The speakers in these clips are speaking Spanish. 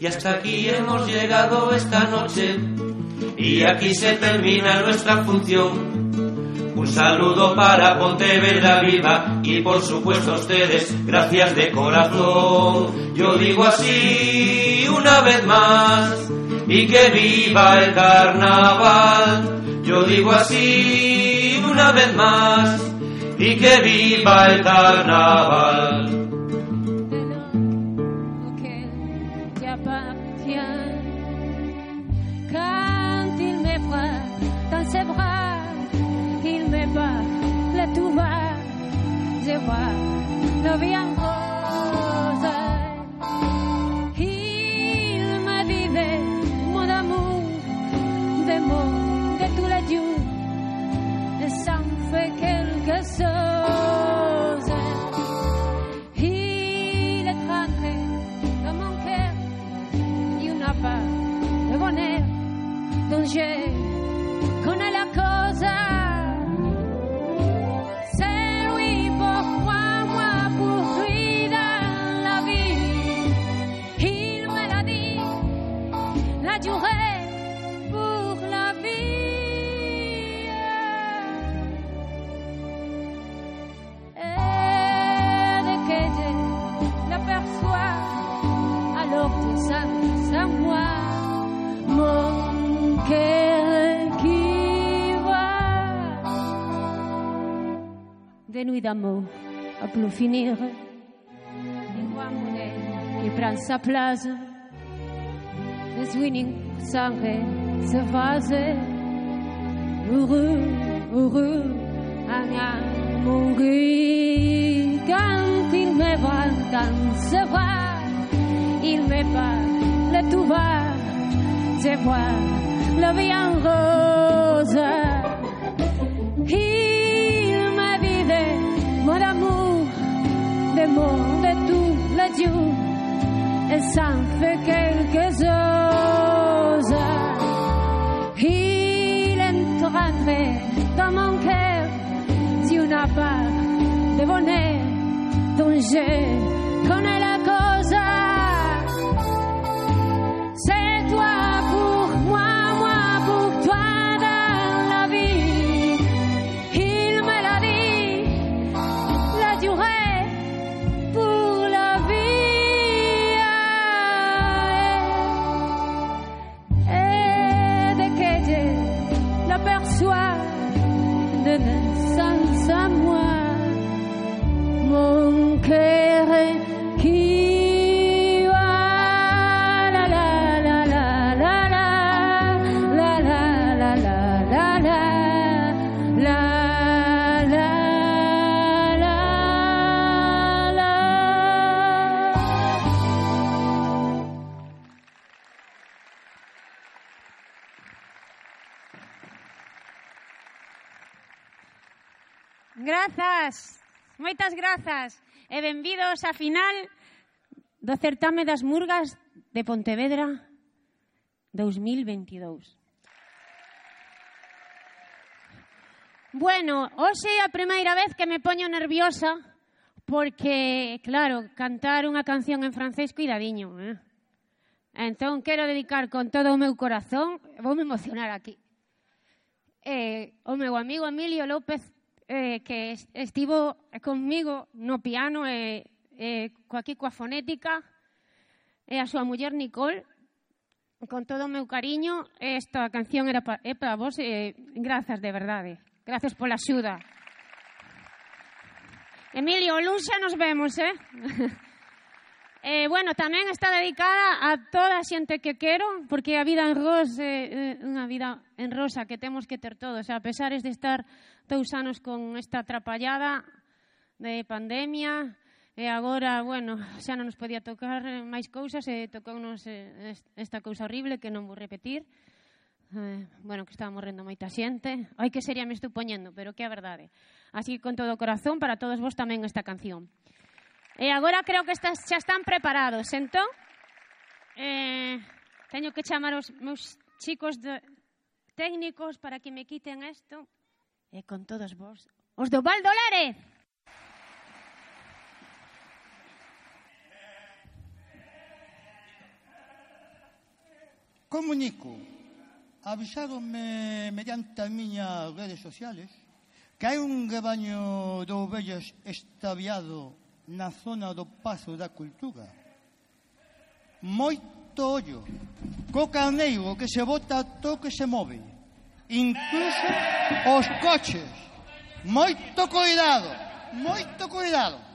Y hasta aquí hemos llegado esta noche y aquí se termina nuestra función. Un saludo para Pontevedra Viva y por supuesto a ustedes, gracias de corazón. Yo digo así una vez más y que viva el carnaval. Yo digo así una vez más y que viva el carnaval. Finir. Monnaie qui prend sa place. Le swinging sans se vase. Heureux, heureux, un amoureux. Quand il me voit dans ce voix, il me parle le tout va. Je vois la vie en rose. Des mots de tous les et ça fait quelque chose. Il rentré dans mon cœur, si on n'a pas de bonheur, dont je connais la cause. grazas, moitas grazas e benvidos á final do certame das Murgas de Pontevedra 2022. Bueno, hoxe é a primeira vez que me poño nerviosa porque, claro, cantar unha canción en francés, cuidadiño, eh? Entón, quero dedicar con todo o meu corazón, vou me emocionar aquí, eh, o meu amigo Emilio López eh, que estivo conmigo no piano e eh, eh, coa Fonética e a súa muller Nicole con todo o meu cariño esta canción era pa, é para vos eh, grazas de verdade eh. gracias pola axuda Emilio, Luxa nos vemos, eh? Eh, bueno, tamén está dedicada a toda a xente que quero, porque a vida en Ros é eh, eh unha vida en rosa que temos que ter todos, a pesares de estar dous anos con esta atrapallada de pandemia e agora, bueno, xa non nos podía tocar máis cousas e tocounos eh, esta cousa horrible que non vou repetir. Eh, bueno, que estaba morrendo moita xente. Ai, que seria me estou poñendo, pero que a verdade. Así que con todo o corazón para todos vos tamén esta canción. E agora creo que estas xa están preparados, entón? Eh, teño que chamar os meus chicos de técnicos para que me quiten isto e con todos vos, os do Val Dolares. Comunico, avisaronme mediante as miñas redes sociales que hai un rebaño de ovellas estaviado na zona do Pazo da Cultura. Moito ollo, co carneiro que se bota to que se move incluso os coches. Moito cuidado, moito cuidado.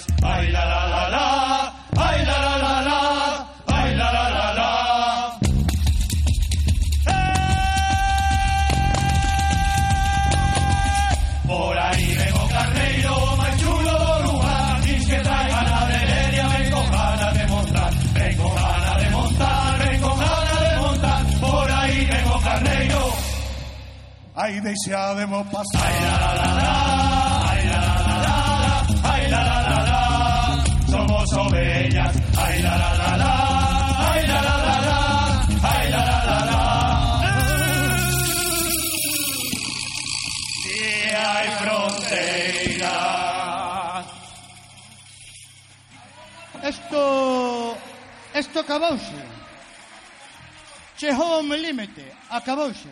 Ovellas, ay la la la la, ay la la la la, ay la la la la. ¡Eh! Por ahí vengo carneiro, más chulo do lugar, dis que trae gana de leria, ven con gana de montar, ven con gana de montar, ven con gana de montar, por ahí vengo carneiro. Ay, deseademos pasar. Ay, la, la, la, la, Isto, isto acabouse. Chegou ao límite, acabouse.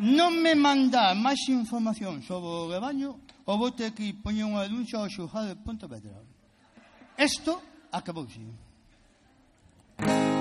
Non me manda máis información sobre o rebaño ou vou ter que poñer unha denuncia ao xujado de Pontevedra. Isto acabouse. Thank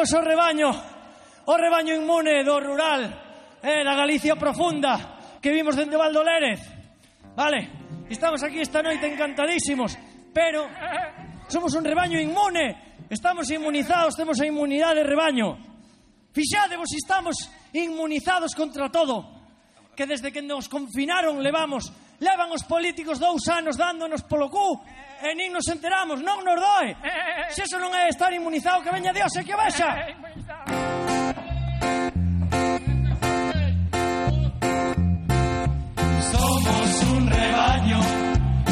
Somos o oh rebaño, o rebaño inmune do rural, eh, da Galicia profunda, que vimos dende Valdolérez. Vale, estamos aquí esta noite encantadísimos, pero somos un rebaño inmune, estamos inmunizados, temos a inmunidade de rebaño. Fixádevos, estamos inmunizados contra todo, que desde que nos confinaron levamos, levan os políticos dous anos dándonos polo cu, e nin nos enteramos, non nos doe. Eh, eh, eh, Se eso non é estar inmunizado, que veña Dios e que vexa. Somos un rebaño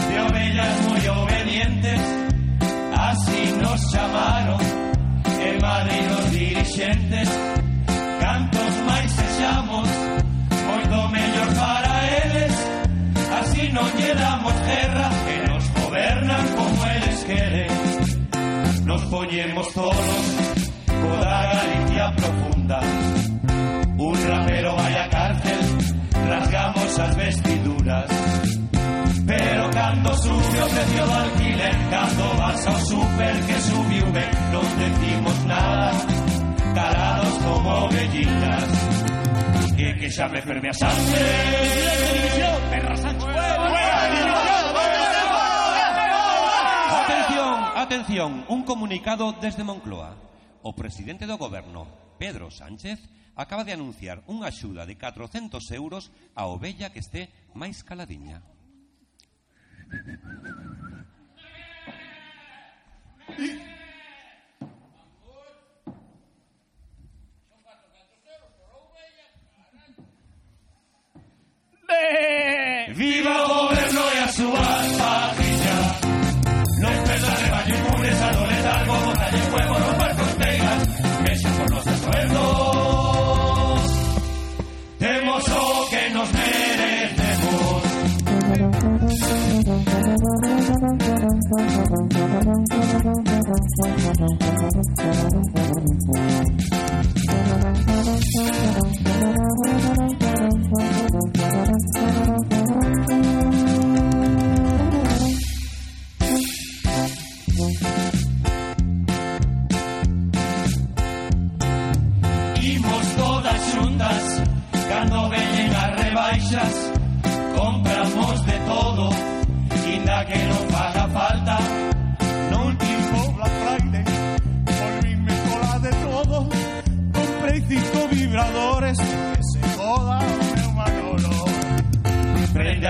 de ovellas moi obedientes, así nos chamaron en Madrid los dirigentes. Cantos máis sexamos, moito mellor para eles, así non lle damos guerra, que non todos coda Galicia profunda, un rapero vai a cárcel, rasgamos as vestiduras. Pero cando sube o precio do alquiler, cando vas ao super que subiu ben, non decimos nada, calados como ovellitas. Que que xa me ferme a sangre. Perra Sánchez. Atención, un comunicado desde Moncloa. O presidente do goberno, Pedro Sánchez, acaba de anunciar unha axuda de 400 euros a ovella que esté máis caladiña. Viva o goberno e a súa página rebaño inmunes a doletar Como talle fuego romper fronteiras Vexa por nosos sueldos Temos o que nos merecemos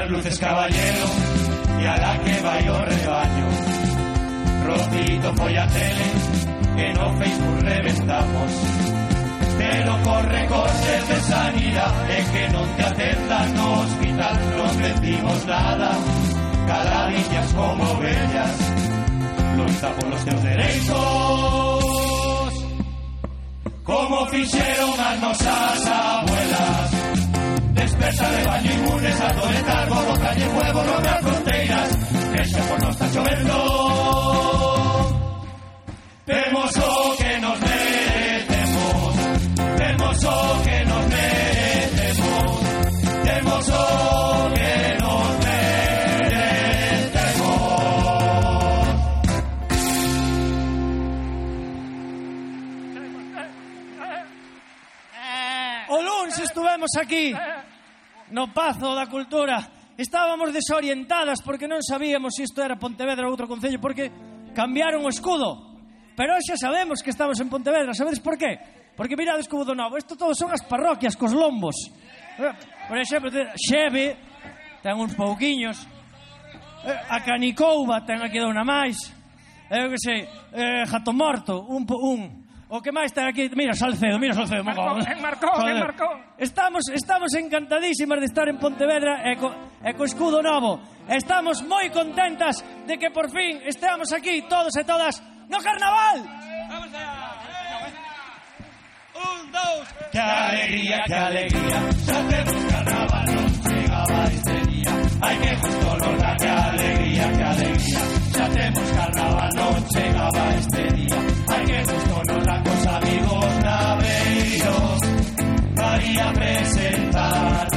Luces caballero E a la que vai o rebaño. Rocito foi a tele Que no Facebook reventamos. Pero corre cortes de sanidad E que non te atendan no hospital Non decimos nada. Caladiñas como bellas Loita por los teus dereitos Como fixeron as nosas abuelas Desperta de baño inmunes a toletar Como calle fuego, romper fronteiras Deixa por nos está chovendo Temos o que nos merecemos Temos o que nos merecemos Temos o que nos merecemos O luns estuvemos aquí no Pazo da Cultura, estábamos desorientadas porque non sabíamos se isto era Pontevedra ou outro concello, porque cambiaron o escudo. Pero xa sabemos que estamos en Pontevedra, sabedes por qué? Porque mirades como do novo, isto todo son as parroquias cos lombos. Eh, por exemplo, Xeve ten uns pouquiños, eh, a Canicouba ten aquí dona máis, eh, eu que sei, eh, Jato Morto, un, un O que máis ten aquí, mira Salcedo, mira Salcedo, Marcón, Marcón, eh, eh, Joder. Marcón. Estamos estamos encantadísimas de estar en Pontevedra e co, e co escudo novo. Estamos moi contentas de que por fin esteamos aquí todos e todas no carnaval. Vamos allá. Un, dos. Qué alegría, qué alegría. Ya tenemos carnaval, nos llegaba este día. Ay, que justo nos da, qué alegría. Qué alegría. Ya tenemos carnaval, nos llegaba este día. Ay, que justo nos da con amigos naveiros. Varía a presentar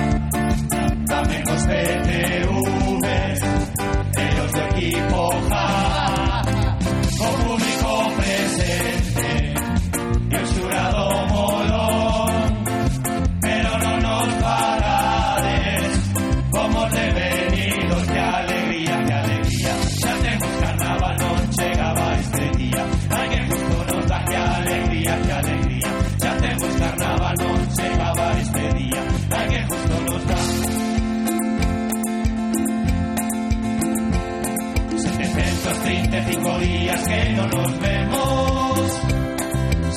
también los PTV, 735 días que no nos vemos.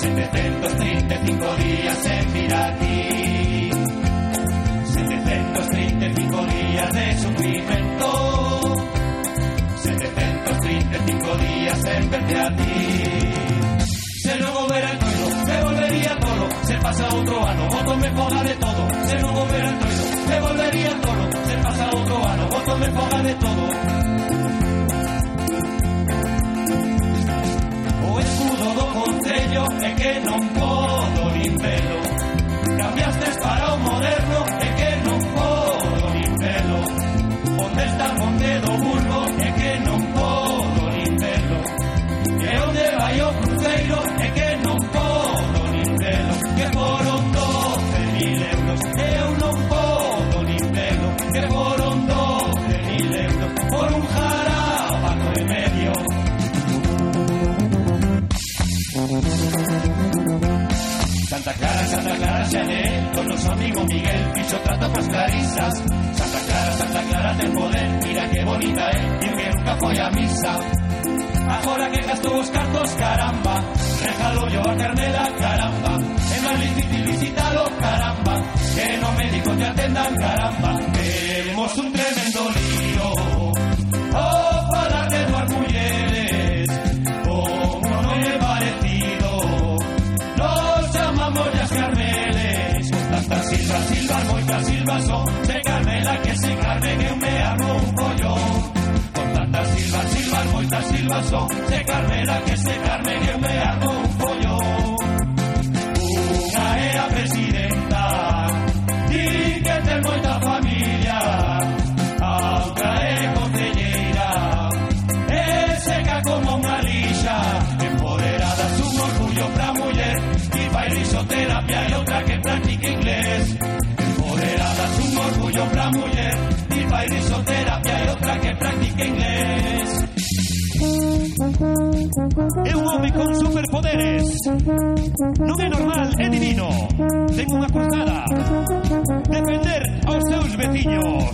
735 días en Girati. 735 días de sufrimiento. 735 días en verte a ti. Se no volverá el pueblo, se volvería todo. Se pasa otro ano, otro me foga de todo. Se no volverá el pueblo, se volvería todo. Se pasa otro ano, otro me foga de todo. O escudo do concello é que non podo nin velo Cambiastes para o moderno Con amigo Miguel Fixo trato coas clarisas Santa Clara, Santa Clara ten poder. Mira que bonita é E que nunca foi a misa. Agora que gastou os cartos, caramba. Regalo yo a Carmela, caramba. É máis difícil visitalo, caramba. Que no médico te atendan, caramba. Temos un tremendo lío silvas, moitas silvas son Se Carmela que se carme que me armo un pollón Con tantas silvas, silvas, moitas silvas son Se Carmela que se carme que me armo con superpoderes. Non é normal, é divino. Ten unha cruzada. Defender aos seus veciños.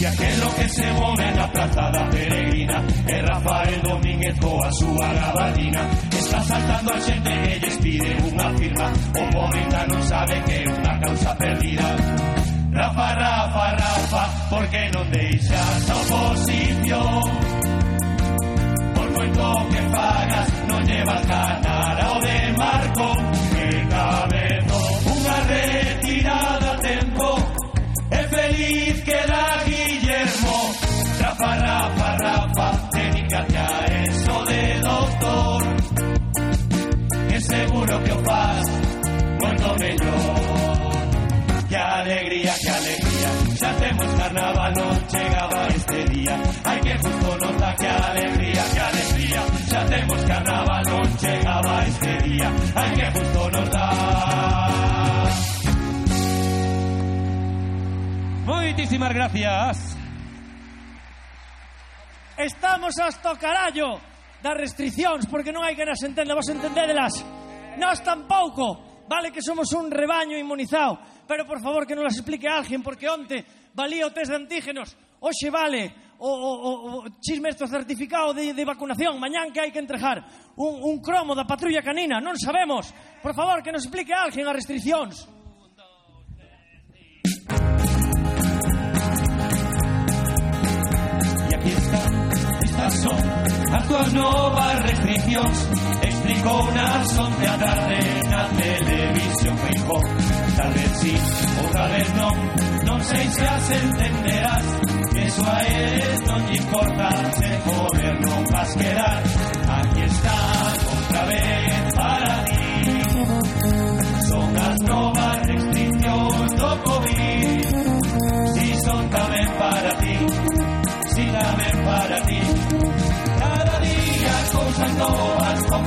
E aquelo que se move na praza da peregrina É Rafael Domínguez coa súa gabardina Está saltando a xente que lles pide unha firma O ainda non sabe que é unha causa perdida Rafa, Rafa, Rafa, por que non deixas a oposición? Moito que fagas non llevas ganar ao de Marco. Que cabezo unha retirada a tempo É feliz que da Guillermo Rafa, Rafa, Rafa, dedícate a eso de doctor. Que seguro que o faz moito mellor Que alegría, que alegría Xa temos carnaval, non chegaba este día. Ai que justo nos da que alegría, que alegría Temos carnaval non chegaba este día ai que justo nos dá Moitísimas gracias. Estamos hasta o carallo das restriccións porque non hai que nas entenda, vos entendédelas Nós tampouco Vale que somos un rebaño inmunizado Pero por favor que non las explique alguén Porque onte valía o test de antígenos. Oxe vale o, o, o chismesto certificado de, de vacunación mañán que hai que entregar un, un cromo da patrulla canina non sabemos. Por favor que nos explique alguén as restriccións E aquí está estas son as túas novas restriccións explicou nas onde a tarde na televisión feijó tal vez sí, outra vez non non sei se as entenderás. Que eso a eles non importa Se poder non vas quedar. Aquí está outra vez para ti. Son as novas restriccións do COVID Si son tamén para ti. Si tamén para ti. Cada día cousas novas con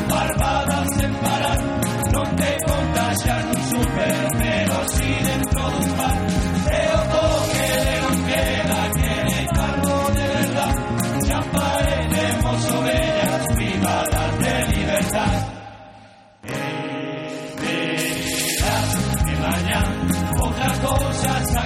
las cosas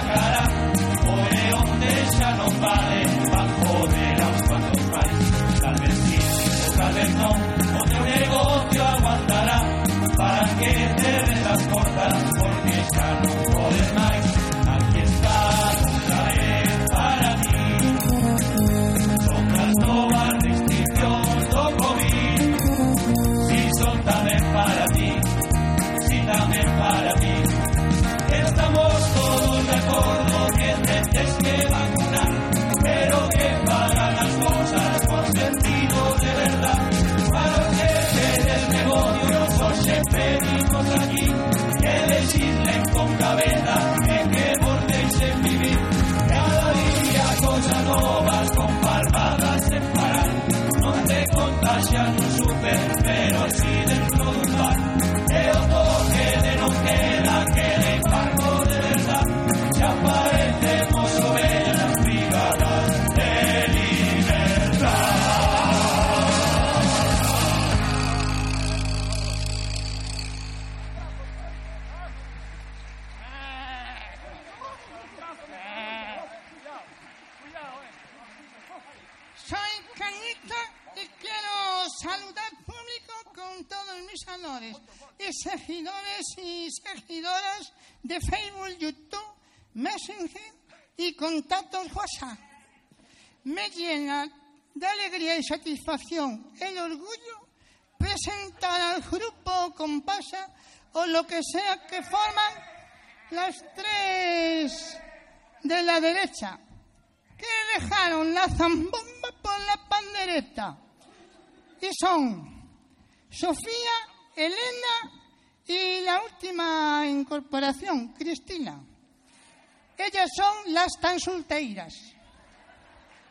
seguidores y seguidoras de Facebook, YouTube, Messenger y contactos WhatsApp. Me llena de alegría y satisfacción el orgullo presentar al grupo Compasa o lo que sea que forman las tres de la derecha que dejaron la zambomba por la pandereta. Y son Sofía, Elena y la última incorporación, Cristina. Ellas son las tan solteiras.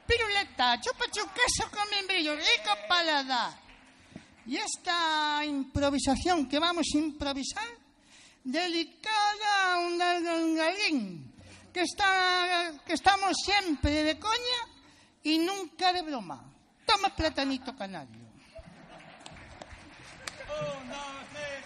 Piruleta, chupa chu queso con membrillo, rico paladar. Y esta improvisación que vamos a improvisar, delicada un galín, que, está, que estamos siempre de coña y nunca de broma. Toma platanito Oh, no.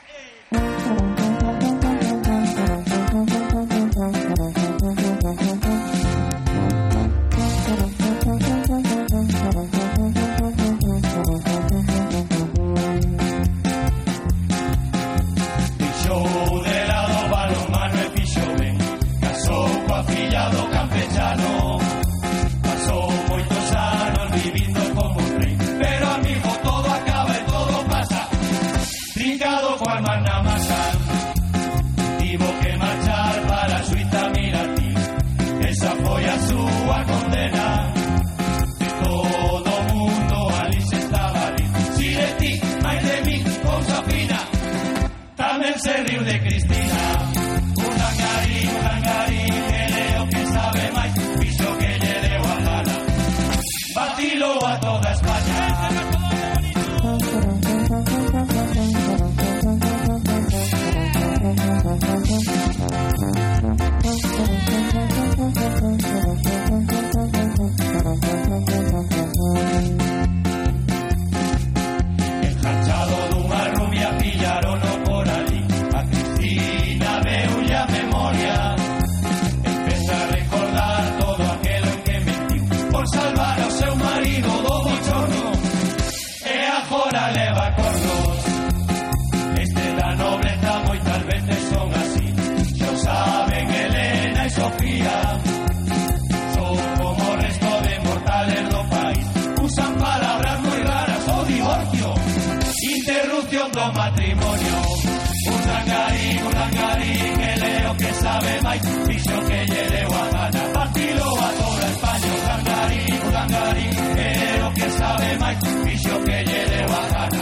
sabe máis Fixo que lle deu a gana Partilo a toda España O Gangarín, Pero que sabe máis Fixo que lle deu a gana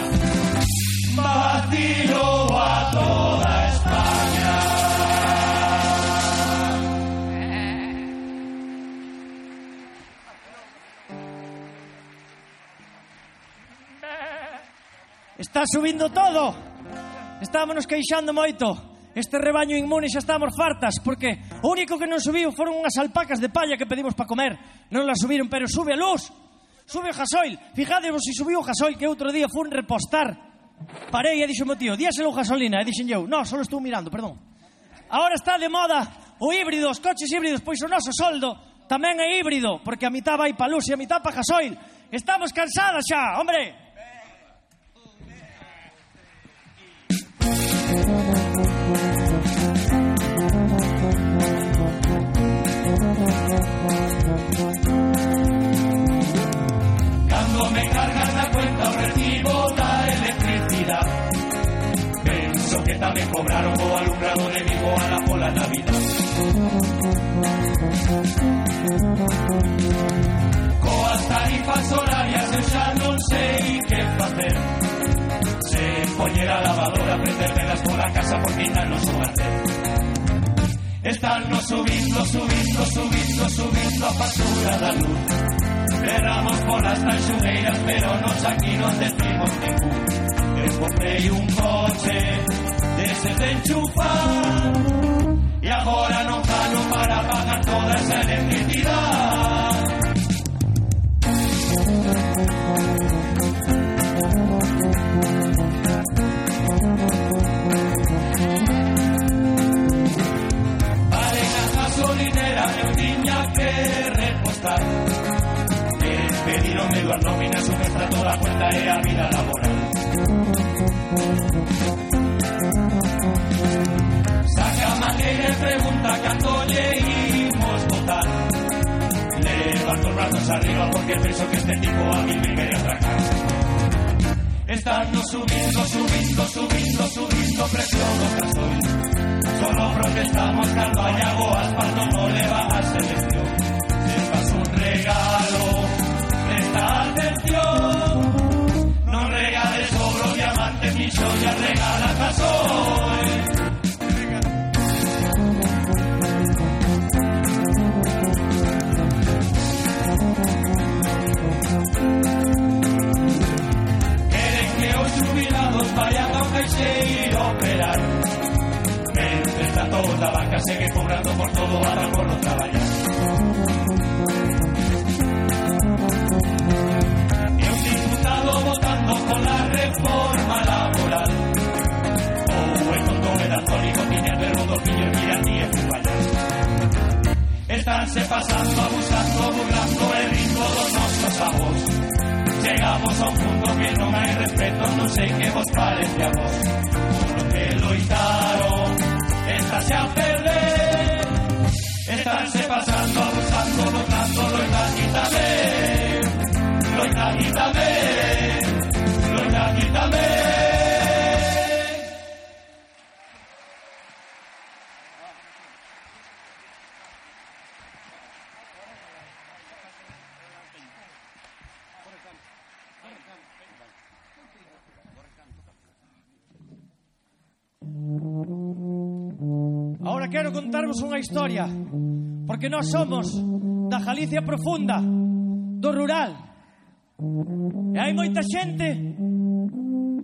Partilo a toda España. Está subindo todo. Estámonos queixando moito. Este rebaño inmune xa estamos fartas Porque o único que non subiu foron unhas alpacas de palla que pedimos para comer. Non las subiron, pero sube a luz! Sube o gasoil! Fijadevos se si subiu o gasoil que outro día fun repostar. Parei e dixo meu tío Díaselo gasolina. E dixen eu No, solo estou mirando, perdón. Ahora está de moda o híbrido, os coches híbridos Pois o noso soldo tamén é híbrido Porque a mitad vai pa luz e a mitad pa gasoil. Estamos cansadas xa, hombre! Thank. Cobraron o alumbrado de Vigo a la pola Navidad. Coas tarifas horarias eu non sei que facer Se poñer a lavadora, prender velas pola casa porque ainda non son Están nos subindo, subindo, subindo, subindo a factura da luz. Berramos polas tanxugueiras, pero nos aquí non decimos ningún. Eu comprei un coche deses de enchufar. E agora non gano para pagar toda esa electricidade Vale na gasolinera eu tiña que repostar. Despedironme duas nóminas, un extra toda cuenta e a vida laboral Saca e pregunta cando lle imos votar Levanto os brazos arriba porque penso que este tipo a mí me quere atracar Están nos subindo, subindo, subindo, subindo precio do gasoil Solo protestamos cando hai algo asfalto no leva a selección Se faz un regalo, presta atención Non regales oro, diamantes ni xoyas, regala gasoil da banca segue cobrando por todo ata por non traballar E un diputado votando pola reforma laboral. Ou el tonto melantónico tiña el verbo dos niños mirandí e fugallar Estánse pasando, abusando, burlando e rindo dos nosos avós Chegamos a un punto que non hai respeto Non sei que vos parece a vos. Polo que Estase a perder. Estánse pasando, abusando, burlando Loita aquí tamén Loita aquí tamén quero contarvos unha historia Porque nós somos da Galicia profunda Do rural E hai moita xente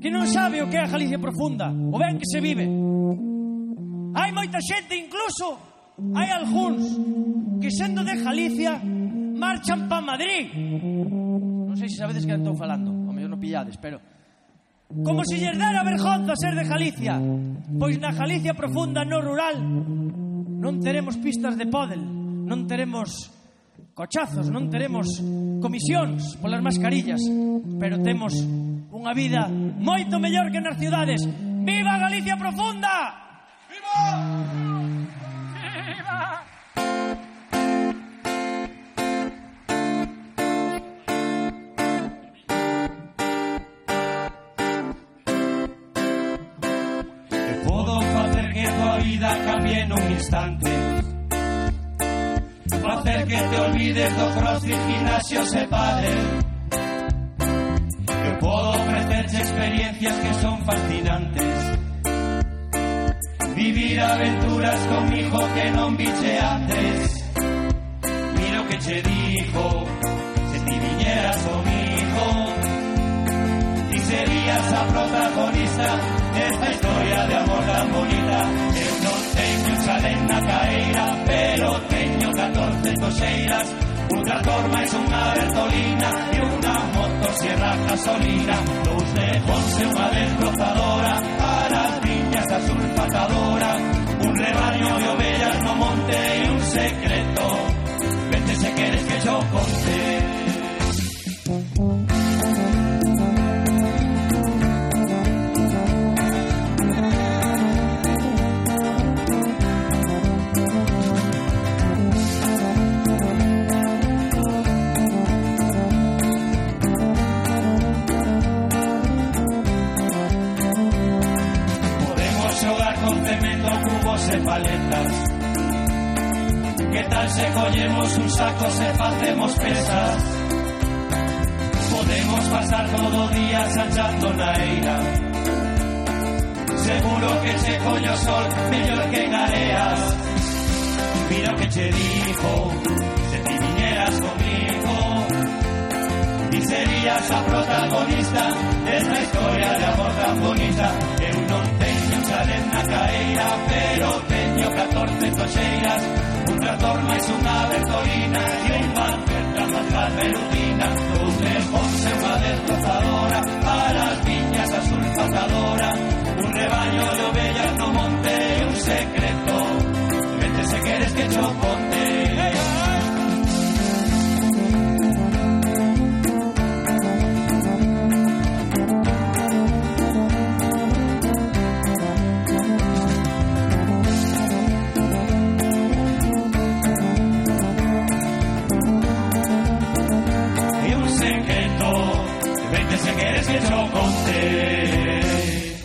Que non sabe o que é a Galicia profunda O ben que se vive Hai moita xente incluso Hai algúns que sendo de Galicia marchan pa Madrid. Non sei se sabedes que estou falando, o mellor non pillades, pero Como se lles dera vergonza ser de Galicia. Pois na Galicia profunda no rural Non teremos pistas de pádel Non teremos cochazos Non teremos comisións polas mascarillas Pero temos unha vida moito mellor que nas ciudades. Viva Galicia profunda! Viva! Olvides do crossfit, gimnasios e pádel Que podo ofrecerche experiencias que son fascinantes. Vivir aventuras con mi hijo que non viche antes. Mira o que che dijo Se ti viñeras comigo Ti serías a protagonista Desta historia de amor tan bonita Chalén na caeira Pero teño 14 toxeiras Un tractor máis unha bertolina E unha motosierra gasolina Dous lejos e unha desbrozadora Para as viñas a sulfatadora Un rebaño de ovellas no monte E un secreto Vete se queres que yo conte Que tal se collemos un saco se facemos pesas Podemos pasar todo día sanchando na eira Seguro que se coño sol mellor que en areas Mira que che dijo Se ti viñeras comigo Y serías a protagonista Desta historia de amor tan bonita Eu non teño chalet na caeira Pero teño 14 toxeiras Un tractor máis unha bertolina E un banqueta máis la pelutina Dous lejos e unha destrozadora Para as viñas a sulfatadora Un rebaño de ovellas no monte e un secreto Ponte.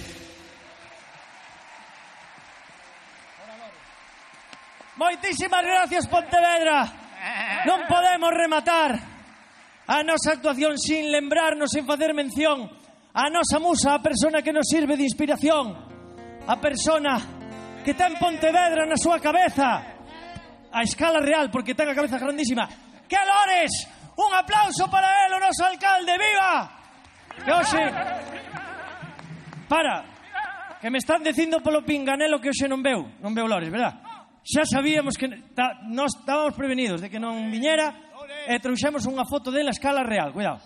Moitísimas gracias, Pontevedra. Non podemos rematar a nosa actuación sin lembrarnos, sin facer mención a nosa musa, a persona que nos sirve de inspiración, a persona que ten Pontevedra na súa cabeza, a escala real, porque ten a cabeza grandísima. ¡Que Lores! Un aplauso para él, o noso alcalde, ¡viva! Que hoxe... Para, que me están dicindo polo pinganelo que hoxe non veu. Non veu Lores, verdad? Xa sabíamos que... Ta, nós estábamos prevenidos de que non viñera e trouxemos unha foto dela a escala real. Cuidado.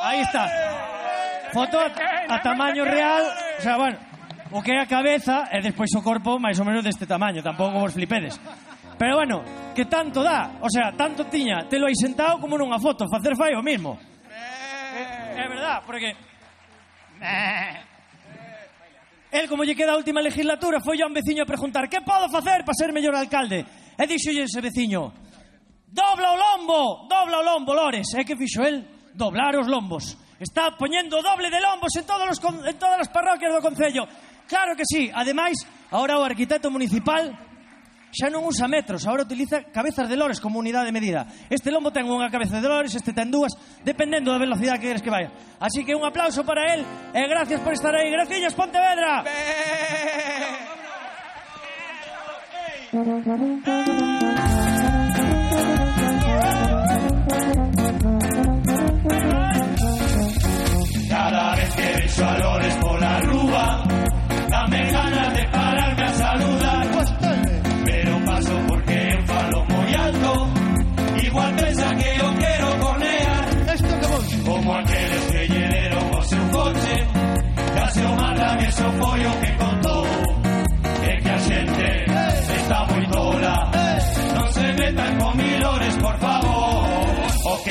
Aí está. Foto a, a tamaño real. O sea, bueno, o que é a cabeza e despois o corpo máis ou menos deste tamaño. Tampouco vos flipedes. Pero bueno, que tanto dá, o sea, tanto tiña te lo hai sentado como nunha foto, facer fai o mismo. É, é verdad, porque... Eh. El, como lle queda a última legislatura, foi a un veciño a preguntar que podo facer para ser mellor alcalde? E dixolle ese veciño, dobla o lombo, dobla o lombo, Lores. E que fixo el? Doblar os lombos. Está poñendo doble de lombos en, todos os, en todas as parroquias do Concello. Claro que sí. Ademais, ahora o arquitecto municipal xa non usa metros, agora utiliza cabezas de lores como unidade de medida. Este lombo ten unha cabeza de lores, este ten dúas, dependendo da velocidade que queres que vaya. Así que un aplauso para el e gracias por estar aí. Gracillas Pontevedra. Ben...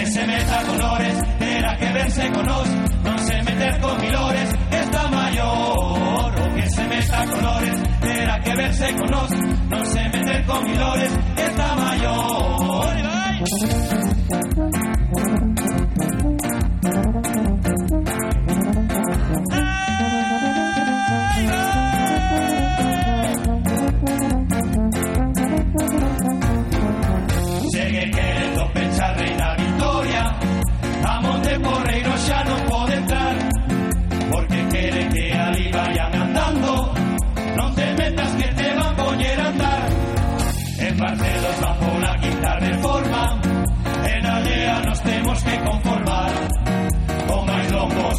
que se meta con lores Terá que verse con nos Non se meter con milores Está maior O que se meta con lores Terá que verse con nos Non se meter con milores Está maior E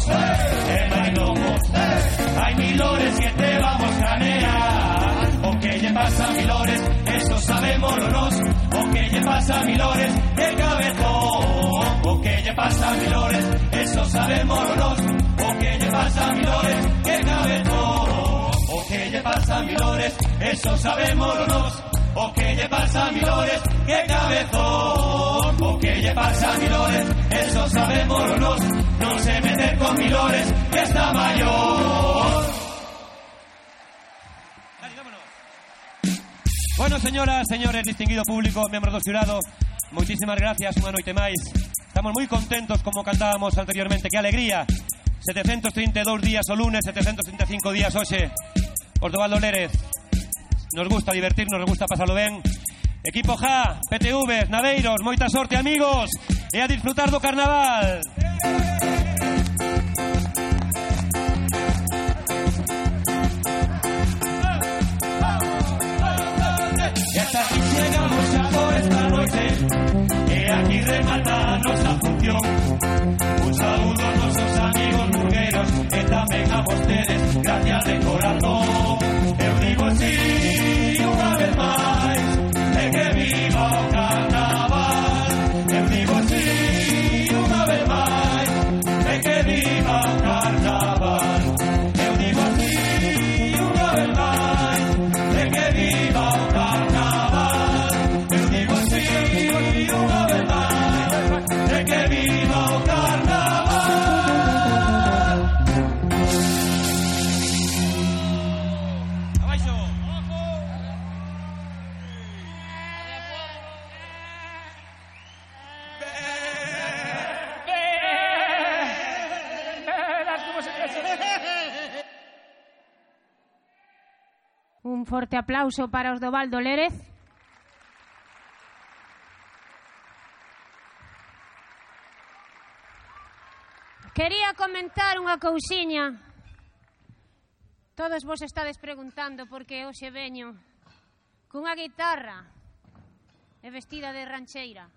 Hai milores que te vamos canear O que lle pasa a milores Eso sabemos nos O que lle pasa a milores De cabezón O que lle pasa a milores Eso sabemos nos O que lle pasa a milores Que cabezón O que lle pasa a milores Eso sabemos nos O que lle pasa a milores Que cabezón O que lle pasa a milores Eso sabemos nos Non se meter con milores Que está mayor Bueno, señoras, señores, distinguido público, miembros do xurado, moitísimas gracias unha noite máis. Estamos moi contentos como cantábamos anteriormente, que alegría 732 días o lunes, 735 días hoxe. Os do Valdo Lérez. Nos gusta divertirnos, nos gusta pasarlo ben. Equipo Ja, PTV, Naveiros, moita sorte, amigos. E a disfrutar do carnaval. Hasta aquí chegamos xa por esta noite E aquí a función Un saúdo aos nosos amigos burgueros E tamén a vostedes, gracias de corazón forte aplauso para os do Valdo Lérez. Quería comentar unha cousiña. Todos vos estades preguntando por que hoxe veño cunha guitarra e vestida de rancheira.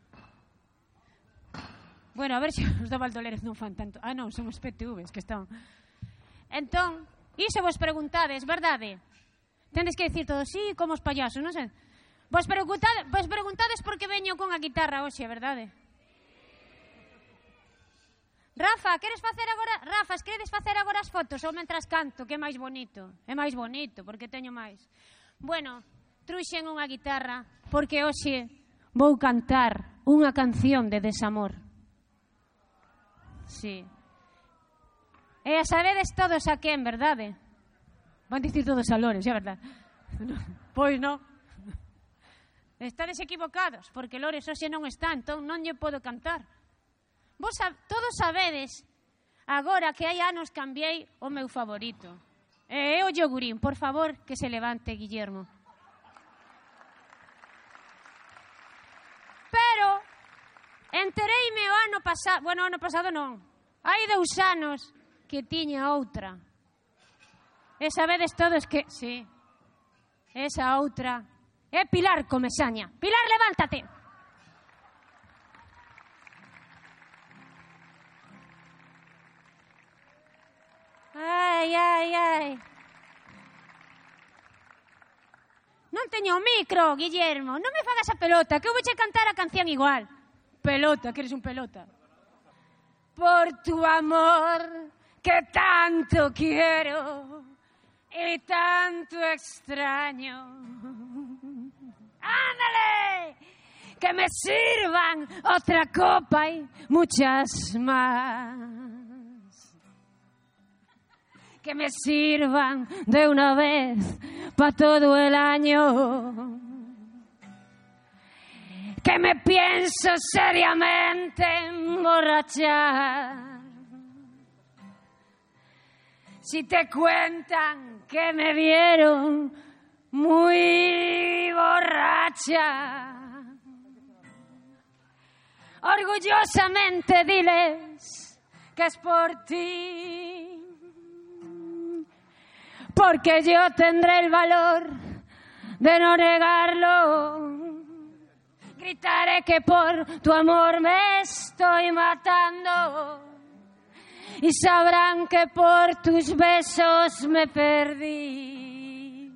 Bueno, a ver se os do Valdo Lérez non fan tanto. Ah, non, son os PTVs que están... Entón, iso vos preguntades, verdade? Tendes que dicir todo, sí, como os payasos, non sei. Vos, preguntade, vos preguntades por que veño con a guitarra hoxe, verdade? Rafa, queres facer agora... Rafa, queres facer agora as fotos ou mentras canto, que é máis bonito? É máis bonito, porque teño máis. Bueno, truxen unha guitarra, porque hoxe vou cantar unha canción de desamor. Sí. E a sabedes todos a quen, verdade? Van dicir todos Salores, é verdad. Pois non. Estades equivocados, porque Lores hoxe non está, entón non lle podo cantar. Vos sab todos sabedes, agora que hai anos cambiei o meu favorito. E é o yogurín, por favor, que se levante, Guillermo. Pero, entereime o ano pasado, bueno, o ano pasado non, hai dous anos que tiña outra, E sabedes todos que, sí, esa outra é Pilar Comesaña. Pilar, levántate. Ai, ai, ai. Non teño o micro, Guillermo. Non me fagas a pelota, que eu vouche cantar a canción igual. Pelota, que eres un pelota. Por tu amor, que tanto quiero y tanto extraño. ¡Ándale! Que me sirvan otra copa y muchas más que me sirvan de una vez para todo el año. Que me pienso seriamente emborrachar. Si te cuentan que me vieron muy borracha, orgullosamente diles que es por ti. Porque yo tendré el valor de no negarlo. Gritaré que por tu amor me estoy matando y sabrán que por tus besos me perdí.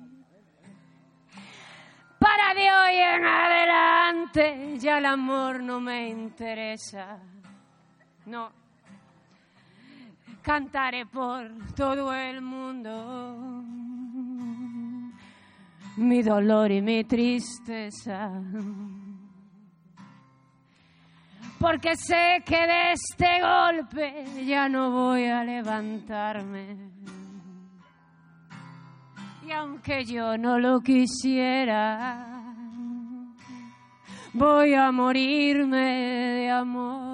Para de hoy en adelante ya el amor no me interesa. No cantaré por todo el mundo mi dolor y mi tristeza. Porque sé que de este golpe ya no voy a levantarme. Y aunque yo no lo quisiera, voy a morirme de amor.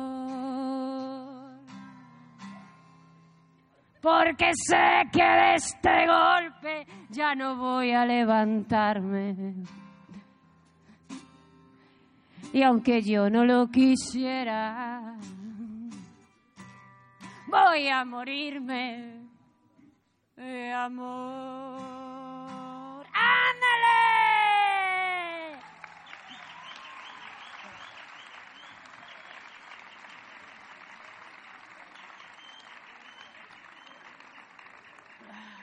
porque sé que de este golpe ya no voy a levantarme. Y aunque yo no lo quisiera, voy a morirme de amor. ¡Ándale!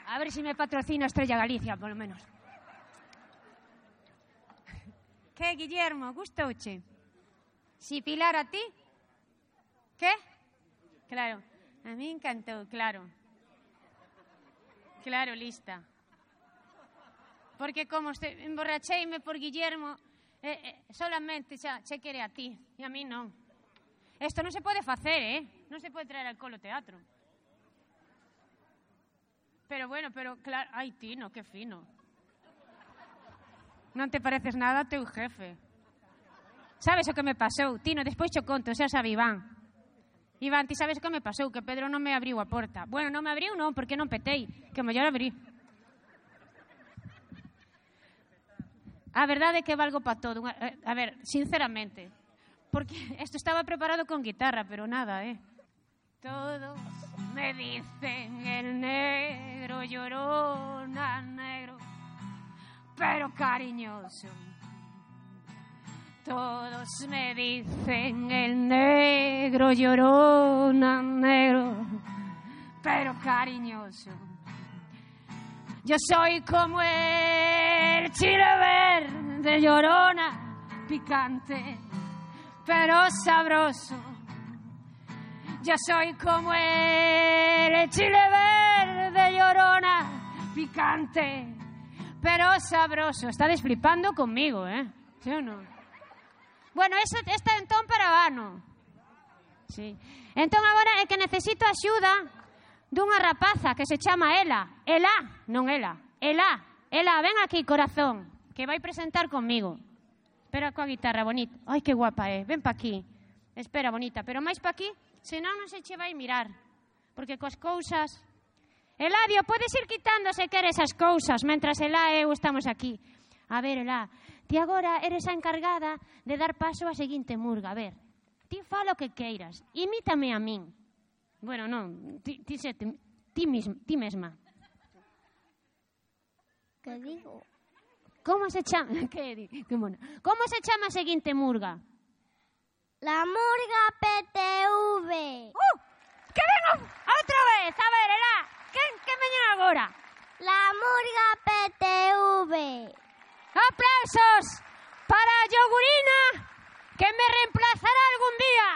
A ver si me patrocina Estrella Galicia, por lo menos. ¿Qué, Guillermo? ¿Gustouche? ¿Sí, Pilar, a ti? ¿Qué? Claro. A mí encantó, claro. Claro, lista. Porque como emborracheime por Guillermo, eh, eh, solamente xa, che a ti, e a mí non. Esto non se pode facer, eh? Non se pode traer alcohol ao teatro. Pero bueno, pero claro, ai, Tino, que fino. Non te pareces nada a teu jefe. Sabes o que me pasou? Tino, despois cho conto, xa sabe Iván. Iván, ti sabes o que me pasou? Que Pedro non me abriu a porta. Bueno, non me abriu non, porque non petei. Que mellor abrí. A verdade é que valgo para todo. Eh, A ver, sinceramente. Porque isto estaba preparado con guitarra, pero nada, eh. Todos me dicen el negro llorona negro, pero cariñoso. Todos me dicen el negro llorona negro, pero cariñoso. Yo soy como el chile verde llorona, picante, pero sabroso. Yo soy como el chile verde llorona, picante, pero sabroso. Estades flipando comigo, eh? Sí ou non? Bueno, ese, este entón para vano. Sí. Entón agora é que necesito axuda dunha rapaza que se chama Ela. Ela, non Ela. Ela, Ela, ven aquí, corazón, que vai presentar comigo. Espera coa guitarra, bonita. Ai, que guapa é. Ven pa aquí. Espera, bonita. Pero máis pa aquí, senón non se che vai mirar. Porque coas cousas Eladio, podes ir quitando se queres as cousas mentras Elá e eu estamos aquí. A ver, Elá, ti agora eres a encargada de dar paso á seguinte murga. A ver, ti fala o que queiras, imítame a min. Bueno, non, ti, ti, se, ti, ti, misma, ti mesma. Que digo? Como se chama? Que, di? que mona. Como se chama a seguinte murga? La murga PTV. ¡Uh! ¡Que vengo! outra vez! A ver, Elá! Que, que veñen agora? La murga PTV. ¡Aplausos para Yogurina, que me reemplazará algún día!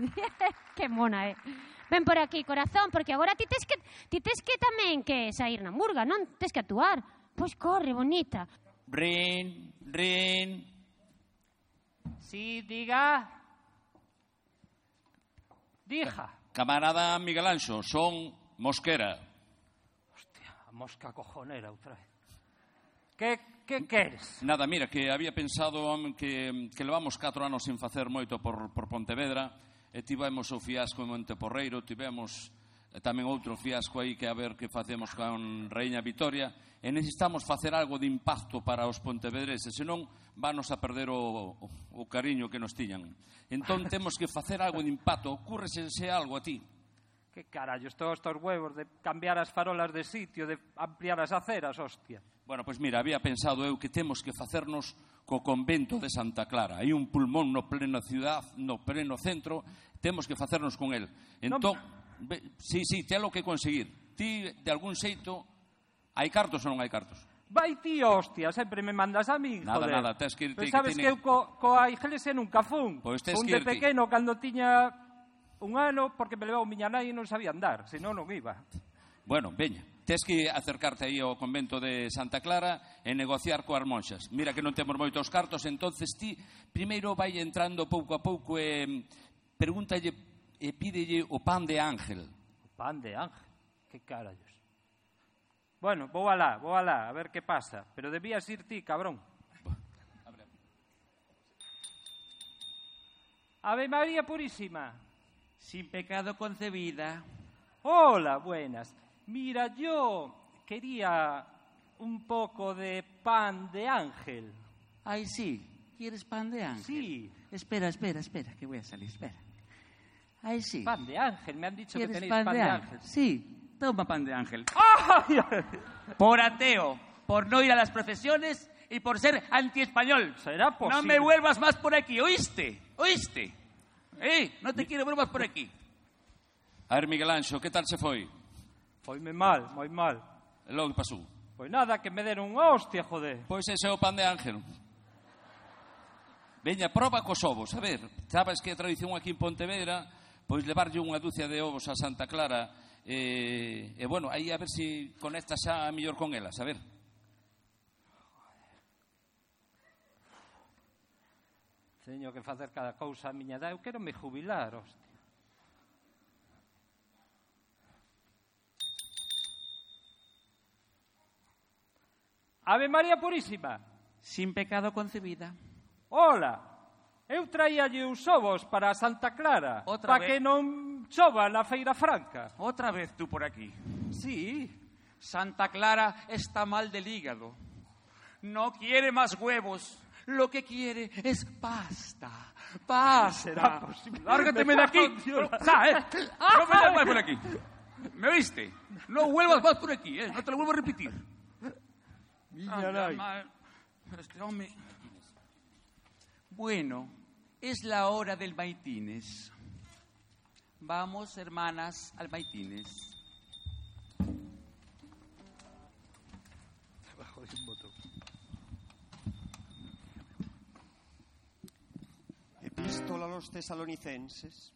¡Ela! ¡Qué mona, eh! Ven por aquí, corazón, porque agora ti tes que, ti tes que tamén que sair na murga, non? Tes que actuar. Pois corre, bonita. Rin, rin. Sí, diga. Dija. Camarada Miguel Anxo, son Mosquera. Hostia, a mosca cojonera outra vez. Que, que queres? Nada, mira, que había pensado que, que levamos 4 anos sin facer moito por, por Pontevedra e tivemos o fiasco en Monteporreiro, tivemos e tamén outro fiasco aí que a ver que facemos con Reina Vitoria, e necesitamos facer algo de impacto para os pontevedreses, senón vanos a perder o, o, o cariño que nos tiñan. Entón temos que facer algo de impacto, ocurresense algo a ti. Que carallo, todos estos huevos de cambiar as farolas de sitio, de ampliar as aceras, hostia. Bueno, pois mira, había pensado eu que temos que facernos co convento de Santa Clara. Hai un pulmón no pleno ciudad, no pleno centro, temos que facernos con el. Entón, no Sí, sí, tenlo que conseguir. Ti, de algún xeito, hai cartos ou non hai cartos? Vai ti, hostia, sempre me mandas a mí, Nada, joder. nada, tes que irte. Pero sabes que, tiene... que eu co, coa iglesia nunca fun. Pois tes fun que de irte. pequeno, cando tiña un ano, porque me levou miña nai e non sabía andar, senón non iba. Bueno, veña. Tes que acercarte aí ao convento de Santa Clara e negociar coas monxas. Mira que non temos moitos cartos, entonces ti primeiro vai entrando pouco a pouco e mm, pregúntalle e pídelle o pan de ángel. O pan de ángel, que carallos. Bueno, vou alá, vou alá, a ver que pasa. Pero debías ir ti, cabrón. Ave María Purísima. Sin pecado concebida. Hola, buenas. Mira, yo quería un poco de pan de ángel. Ay, sí. ¿Quieres pan de ángel? Sí. Espera, espera, espera, que voy a salir, espera. Ay, sí. Pan de ángel, me han dicho que ¿Quieres tenéis pan, pan, de, de ángel? ángel. Sí, toma pan de ángel. ¡Ay! Por ateo, por no ir a las procesiones y por ser antiespañol. ¿Será No posible? me vuelvas más por aquí, ¿oíste? ¿Oíste? Eh, no te quiero vuelvas por aquí. A ver, Miguel Anxo, que tal se foi? Foime mal, moi mal. E logo que pasou? Pois nada, que me deron unha hostia, joder. Pois ese é o pan de ángel. Veña, proba cos ovos, a ver. Sabes que a tradición aquí en Pontevedra, pois levarlle unha dúcia de ovos a Santa Clara e, e bueno, aí a ver se si conecta xa mellor con elas, a ver. Teño que facer cada cousa a miña edad. Eu quero me jubilar, hostia. Ave María Purísima. Sin pecado concebida. Hola. Eu traíalle uns ovos para a Santa Clara. Outra para vez? que non chova na Feira Franca. Otra vez tú por aquí. Sí. Santa Clara está mal del hígado. No quiere más huevos. Lo que quiere es pasta. Pasta. Será posible. Lárgate Me de aquí. Dios. Sa, ¿eh? No me más por aquí. ¿Me oíste? No vuelvas más por aquí, ¿eh? No te lo vuelvo a repetir. Miña nai. Este hombre. Bueno, es la hora del maitines. Vamos, hermanas, al maitines. Epístola a los tesalonicenses.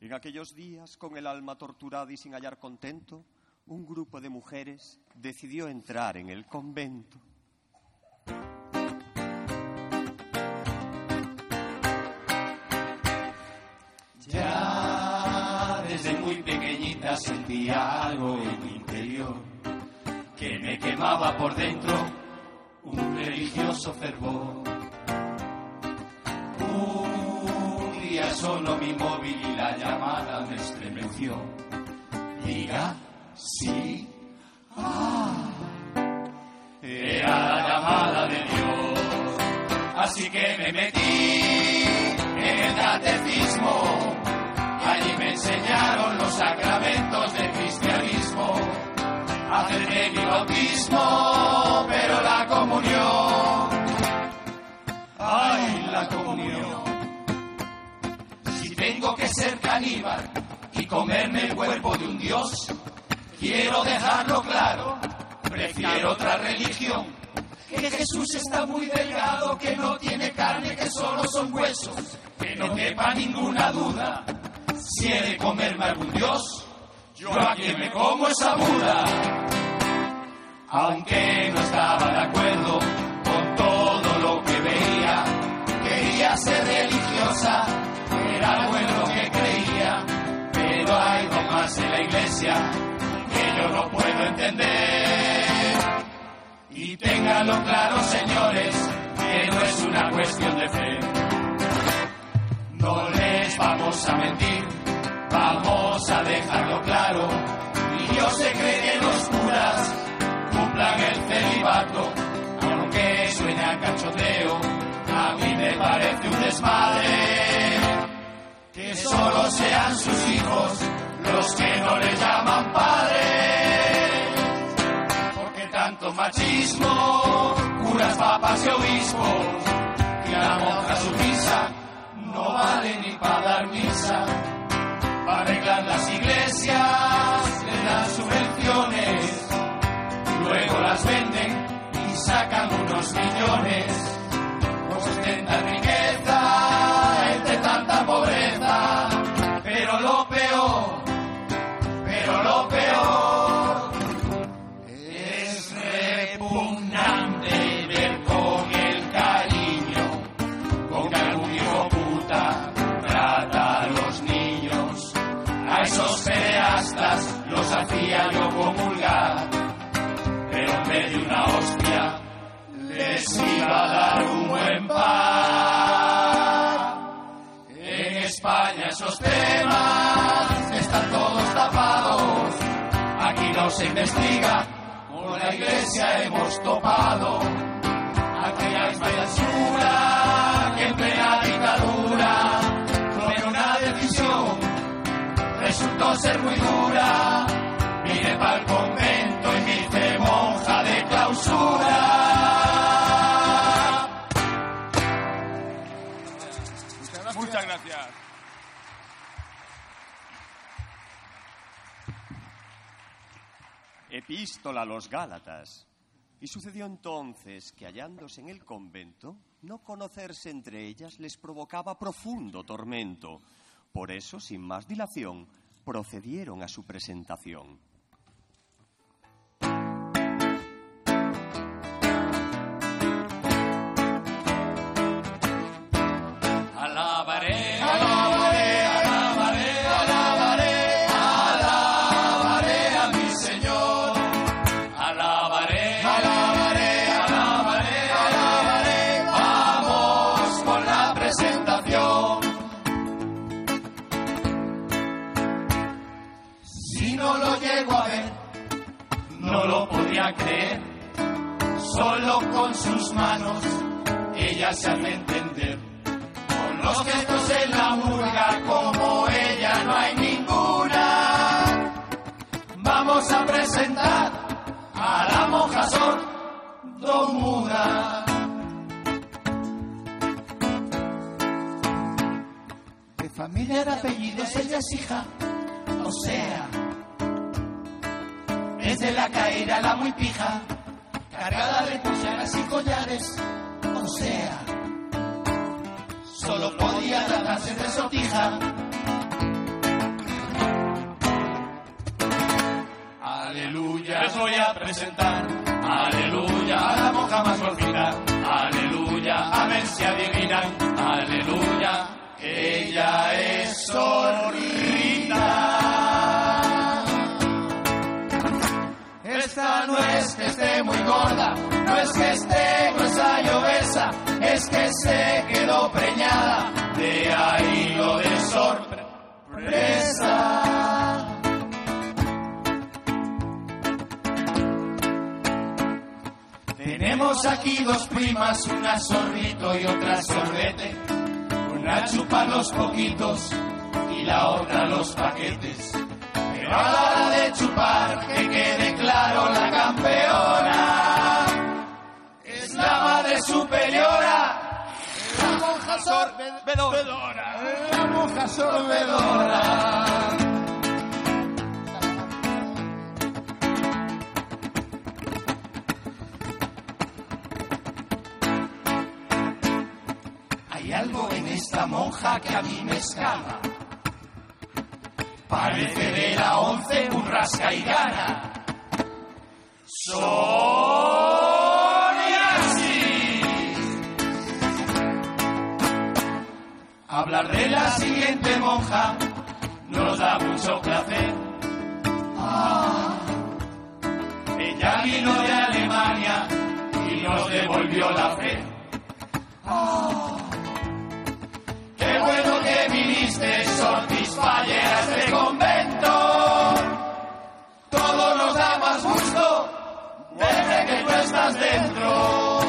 En aquellos días, con el alma torturada y sin hallar contento, un grupo de mujeres decidió entrar en el convento. Desde muy pequeñita sentía algo en mi interior que me quemaba por dentro un religioso fervor. Un día sonó mi móvil y la llamada me estremeció. Diga sí. Ah, era la llamada de Dios. Así que me metí enseñaron los sacramentos del cristianismo. Hacerme mi bautismo, pero la comunión. Ay, la comunión. Si tengo que ser caníbal y comerme el cuerpo de un dios, quiero dejarlo claro. Prefiero otra religión. Que Jesús está muy delgado, que no tiene carne, que solo son huesos. Que no quepa ninguna duda. Si he comerme algún dios, yo a quien me como es a Buda. Aunque no estaba de acuerdo con todo lo que veía, quería ser religiosa, era lo que creía, pero hay más en la iglesia que yo no puedo entender. Y ténganlo claro, señores, que no es una cuestión de fe. No les vamos a mentir, vamos a dejarlo claro. Y yo sé que los curas cumplan el celibato, aunque suene a cachoteo, a mí me parece un desmadre. Que solo sean sus hijos los que no le llaman padres. Porque tanto machismo, curas, papas y obispos, y la monja sumisa no vale ni para dar misa. Para arreglar las iglesias, le dan subvenciones, luego las venden y sacan unos millones. Ostentan me dio una hostia, les iba a dar un buen par. En España esos temas están todos tapados, aquí no se investiga, con la iglesia hemos topado. Aquí hay basura que en plena dictadura, fue una decisión, resultó ser muy dura Epístola a los Gálatas. Y sucedió entonces que hallándose en el convento, no conocerse entre ellas les provocaba profundo tormento. Por eso, sin más dilación, procedieron a su presentación. Solo con sus manos ella se hace entender. Con los gestos en la murga como ella no hay ninguna. Vamos a presentar a la monja sordomuda. De familia de apellidos ella es hija, o sea, es de la caída la muy pija, cargada de pulseras y collares, o sea, solo podía tratarse de sortija. Aleluya, les voy a presentar. Aleluya, a la monja más gordita. Aleluya, a ver si adivinan. Aleluya, ella es sorrita. No es que esté muy gorda, no es que esté gruesa y obesa, es que se quedó preñada, de ahí lo de sorpresa. Tenemos aquí dos primas, una zorrito y otra sorbete, una chupa los poquitos y la otra los paquetes. Pero la de chupar, que quede claro, la campeona es la madre superiora, la monja sorbedora, la monja sorbedora. Hay algo en esta monja que a mí me escama. Parece de la once un rasca y gana. Hablar de la siguiente monja nos da mucho placer. Ah, ella vino de Alemania y nos devolvió la fe. Ah, qué bueno que viniste, Sortis A este convento. Todo nos da más gusto desde que tú estás dentro.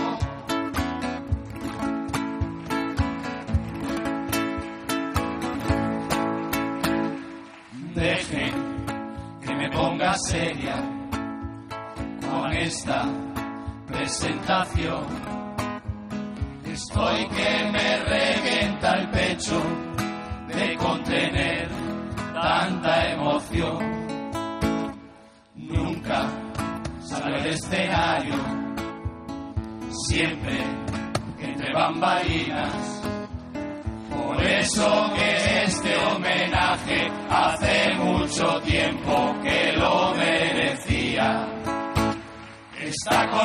Dejen que me ponga seria con esta presentación.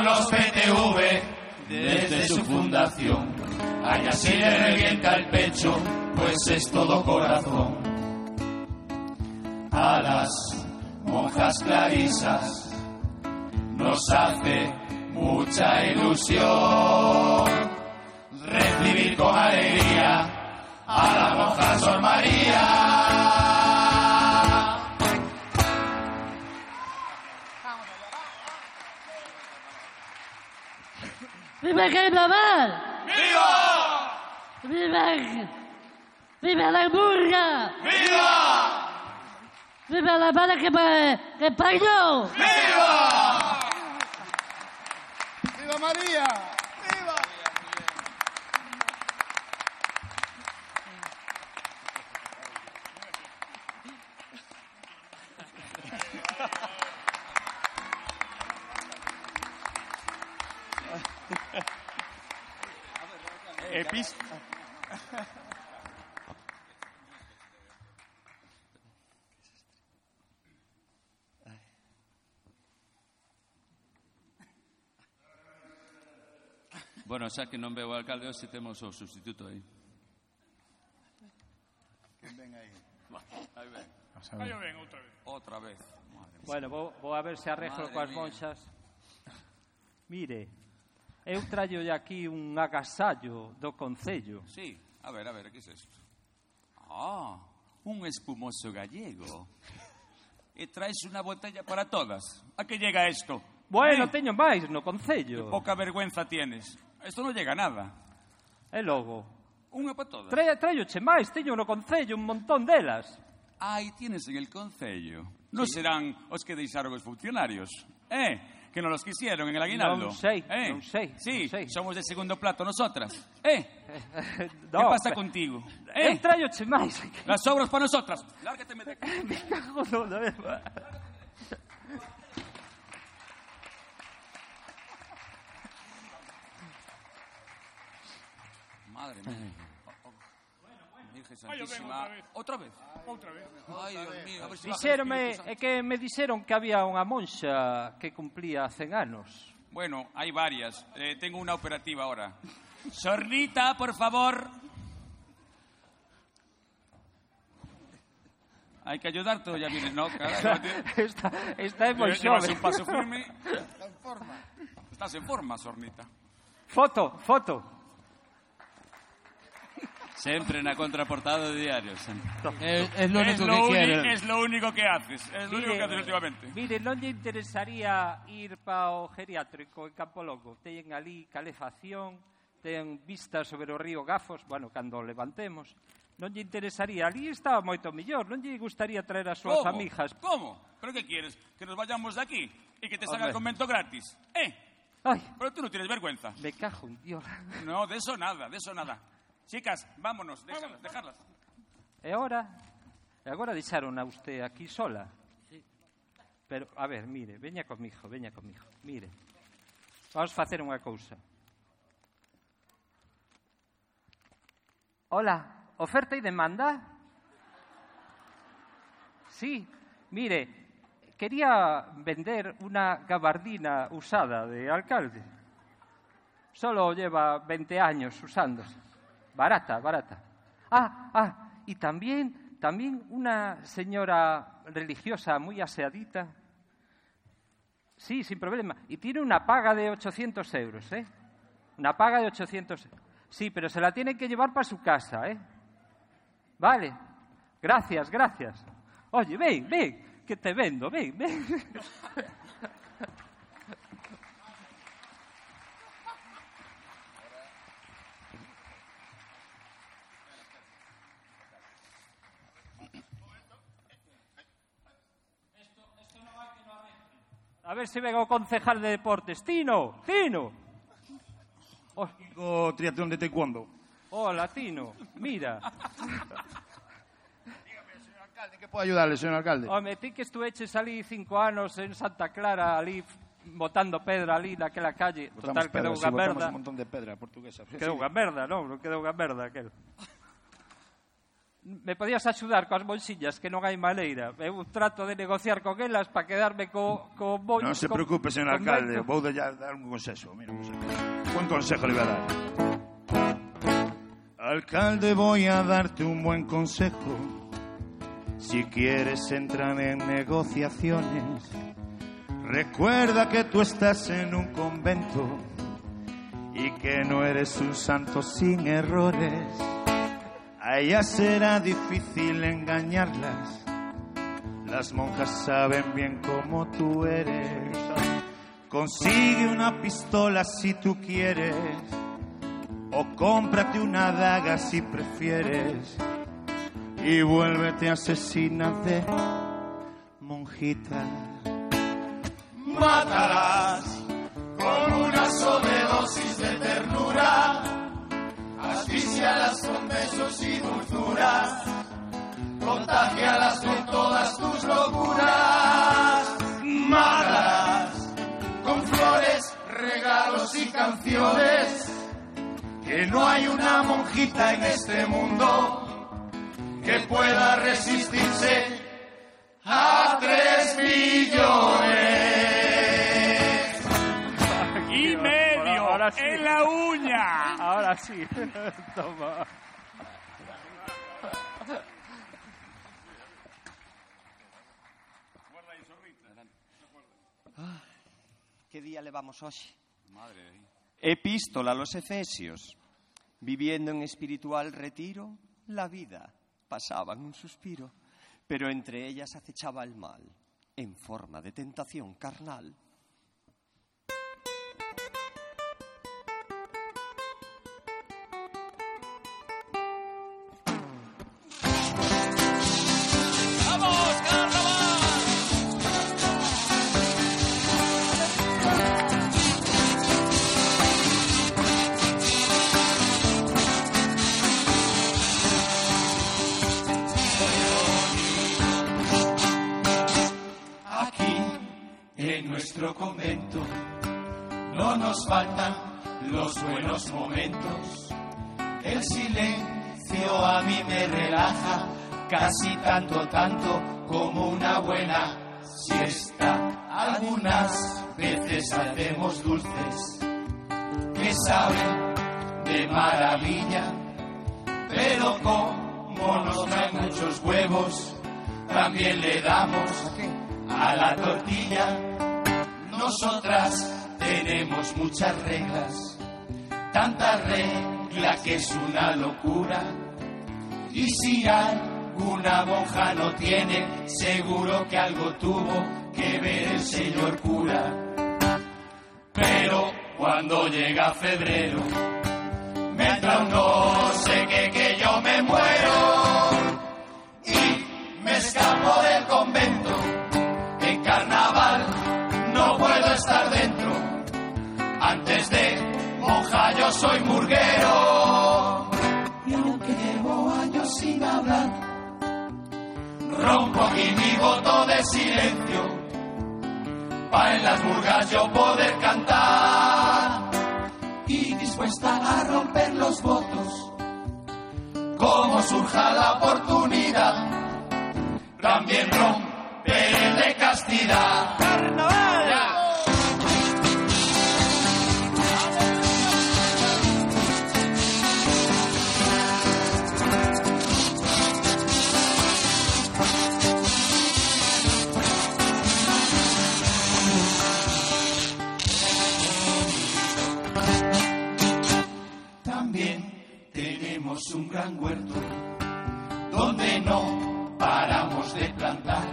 Los PTV desde su fundación. Allá se le revienta el pecho, pues es todo corazón. A las monjas clarisas nos hace mucha ilusión recibir con alegría a la monja Sor María. ¡Viva el carnaval! ¡Viva! ¡Viva! ¡Viva la murga! ¡Viva! ¡Viva la bala que me que parió! ¡Viva! ¡Viva María! Bueno, xa que non veo o alcalde hoxe temos o substituto aí. Quen ven aí? Aí ven. Aí ven outra vez. Outra vez. Madre bueno, vou, vou a ver se arreglo Madre coas mía. monxas. Mire, eu traio aquí un agasallo do Concello. Sí, a ver, a ver, que é isto? Ah, un espumoso gallego. E traes unha botella para todas. A que llega isto? Bueno, eh? teño máis no Concello. Que poca vergüenza tienes. Isto non llega a nada. E logo? Unha para todas. Traio, traioche máis, teño no Concello un montón delas. Ai, tienes en el Concello. Non sí. serán os que deixaron os funcionarios. Eh, que non los quisieron en el aguinaldo. Non sei, eh. non sei. Sí, non sei. somos de segundo plato nosotras. Eh, no, que pasa pe... contigo? Eh, eh traio che máis. Las obras para nosotras. Lárgateme de aquí. Me cago no, no, Madre mía. Santísima. otra vez. ¿Otra vez? Outra vez. Ay, Dios mío. A ver si Dixéronme, é que me dixeron que había unha monxa que cumplía 100 anos. Bueno, hay varias. Eh, tengo una operativa ahora. Sornita, por favor. Hay que ayudarte o ya vienes, ¿no? Caray, Está, está moi Llevas xove. un paso firme. Estás en forma, Sornita. Foto, foto. Sempre na contraportada de diarios. É, é lo único es lo que quero. Es lo único que haces. Es lo mire, único que haces últimamente. Mire, non lle interesaría ir para o geriátrico en Campo Longo. Teñen ali calefacción, ten vista sobre o río Gafos, bueno, cando levantemos. Non lle interesaría, ali estaba moito mellor, non lle gustaría traer as súas ¿Cómo? amijas. Como? Pero que quieres? Que nos vayamos de aquí e que te salga el convento gratis. Eh? Ay. Pero tú no tienes vergüenza. Me cajo un dios. No, de eso nada, de eso nada. Chicas, vámonos, déjalas, dejarlas. E agora, e agora deixaron a usted aquí sola. Sí. Pero, a ver, mire, veña comigo, veña comigo. Mire, vamos facer unha cousa. Hola, oferta e demanda? Sí, mire, quería vender una gabardina usada de alcalde. Solo lleva 20 años usándose. Barata, barata. Ah, ah, y también, también una señora religiosa muy aseadita. Sí, sin problema. Y tiene una paga de 800 euros, ¿eh? Una paga de 800 euros. Sí, pero se la tienen que llevar para su casa, ¿eh? Vale. Gracias, gracias. Oye, ven, ven, que te vendo, ven, ven. ver si vengo concejal de deportes. Tino, Tino. O triatlón de taekwondo. Hola, Tino. Mira. ¿En qué puedo ayudarle, señor alcalde? Home, ti que estuveches ali cinco anos en Santa Clara, ali botando pedra ali naquela calle. Botamos Total, quedou pedra, unha botamos merda. un montón de pedra portuguesa. Quedou unha merda, non? Non quedou unha merda aquel. Me podías axudar coas bolsillas, que non hai maneira. Eu trato de negociar con elas para quedarme co, co bollo. No se preocupe, señor alcalde. Voy a dar un consejo. Mira, un consejo. Buen consejo le voy a dar. Alcalde, voy a darte un buen consejo. Si quieres entrar en negociaciones, recuerda que tú estás en un convento y que no eres un santo sin errores. A ellas será difícil engañarlas Las monjas saben bien cómo tú eres. Consigue una pistola si tú quieres. O cómprate una daga si prefieres. Y vuélvete asesina de monjita. Mátalas con una sobredosis de. Asfixialas con besos y dulzuras. Contagialas con todas tus locuras. Mátalas con flores, regalos y canciones. Que no hay una monjita en este mundo que pueda resistirse a tres millones. Ahora sí. en la uña. Ahora sí. Toma. Que día levamos hoxe? Madre Epístola a los Efesios. Viviendo en espiritual retiro, la vida pasaba en un suspiro, pero entre ellas acechaba el mal, en forma de tentación carnal. Faltan los buenos momentos. El silencio a mí me relaja, casi tanto, tanto como una buena siesta. Algunas veces hacemos dulces que saben de maravilla, pero como nos traen muchos huevos, también le damos a la tortilla. Nosotras tenemos muchas reglas, tanta regla que es una locura. Y si alguna monja no tiene, seguro que algo tuvo que ver el señor cura. Pero cuando llega febrero, me entra un no sé qué que yo me muero y me escapo yo soy murguero. Y aunque llevo años sin hablar, rompo aquí mi voto de silencio. Pa' en las murgas yo poder cantar. Y dispuesta a romper los votos. Como surja la oportunidad, también romper el de castidad. ¡Carnaval! Un gran huerto donde no paramos de plantar.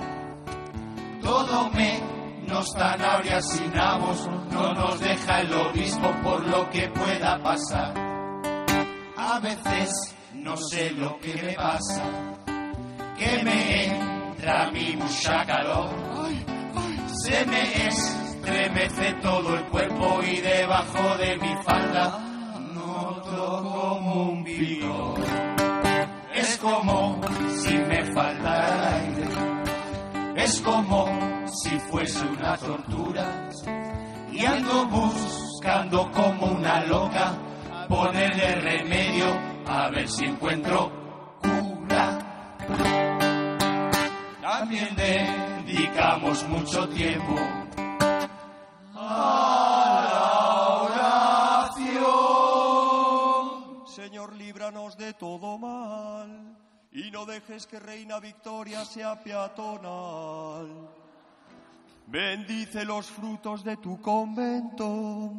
Todo menos zanahorias y nabos no nos deja el obispo por lo que pueda pasar. A veces no sé lo que me pasa, que me entra mi mucha calor. Se me estremece todo el cuerpo y debajo de mi falda como un vigor. Es como si me faltara aire, es como si fuese una tortura. Y ando buscando como una loca ponerle remedio a ver si encuentro cura. También dedicamos mucho tiempo a Señor, líbranos de todo mal y no dejes que Reina Victoria sea peatonal. Bendice los frutos de tu convento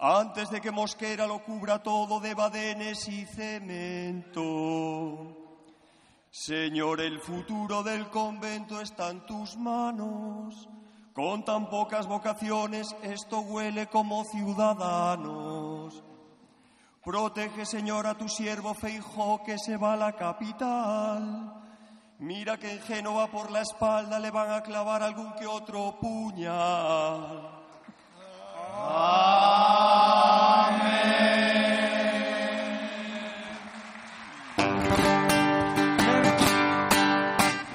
antes de que Mosquera lo cubra todo de badenes y cemento. Señor, el futuro del convento está en tus manos. Con tan pocas vocaciones, esto huele como ciudadanos. Protege, Señor, a tu siervo Feijó que se va a la capital. Mira que en Génova por la espalda le van a clavar algún que otro puñal.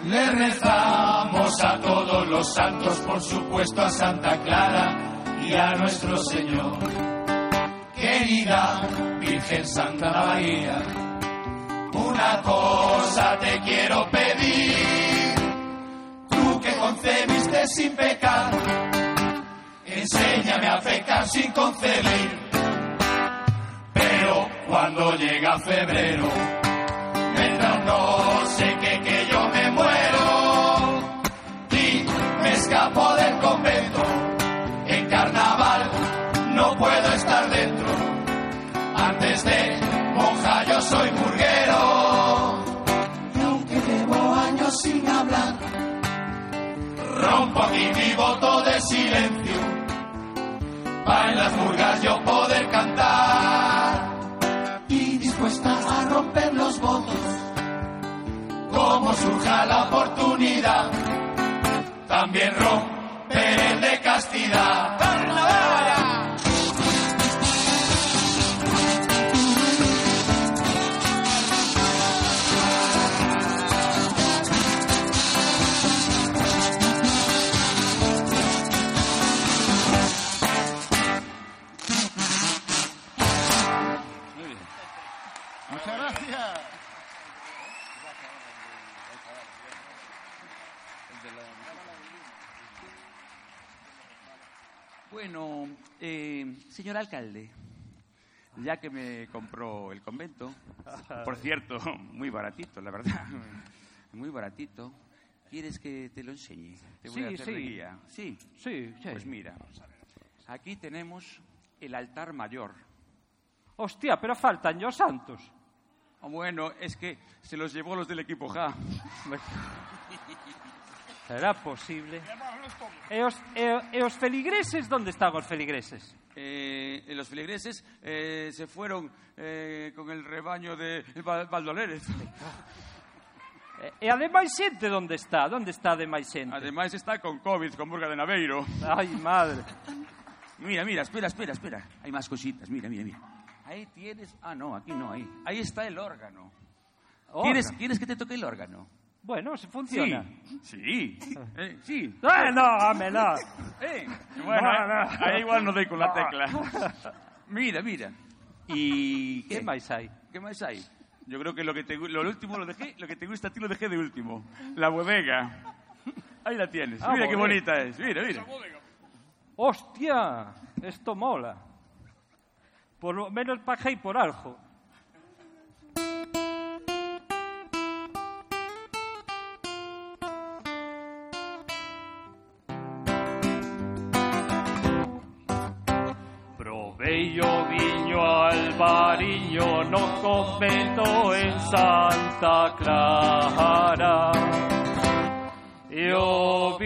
Le rezamos a todos los santos, por supuesto a Santa Clara y a nuestro Señor. Virgen Santa María, una cosa te quiero pedir. Tú que concebiste sin pecar, enséñame a pecar sin concebir. Pero cuando llega febrero, vendrá un no sé qué que soy burguero. Y aunque llevo años sin hablar, rompo aquí mi voto de silencio. Para en las murgas yo poder cantar y dispuesta a romper los votos como surja la oportunidad. También romper el de castidad. Bueno, eh, señor alcalde, ya que me compró el convento, por cierto, muy baratito, la verdad, muy baratito, ¿quieres que te lo enseñe? Te voy a Sí, hacer sí. de guía. Sí, Sí, sí. Pues mira, aquí tenemos el altar mayor. Hostia, pero faltan yo santos. Bueno, es que se los llevó los del equipo Ja. Será posible. E os, e, e os feligreses, onde están os feligreses? Eh, los feligreses eh, se fueron eh, con el rebaño de Val- Valdolérez. E, e ademais xente, onde está? Onde está ademais xente? Además está con COVID, con Burga de Naveiro. Ay, madre. Mira, mira, espera, espera, espera. Hay más cositas, mira, mira, mira. Ahí tienes... Ah, no, aquí no, ahí. Ahí está el órgano. ¿Quieres, Órgano. ¿Quieres que te toque el órgano? Bueno, se funciona. Sí, sí, eh, sí. Eh, no, dámela. Eh, bueno, No, no. ahí igual no doy con la No. tecla. Mira, mira. ¿Y qué? ¿Qué máis hai? ¿Qué más hay? Yo creo que lo que te gu- lo último lo dejé, lo que te gusta a ti lo dejé de último. La bodega. Ahí la tienes. Ah, mira qué bodega. bonita es. Mira, mira. Hostia, esto mola. Por lo menos paguei por algo. Albariño no convento en Santa Clara. E o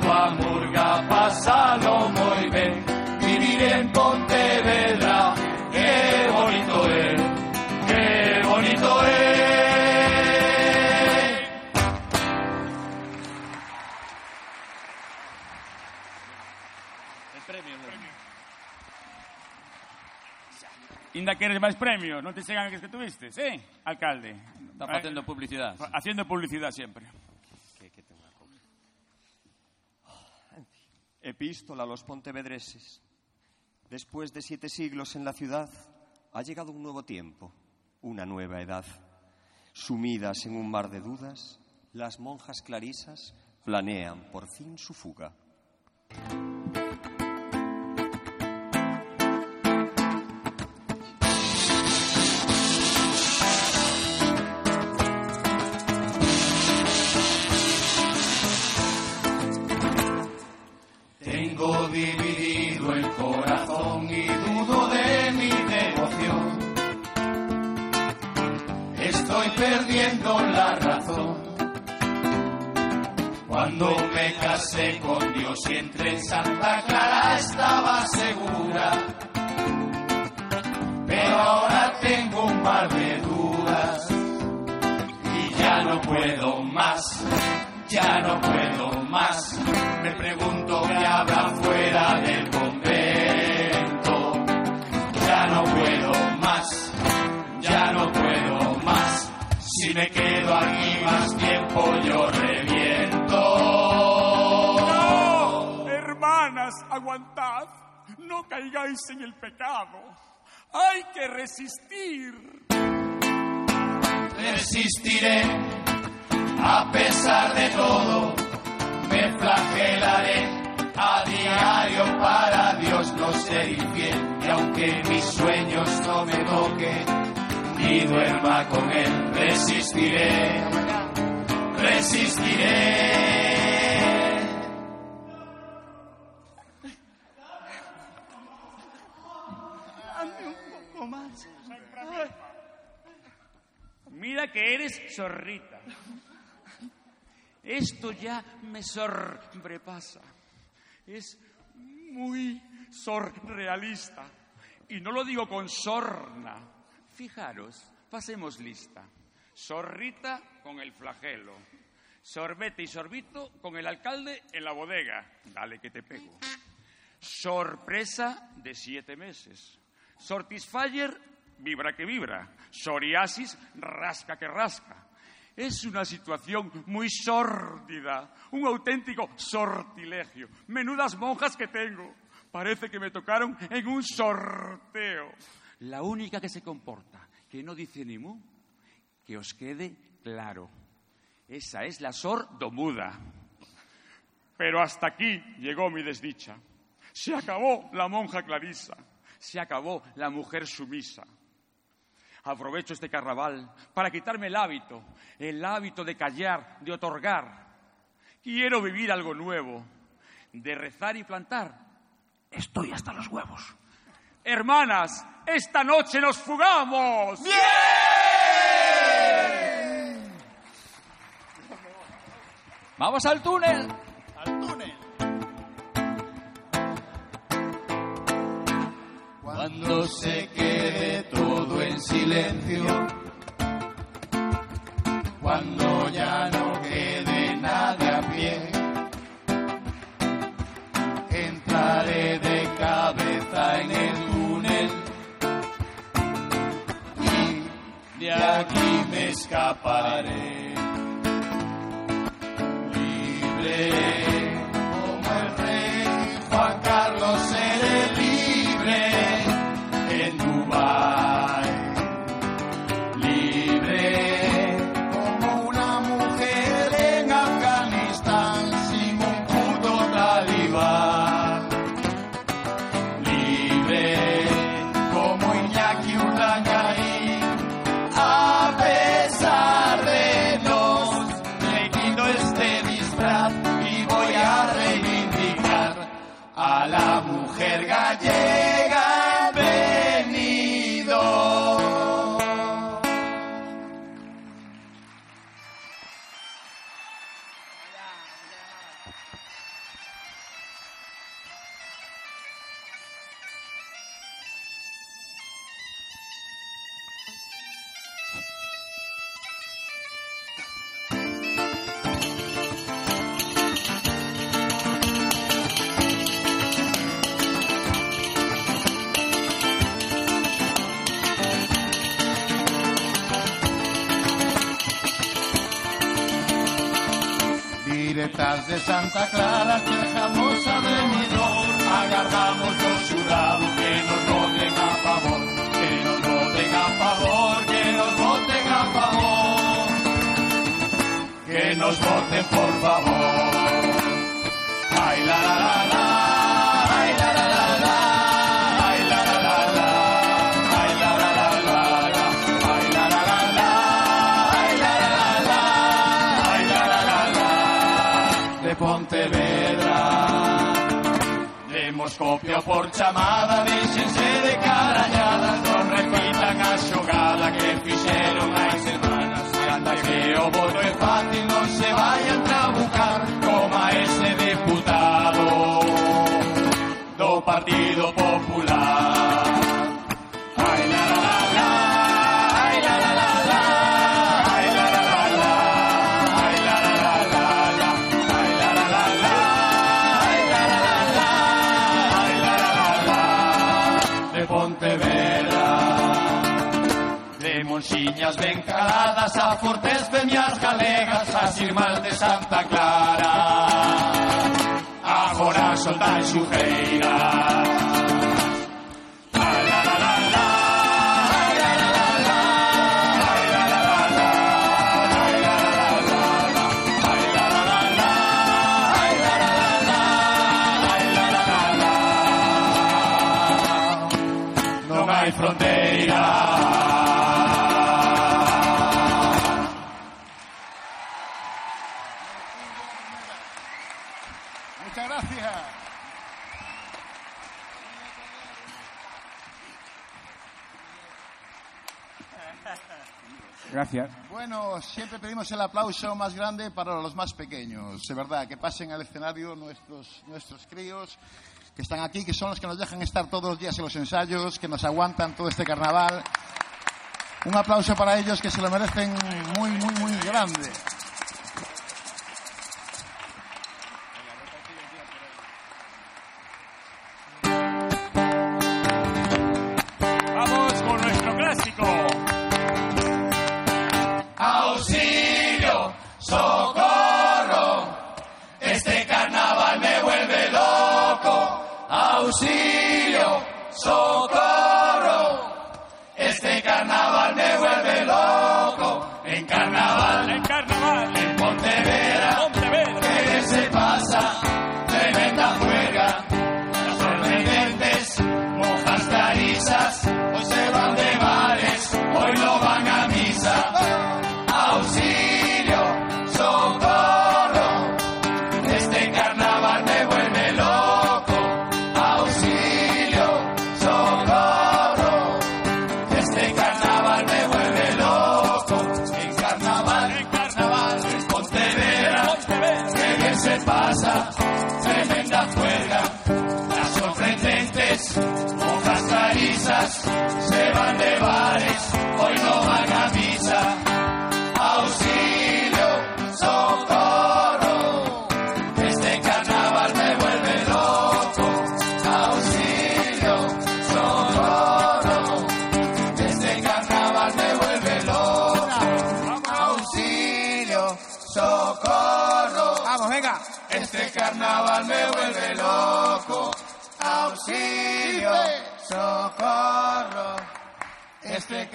coa murga pasalo moi ben Vivir en Pontevedra que bonito é Que bonito é El premio. Inda queres máis premios, non te chegan que que tuviste, sí, alcalde. Está facendo publicidade. Fa- Haciendo publicidade sempre. Epístola a los pontevedreses. Después de siete siglos en la ciudad, ha llegado un nuevo tiempo, una nueva edad. Sumidas en un mar de dudas, las monjas clarisas planean por fin su fuga. Dios y entré en Santa Clara estaba segura. Pero ahora tengo un mar de dudas y ya no puedo más, ya no puedo más. Me pregunto qué habrá fuera del convento. Ya no puedo más, ya no puedo más. Si me quedo aquí más tiempo yo reviento. Aguantad. No caigáis en el pecado. Hay que resistir. Resistiré a pesar de todo. Me flagelaré a diario para Dios no ser infiel. Y aunque mis sueños no me toquen ni duerma con él, resistiré. Resistiré. Mira que eres zorrita. Esto ya me sobrepasa. Es Muy surrealista. Y no lo digo con sorna. Fijaros, pasemos lista. Zorrita con el flagelo. Sorbete y sorbito con el alcalde en la bodega. Dale que te pego. Sorpresa de siete meses. Sortisfyer, vibra que vibra. Psoriasis, rasca que rasca. Es una situación muy sórdida, un auténtico sortilegio. Menudas monjas que tengo. Parece que me tocaron en un sorteo. La única que se comporta, que no dice ni mu, que os quede claro. Esa es la sordomuda. Pero hasta aquí llegó mi desdicha. Se acabó la monja Clarisa. Se acabó la mujer sumisa. Aprovecho este carnaval para quitarme el hábito, el hábito de callar, de otorgar. Quiero vivir algo nuevo, de rezar y plantar. Estoy hasta los huevos. Hermanas, esta noche nos fugamos. Vamos al túnel. Al túnel. Cuando se quede todo en silencio, cuando ya no quede nadie a pie, entraré de cabeza en el túnel. Y de aquí me escaparé. As ben caladas, a fortes veñas galegas, as irmás de Santa Clara. Agora soltan xujeira Bueno, siempre pedimos el aplauso más grande para los más pequeños, de verdad, que pasen al escenario nuestros, nuestros críos que están aquí, que son los que nos dejan estar todos los días en los ensayos, que nos aguantan todo este carnaval. Un aplauso para ellos que se lo merecen muy, muy, muy grande.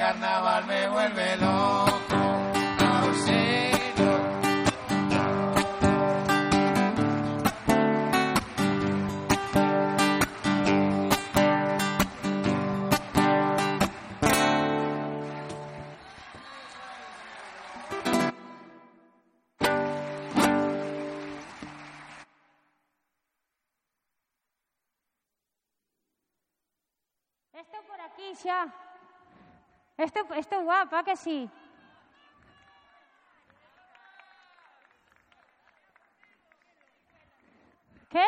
Carnaval me vuelve loco. Estou, estou guapa, que sí? Que?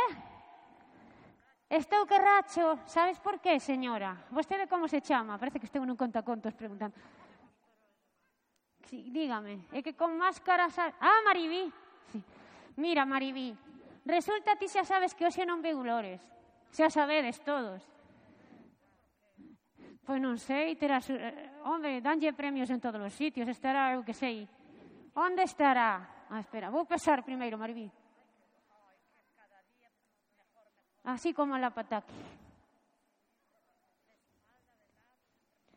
Estou que racho. Sabes por qué, señora? Vostede como se chama? Parece que estou nun contacontos preguntando. Sí, dígame. É que con máscara... Sa... Ah, Maribí. Sí. Mira, Maribí. Resulta ti xa sabes que hoxe non veu Lores. Xa sabedes todos. Pois non sei, terás... Hombre, danlle premios en todos os sitios, estará, eu que sei. Onde estará? Ah, espera, vou pesar primeiro, Maribí. Así como a la pataki.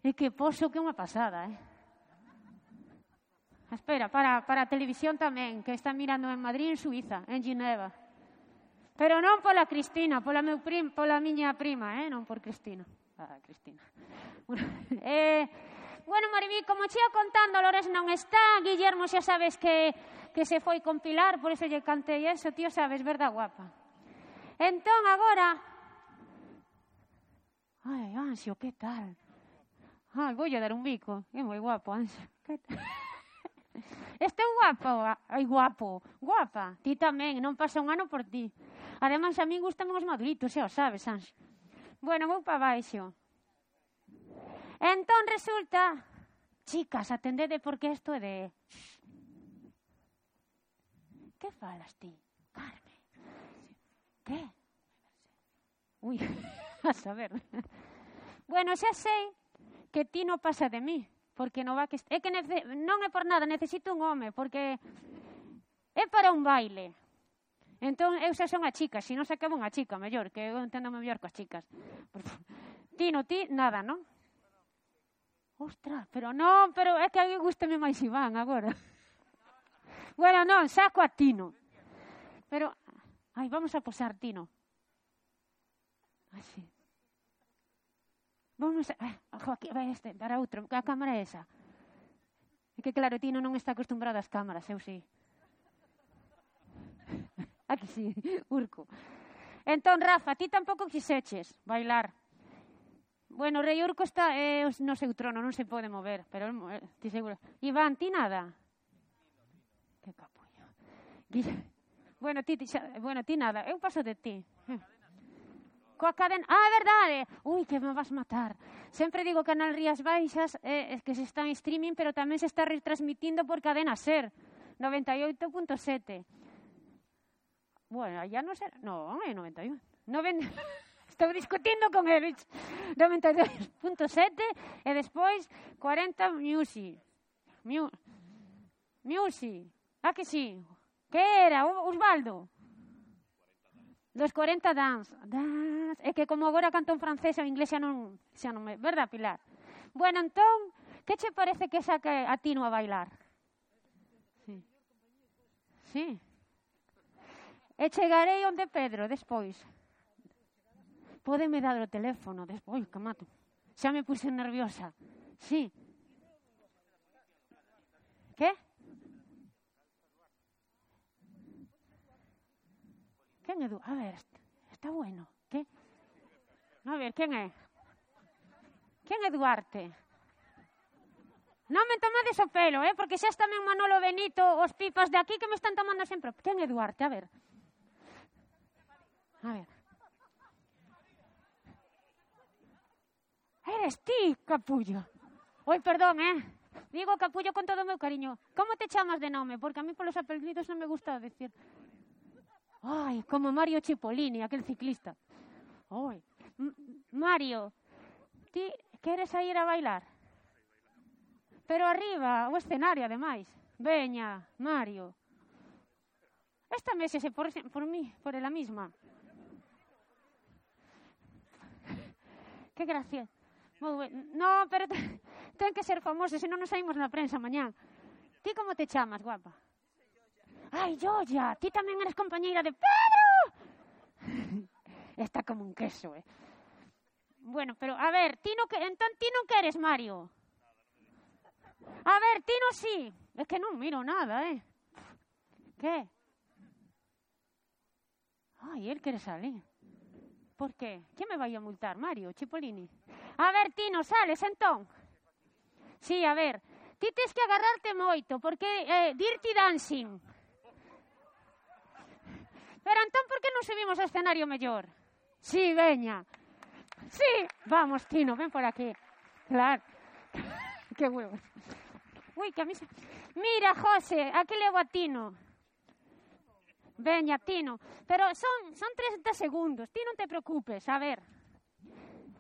E que poso que é unha pasada, eh? Espera, para, para a televisión tamén, que está mirando en Madrid, en Suiza, en Ginebra. Pero non pola Cristina, pola, meu prim, pola miña prima, eh? non por Cristina. Ah, Cristina. Bueno, eh, Bueno, Maribí, como che contando, Lores non está, Guillermo xa sabes que, que se foi con Pilar, por eso lle cantei eso, tío, sabes, verdad guapa. Entón, agora... Ai, Ansio, que tal? Ai, voulle dar un bico, é moi guapo, Ansio. Que tal? Este guapo, ai guapo, guapa, ti tamén, non pasa un ano por ti. Ademais, a min gustan os maduritos, xa o sabes, Anxo. Bueno, vou pa baixo. Entón resulta, chicas, atendede porque isto é de... Que falas ti, Carmen? Que? Ui, a saber. Bueno, xa sei que ti non pasa de mí, porque non va que... É que nece... non é por nada, necesito un home, porque é para un baile. Entón, eu xa son a chica, se non sacaba unha chica, mellor, que eu entendo mellor coas chicas. Ti no ti, nada, non? Ostras, pero non, pero é que a mí gustame máis Iván agora. Bueno, non, saco a Tino. Pero, ai, vamos a posar Tino. Así. Vamos a... Ah, aquí, vai este, para outro, a cámara é esa. É que claro, Tino non está acostumbrado ás cámaras, eu sí. Aquí sí, urco. Entón, Rafa, ti tampouco quixeches bailar. Bueno, o rei Urco está eh, no seu trono, non se pode mover, pero eh, ti seguro. Iván, ti nada? Que capullo. Bueno, ti, ti, xa- bueno, ti nada, eu paso de ti. Coa cadena... Ah, verdade! Ui, que me vas matar. Sempre digo Canal Rías Baixas eh, que se está en streaming, pero tamén se está retransmitindo por cadena SER, 98.7. Bueno, ya non será... Non, é 91. Noven... estou discutindo con el 92.7 e despois 40 Musi. Mu, Musi. Ah, que sí. Que era? Osvaldo. Dos 40 dance. dance. É que como agora canto en francés ou inglés xa non, xa non me... Verdad, Pilar? Bueno, entón, que che parece que saque a Tino a bailar? Sí. Sí. E chegarei onde Pedro despois. Pódeme dar o teléfono despois, que mato. Xa me puse nerviosa. Sí. Que? Quen é. A ver, est- está bueno. Que? A ver, quen é? Quen é Duarte? Non me tomades o pelo, eh? Porque xa está tamén Manolo Benito, os pipas de aquí que me están tomando sempre. Quen é Duarte? A ver. A ver. Eres ti, capullo. Oi, perdón, eh? Digo capullo con todo meu cariño. Como te chamas de nome? Porque a mí polos apelidos non me gusta decir. Ai, como Mario Cipollini, aquel ciclista. M- Mario, ti queres a ir a bailar? Pero arriba, o escenario, ademais. Veña, Mario. Esta mesa se por, por mí, por ela misma. Que gracia. No, pero te- ten que ser famoso, senón non saímos na prensa mañán. Ti como te chamas, guapa? Ai, Joya, ti tamén eres compañeira de Pedro. Está como un queso, eh. Bueno, pero a ver, ti non que entón ti non queres Mario. A ver, ti non sí. É que non miro nada, eh. Que? Ai, el quere salir. Por qué? ¿Quién me vai a multar? Mario, Cipollini. A ver, Tino, sales entón. Sí, a ver. Ti tes que agarrarte moito, porque eh, Dirty Dancing. Pero entón, por que non subimos ao escenario mellor? Sí, veña. Sí, vamos, Tino, ven por aquí. Claro. Qué huevos. Uy, que a mí se... Mira, José, aquí levo a Tino. Veña, Tino. Pero son, son 30 segundos. Ti non te preocupes, a ver.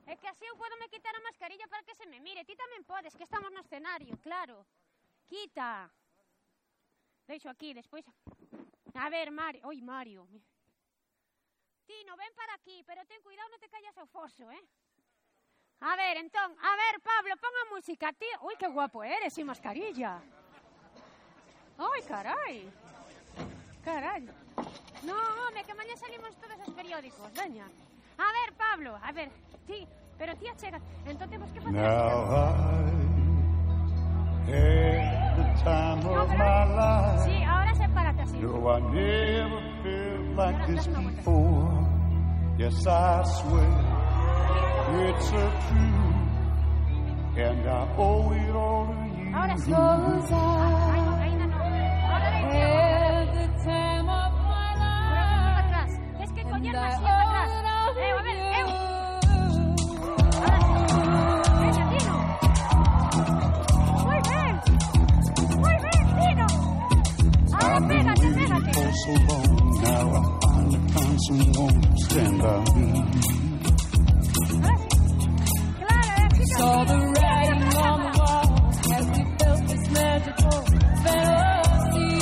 É que así eu podo me quitar a mascarilla para que se me mire. Ti tamén podes, que estamos no escenario, claro. Quita. Deixo aquí, despois... A ver, Mario. Oi, Mario. Tino, ven para aquí, pero ten cuidado, non te callas ao foso, eh? A ver, entón, a ver, Pablo, pon a música. Ti, ui, que guapo eres, sin mascarilla. Ai, carai. Carai. No, home, que mañá salimos todos os periódicos, veña. A ver, Pablo, a ver, ti, pero ti achega. Entón temos que facer Now así. I had the time No, of pero- my life. Sí, ahora sepárate así. No, I never felt like this before. Yes, I swear it's a truth, and I owe it all to you. Ahora sí. I've been waiting for so long. Now I finally found someone to stand by me. Saw the writing on the wall as we felt this magical fantasy.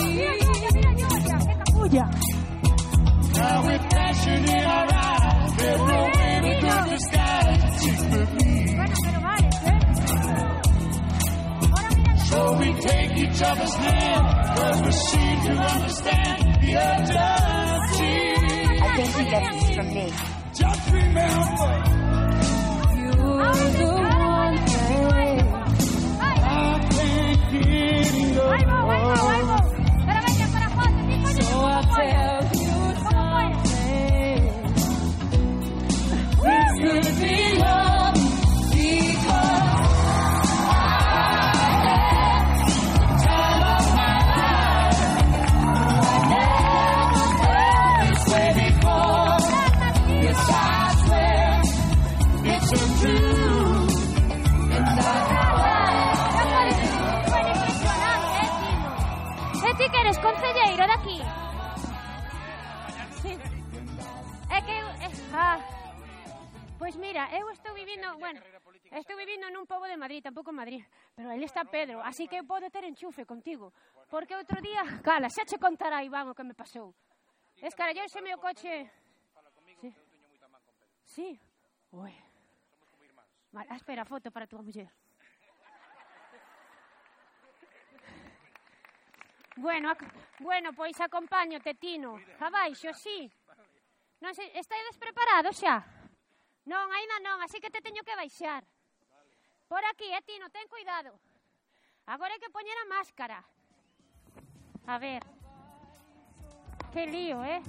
Now with passion in our eyes, they're romantic on the sky. She's the So we take each other's hand, cause we're to understand the urgency. I think he gets. Just remember, you're the oh, I will, I will, I will. Pero venga para Juan, te Pedro, así que pode ter enchufe contigo. Porque outro día, cala, xa che contará Iván o que me pasou. Escarallouse meu coche... Sí. Sí. Ué. Vale, ah, espera, foto para a tua muller. Bueno, ac... bueno, pois acompaño, Tino. Abaixo, sí. Non sei, estáis preparados xa? Non, aínda non, así que te teño que baixar. Por aquí, eh, Tino, ten cuidado. Agora hai que poñer a máscara. A ver. Que lío, eh?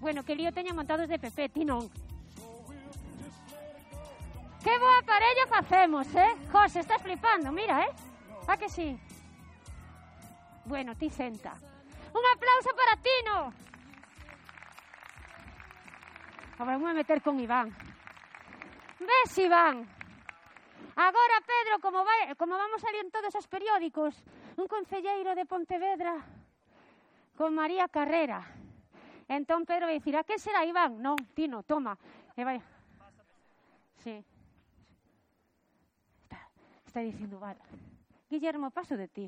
Bueno, que lío teña montados de PP, ti non. Que boa parella facemos, eh? José, estás flipando, mira, eh? A que sí? Bueno, ti senta. Un aplauso para Tino. Ahora vamos a meter con Iván. Ves, Iván? Agora, Pedro, como, vai, como vamos salir en todos os periódicos, un concelleiro de Pontevedra con María Carrera. Entón Pedro vai dicir, a que será Iván? Non, Tino, toma. E vai... Sí. Está, está dicindo, vale. Guillermo, paso de ti.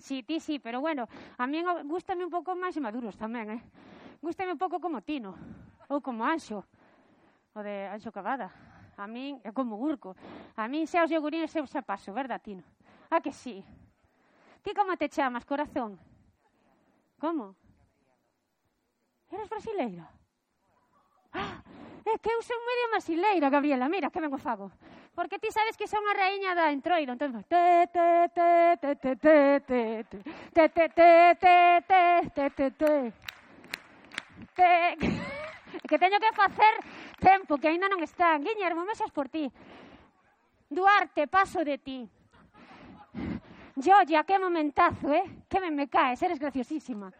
Sí, ti sí, pero bueno, a mí gustame un pouco máis maduros tamén, eh? Gústame un pouco como Tino, ou como Anxo, o de Anxo Cavada. A min, é como urco. A min xa os iogurines eu xa paso, verdad, Tino? A que sí? Ti como te chamas, corazón? Como? Eres brasileiro? Ah, é que eu son medio brasileiro, Gabriela. Mira, que ben o fago. Porque ti sabes que son a raíña da entroido. Entón, te, te, te, te, te, te, te, te, te, te, te, te, te, te, te, que teño que facer tempo, que aínda non están. Guillermo, mesas por ti. Duarte, paso de ti. Gioia, que momentazo, eh? Que me me caes, eres graciosísima.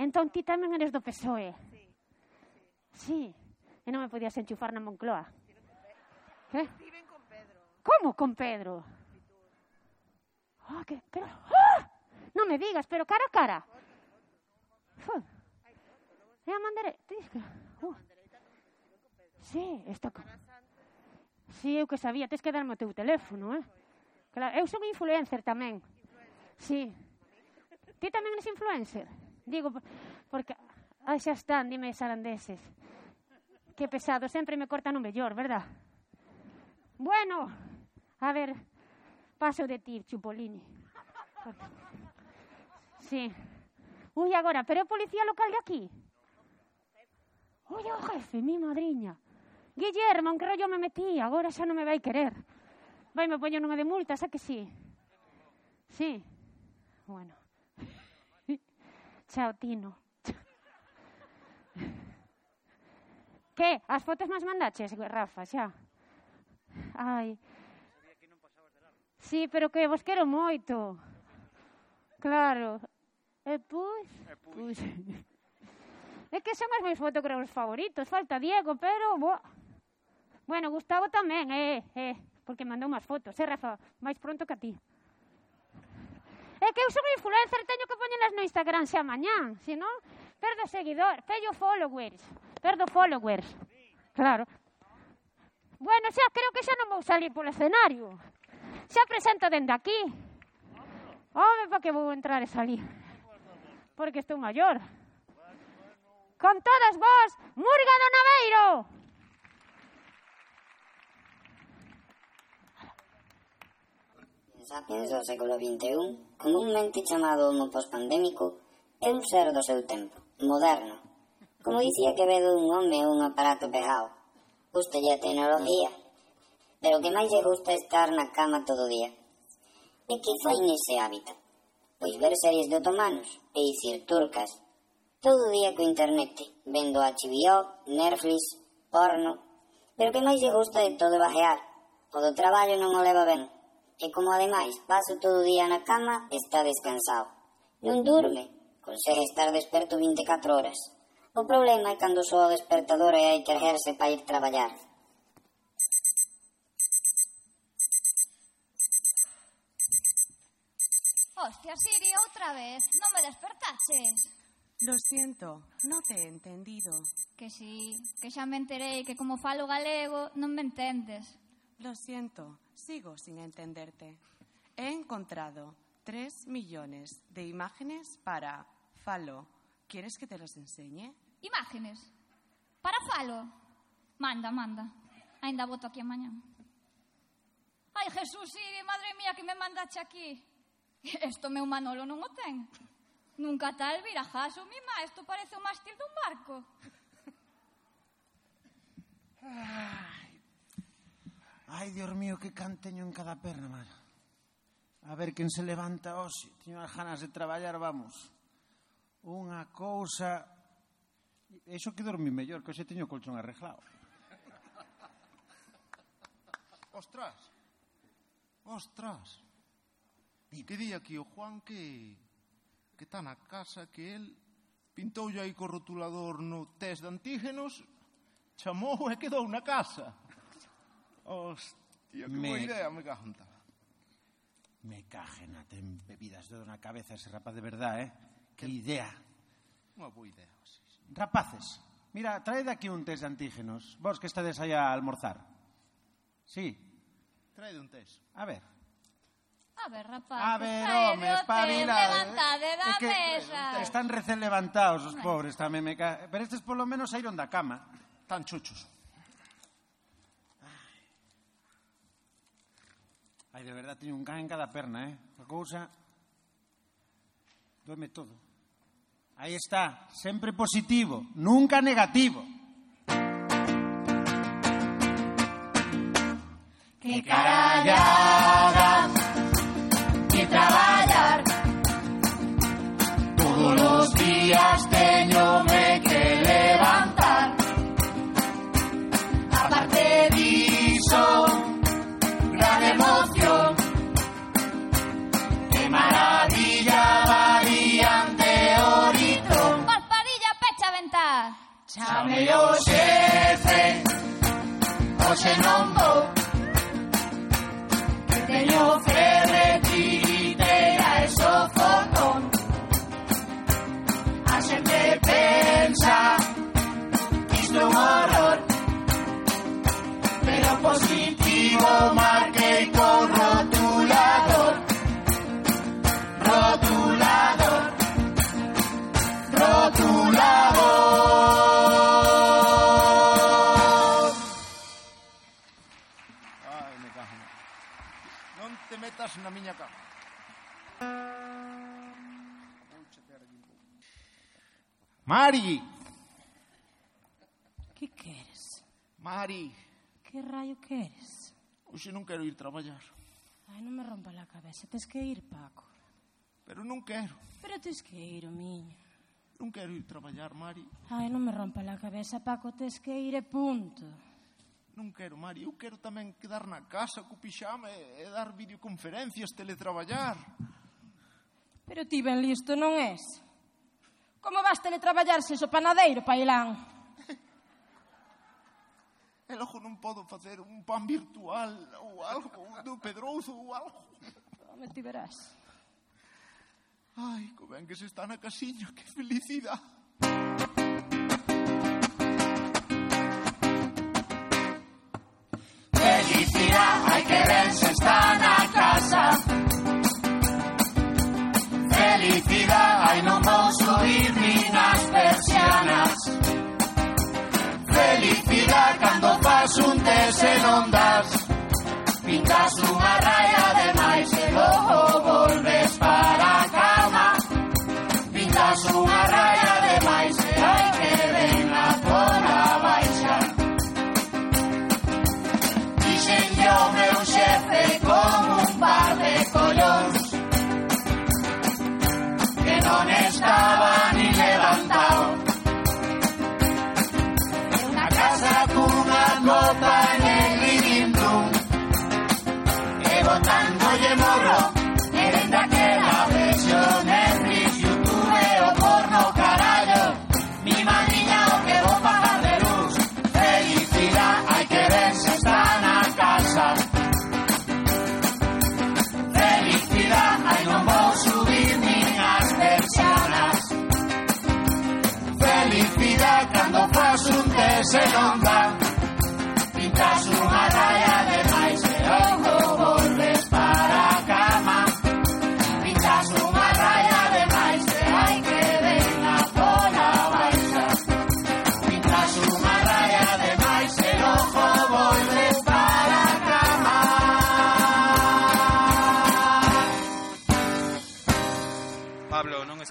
Entón, ti tamén eres do PSOE. Sí. E non me podías enchufar na Moncloa. Eh? Viven con Pedro. Como con Pedro? Oh, que, pero, oh! Non me digas, pero cara a cara. Foda. É a mandere... Te que... Uh. Sí, está... Sí, eu que sabía, tens que darme o teu teléfono, eh? Claro, eu son influencer tamén. Sí. Ti tamén eres influencer? Digo, porque... Ah, xa están, dime sarandeses. Que pesado, sempre me cortan o mellor, verdad? Bueno, a ver, paso de ti, Chupolini. Sí. Ui, agora, pero é policía local de aquí? Ui, o jefe, mi madriña. Guillermo, en que rollo me metí, agora xa non me vai querer. Vai, me poño nunha de multa, xa que sí. Sí. Bueno. Chao, Tino. que? As fotos máis mandaches, Rafa, xa. Ai. Sí, pero que vos quero moito. Claro. E pois... E pois... É que son os meus fotógrafos favoritos. Falta Diego, pero... Boa. Bueno, Gustavo tamén, eh, eh, porque mandou máis fotos, eh, Rafa, máis pronto que a ti. É que eu son influencer, teño que poñelas no Instagram xa mañán, se non, perdo seguidor, pello followers, perdo followers. Claro. Bueno, xa creo que xa non vou salir polo escenario. Xa presento dende aquí. Home, para que vou entrar e salir? Porque estou maior. Con todas vos, Murga do Naveiro! Sapiens do século XXI, comúnmente chamado homo pospandémico, é un ser do seu tempo, moderno. Como dicía que vedo un home un aparato pegado. Gustalle a tecnología, pero que máis lle gusta estar na cama todo o día. E que foi nese hábitat? Pois ver series de otomanos, e dicir turcas, todo o día co internet, vendo HBO, Netflix, porno, pero que máis lle gusta de todo bajear, o do traballo non o leva ben e como ademais paso todo o día na cama, está descansado. Non durme, consegue estar desperto 24 horas. O problema é cando soa o despertador e hai que erguerse para ir traballar. Hostia, Siri, outra vez. Non me despertaches. Lo siento, no te he entendido. Que sí, que xa me enterei que como falo galego non me entendes. Lo siento, sigo sin entenderte. He encontrado 3 millones de imágenes para Falo. ¿Quieres que te las enseñe? Imágenes. Para Falo. Manda, manda. Ainda voto aquí mañá. Ai, Jesús, Siri, madre mía, que me mandache aquí. Esto meu Manolo non o ten. Nunca tal vira jaso, mi isto parece o mástil dun barco. Ah. Ai, Dios mío, que can teño en cada perna, mara. A ver, quen se levanta hoxe? Teño as ganas de traballar, vamos. Unha cousa... Eso que dormí mellor, que hoxe teño o colchón arreglado. Ostras! Ostras! E que di aquí o Juan que que está na casa que el pintoulle aí co rotulador no test de antígenos chamou e quedou na casa. Hostia, que Me- boa idea, me cago en. Me cajena, ten bebidas de na cabeza ese rapaz de verdad, eh? Que idea. Unha boa idea. sí, sí. Rapaces, mira, traed aquí un test de antígenos. Vos que estades aí a almorzar. Sí, Trae un test. a ver. A ver, rapaz. A ver, home, o té, espabila. Levantade da É que mesa. Están recén levantados os pobres tamén me ca... Pero estes polo menos saíron da cama. Tan chuchos. Ai, de verdad, teño un can en cada perna, eh? A cousa... Duerme todo. Aí está, sempre positivo, nunca negativo. Que carallada Mari. Que queres? Mari. Que raio queres? Hoxe non quero ir traballar. Ai, non me rompa a cabeza. Tes que ir, Paco. Pero non quero. Pero tes que ir, o miño. Non quero ir traballar, Mari. Ai, non me rompa a cabeza, Paco. Tes que ir e punto. Non quero, Mari. Eu quero tamén quedar na casa co pixama e, eh, e dar videoconferencias, teletraballar. Pero ti ben listo non és? Como vas teletraballar se so panadeiro, Pailán? E logo non podo facer un pan virtual ou algo, un do pedrouzo ou algo. Me ti verás. Ai, co ben que se está na casiña, que felicidade. Felicidad hay que ver fas un test e non das gold mine.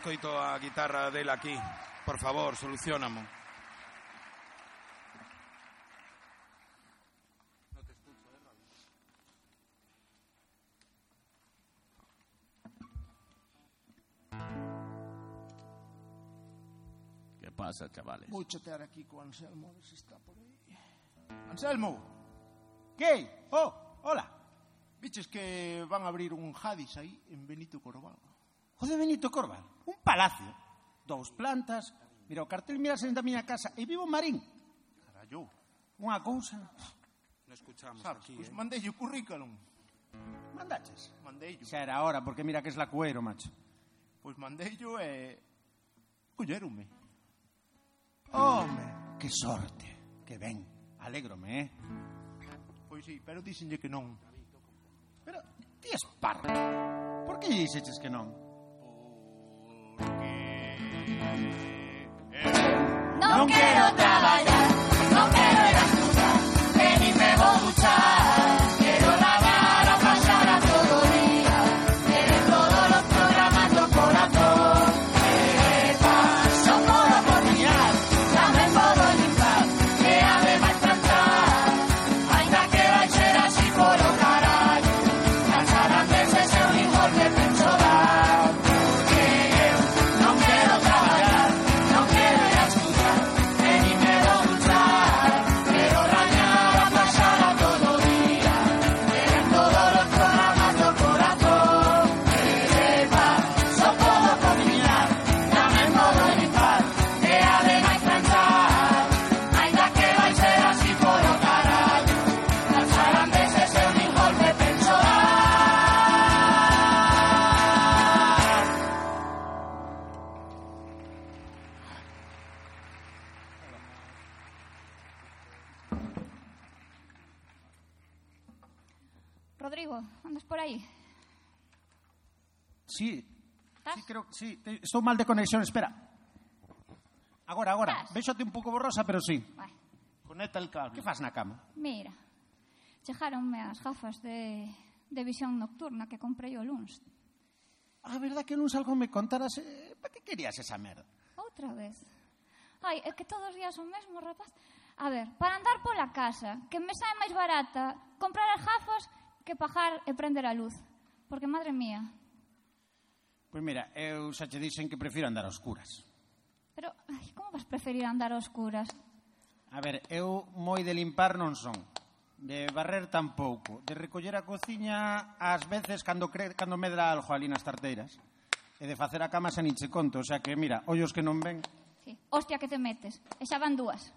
Escoito a guitarra dele aquí. Por favor, solucionamo. ¿Qué pasa, chavales? Voy a chatear aquí con Anselmo, a ver si está por ahí. Anselmo, ¿qué? Oh, hola. Viches que van a abrir un Hadis aí en Benito Corval. O de Benito Corval, un palacio, dous plantas, mira, o cartel mira da miña casa, e vivo Marín. Carallo. Unha cousa... Non escuchamos Sabes, aquí, pues eh? mandei o currículum. Mandaches? Mandei Xa era hora, porque mira que es la cuero, macho. Pois pues mandei e... Eh... Home, que sorte, que ben. Alégrome, eh? Pois sí, pero díxenlle que non. Pero ti es parvo. Por que lle dixeches que non? Non quero traballar, creo que sí. Estou mal de conexión, espera. Agora, agora. Véxote un pouco borrosa, pero sí. Vai. Conecta el cable. Que faz na cama? Mira, chegaronme as gafas de, de visión nocturna que comprei o lunes. A ah, verdad que non algo me contaras... Eh, pa que querías esa merda? Outra vez. Ai, é que todos os días o mesmo, rapaz. A ver, para andar pola casa, que me sae máis barata comprar as gafas que pagar e prender a luz. Porque, madre mía, Pois mira, eu xa che dixen que prefiro andar a oscuras. Pero, ai, como vas preferir andar a oscuras? A ver, eu moi de limpar non son. De barrer tampouco. De recoller a cociña ás veces cando, cre... cando medra algo ali nas tarteiras. E de facer a cama xa nin che conto. O sea que, mira, ollos que non ven... Sí. Hostia, que te metes. E xa van dúas.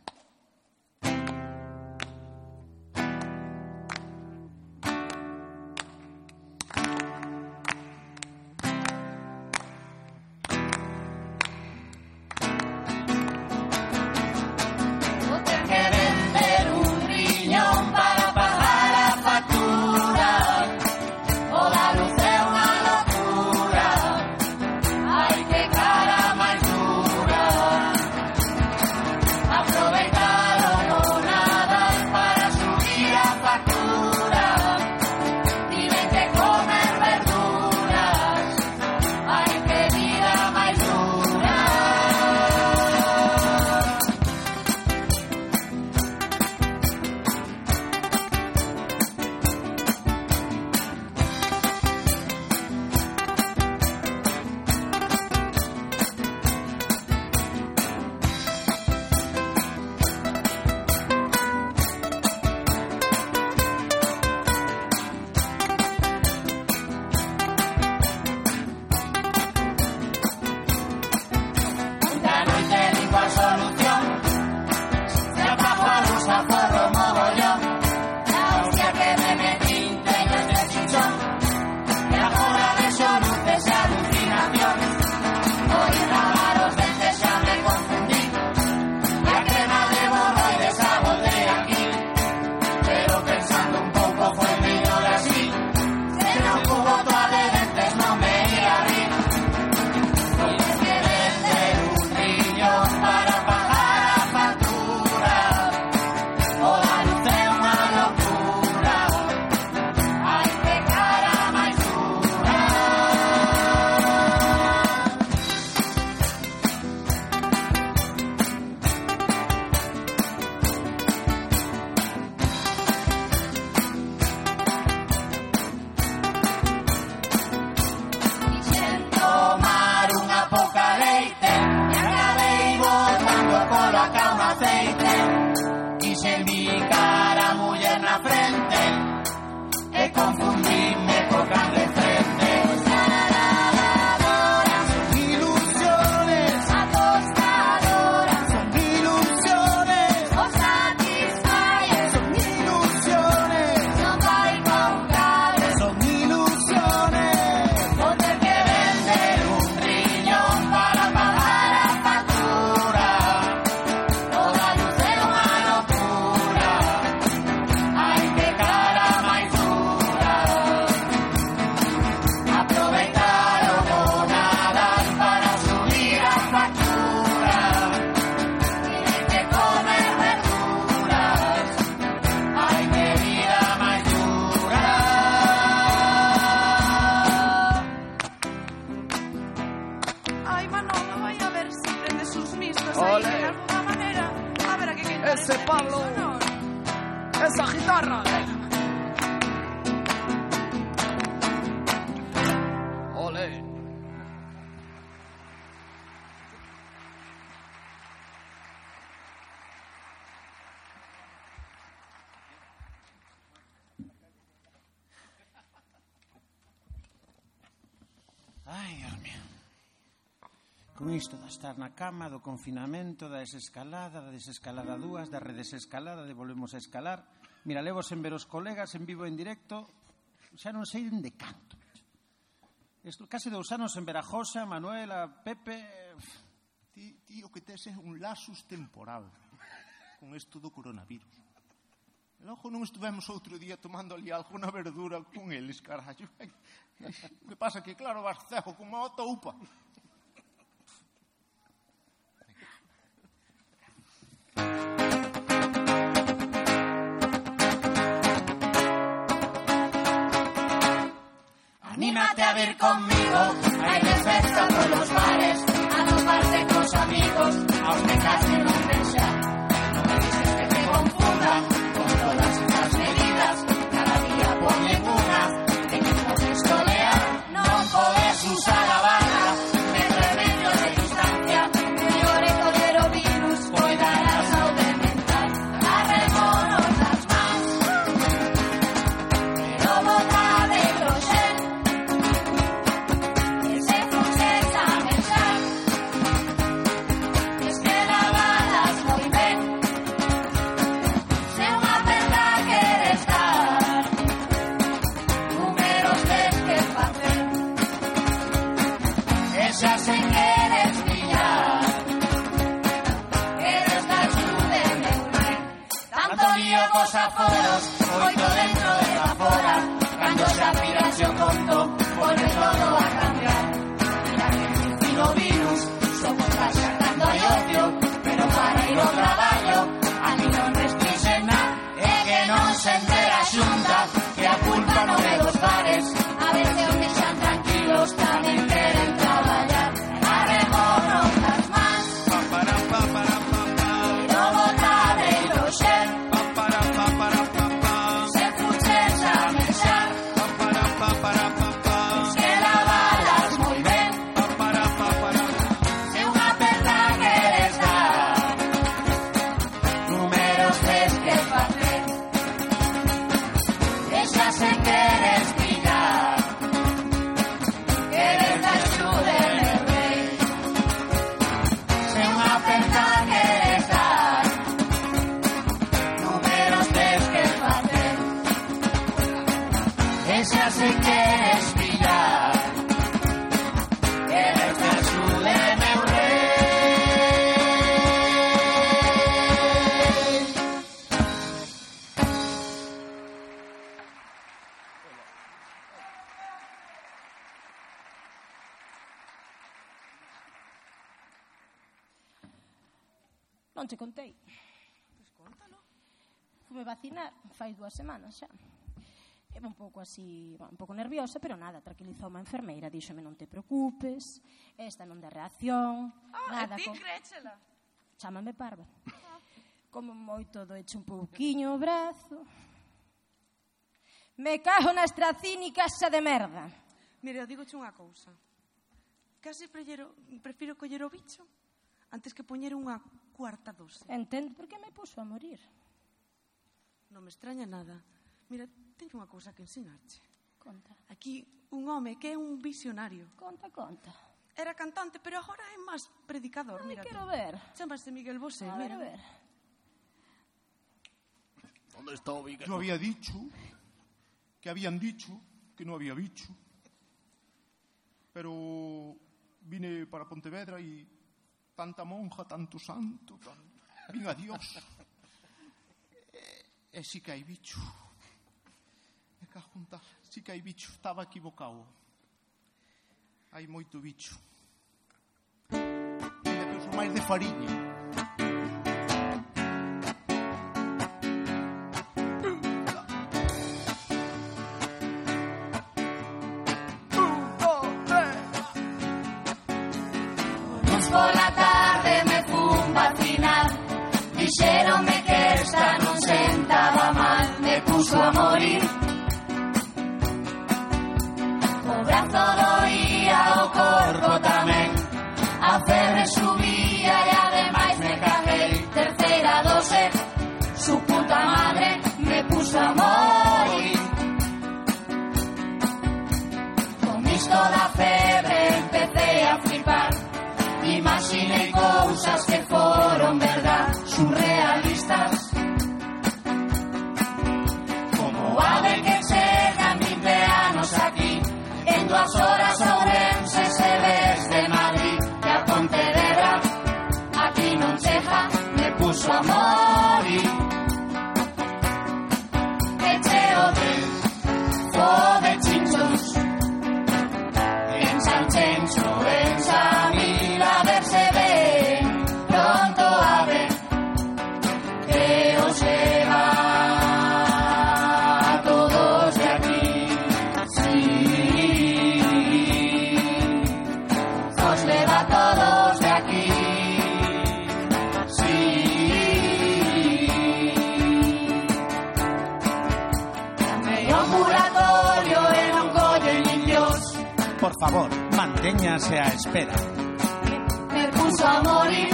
estar na cama, do confinamento, da desescalada, da desescalada dúas, da redesescalada, de volvemos a escalar. Mira, levo sen ver os colegas en vivo en directo, xa non sei de canto. Esto, case dous anos en Verajosa, Manuela, Pepe... Ti, ti o que tes é un lasus temporal con isto do coronavirus. E logo non estuvemos outro día tomando ali alguna verdura con eles, carallo. O que pasa que, claro, vas cego como a toupa. Anímate a vir conmigo, hay desfesta por los bares, a toparte cos amigos, aunque casi no te fai dúas semanas xa. E un pouco así, un pouco nerviosa, pero nada, tranquilizou a enfermeira, díxome non te preocupes, esta non dá reacción, ah, nada. Ah, ti con... créchela. Chámame parva. Ah. Como moito doeche un pouquiño o brazo. Me cajo na estracínica xa de merda. Mire, eu digo unha cousa. Casi prellero, prefiro coller o bicho antes que poñer unha cuarta dose. Entendo por que me puso a morir. Non me extraña nada. Mira, teño unha cousa que ensinarche. Conta. Aquí un home que é un visionario. Conta, conta. Era cantante, pero agora é máis predicador. Ai, mira quero ver. Chámase Miguel Bosé, A ver, mira. a ver. ¿Dónde está Yo había dicho que habían dicho que no había bicho. Pero vine para Pontevedra y tanta monja, tanto santo, tan... vine a Dios. E si que hai bicho. E que junta, si que hai bicho, estaba equivocado. Hai moito bicho. Ainda que son máis de fariña. Á espera. me puso a morir.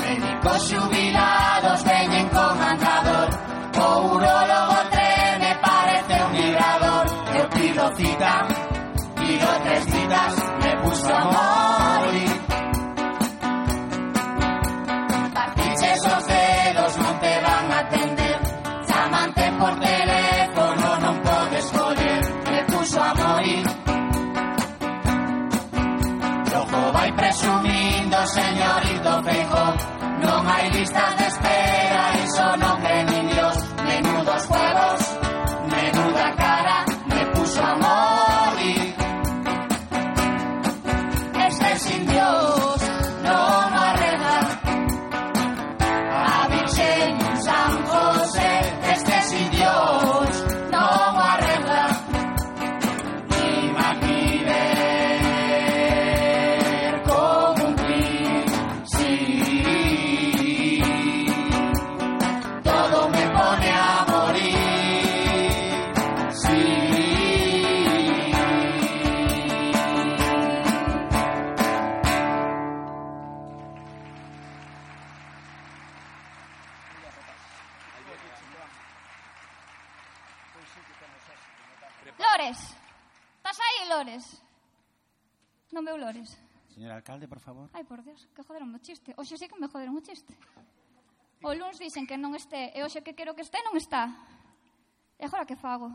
Médicos Non hai listas de espera, por Dios, que joderon o chiste. Hoxe sí que me joderon o chiste. O luns dicen que non este, e hoxe que quero que este non está. E agora que fago?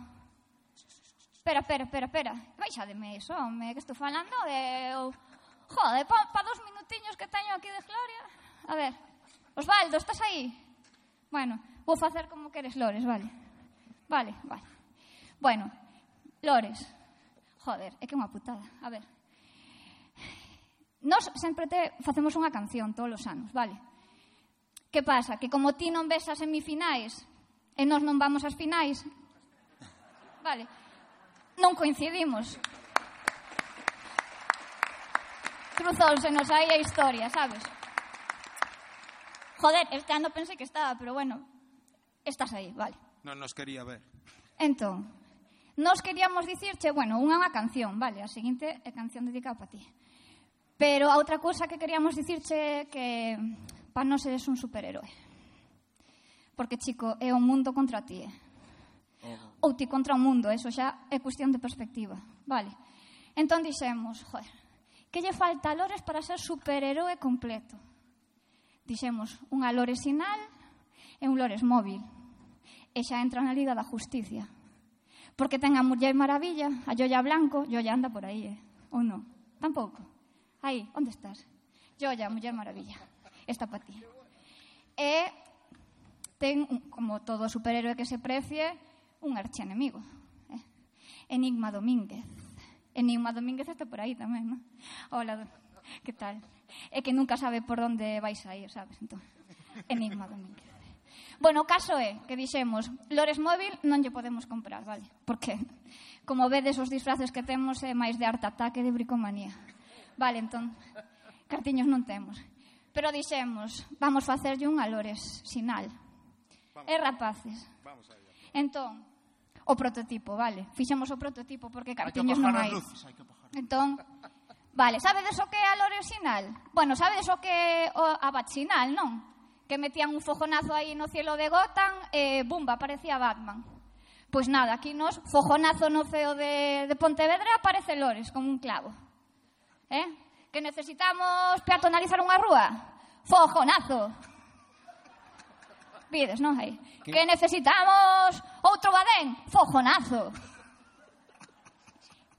Espera, espera, espera, espera. Baixademe iso, home, que estou falando de... o- Jode, pa, pa dos minutiños que teño aquí de gloria. A ver, Osvaldo, estás aí? Bueno, vou facer como queres, Lores, vale. Vale, vale. Bueno, Lores. Joder, é que é unha putada. A ver, Nos sempre te facemos unha canción todos os anos, vale? Que pasa? Que como ti non ves as semifinais e nós non vamos ás finais, vale, non coincidimos. Cruzóusenos aí a historia, sabes? Joder, este ano pensei que estaba, pero bueno, estás aí, vale. Non nos quería ver. Entón, nos queríamos dicirche, bueno, unha é unha canción, vale, a seguinte é canción dedicada para ti. Pero a outra cousa que queríamos dicirche que pa non seres un superhéroe. Porque, chico, é o mundo contra ti. Eh? Oh. Ou ti contra o mundo, eso xa é cuestión de perspectiva. Vale. Entón dixemos, joder, que lle falta a Lores para ser superhéroe completo? Dixemos, unha Lores sinal e un Lores móvil. E xa entra na Liga da Justicia. Porque ten a Muller Maravilla, a Joya Blanco, Joya anda por aí, eh? ou non? Tampouco. Aí, onde estás? Joya, Muller Maravilla. Esta para ti. E ten, como todo superhéroe que se precie, un archenemigo. Eh? Enigma Domínguez. Enigma Domínguez está por aí tamén, non? Hola, que tal? É que nunca sabe por onde vais a ir, sabes? Entón, Enigma Domínguez. Bueno, o caso é que dixemos, Lores Móvil non lle podemos comprar, vale? Porque, como vedes, os disfraces que temos é máis de arte ataque de bricomanía. Vale, entón, cartiños non temos. Pero dixemos, vamos facerlle un alores Lores, sinal. Vamos. E rapaces. Vamos a. Entón, o prototipo, vale. Fixemos o prototipo porque cartiños non hai. Luces, hai entón, vale, sabedes o que é a sinal? Bueno, sabedes o que é a Bat non? Que metían un fojonazo aí no cielo de Gotham e, bumba, aparecía Batman. Pois nada, aquí nos fojonazo no ceo de, de Pontevedra aparece Lores como un clavo. Eh? Que necesitamos peatonalizar unha rúa. Fojonazo. Pides, non hai? Que, que necesitamos outro badén. Fojonazo.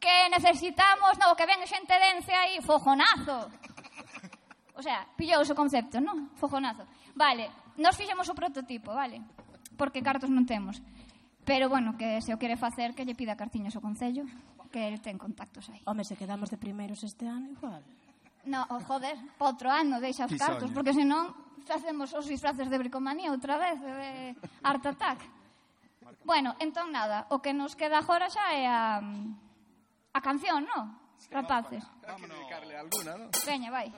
Que necesitamos, no, que ven xente dence aí. Fojonazo. O sea, pillou o concepto, non? Fojonazo. Vale, nos fixemos o prototipo, vale? Porque cartos non temos. Pero, bueno, que se o quere facer, que lle pida cartiñas ao Concello que el ten contactos aí. Home, se quedamos de primeiros este ano, igual. No, oh, joder, pa outro ano deixa os cartos, porque senón facemos os disfraces de bricomanía outra vez, de Art Attack. bueno, entón nada, o que nos queda agora xa é a, a canción, non? Rapaces. Vamos a dedicarle alguna, ¿no? Veña, vai.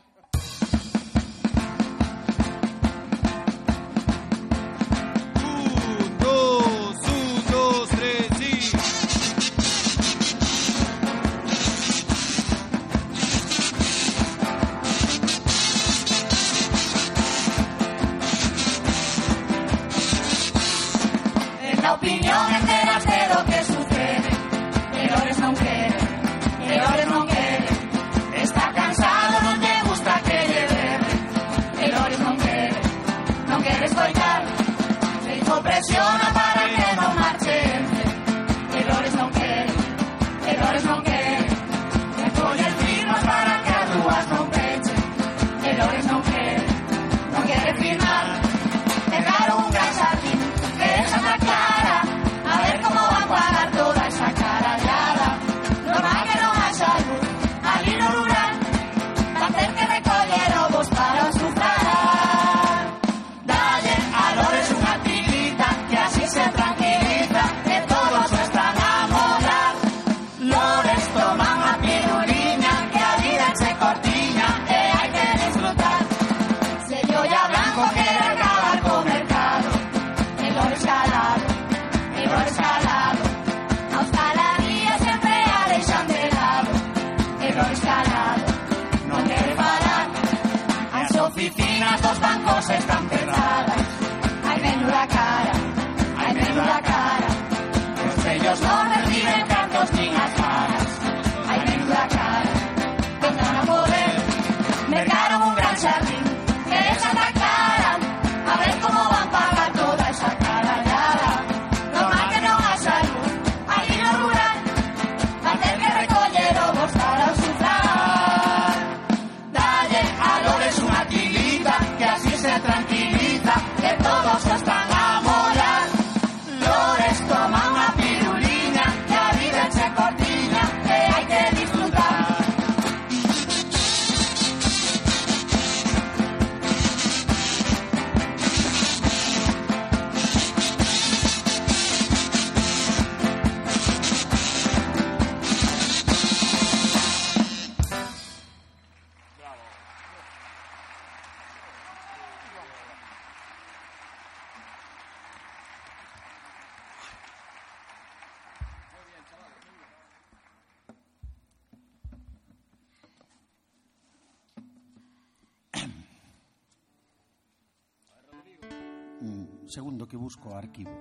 O arquivo.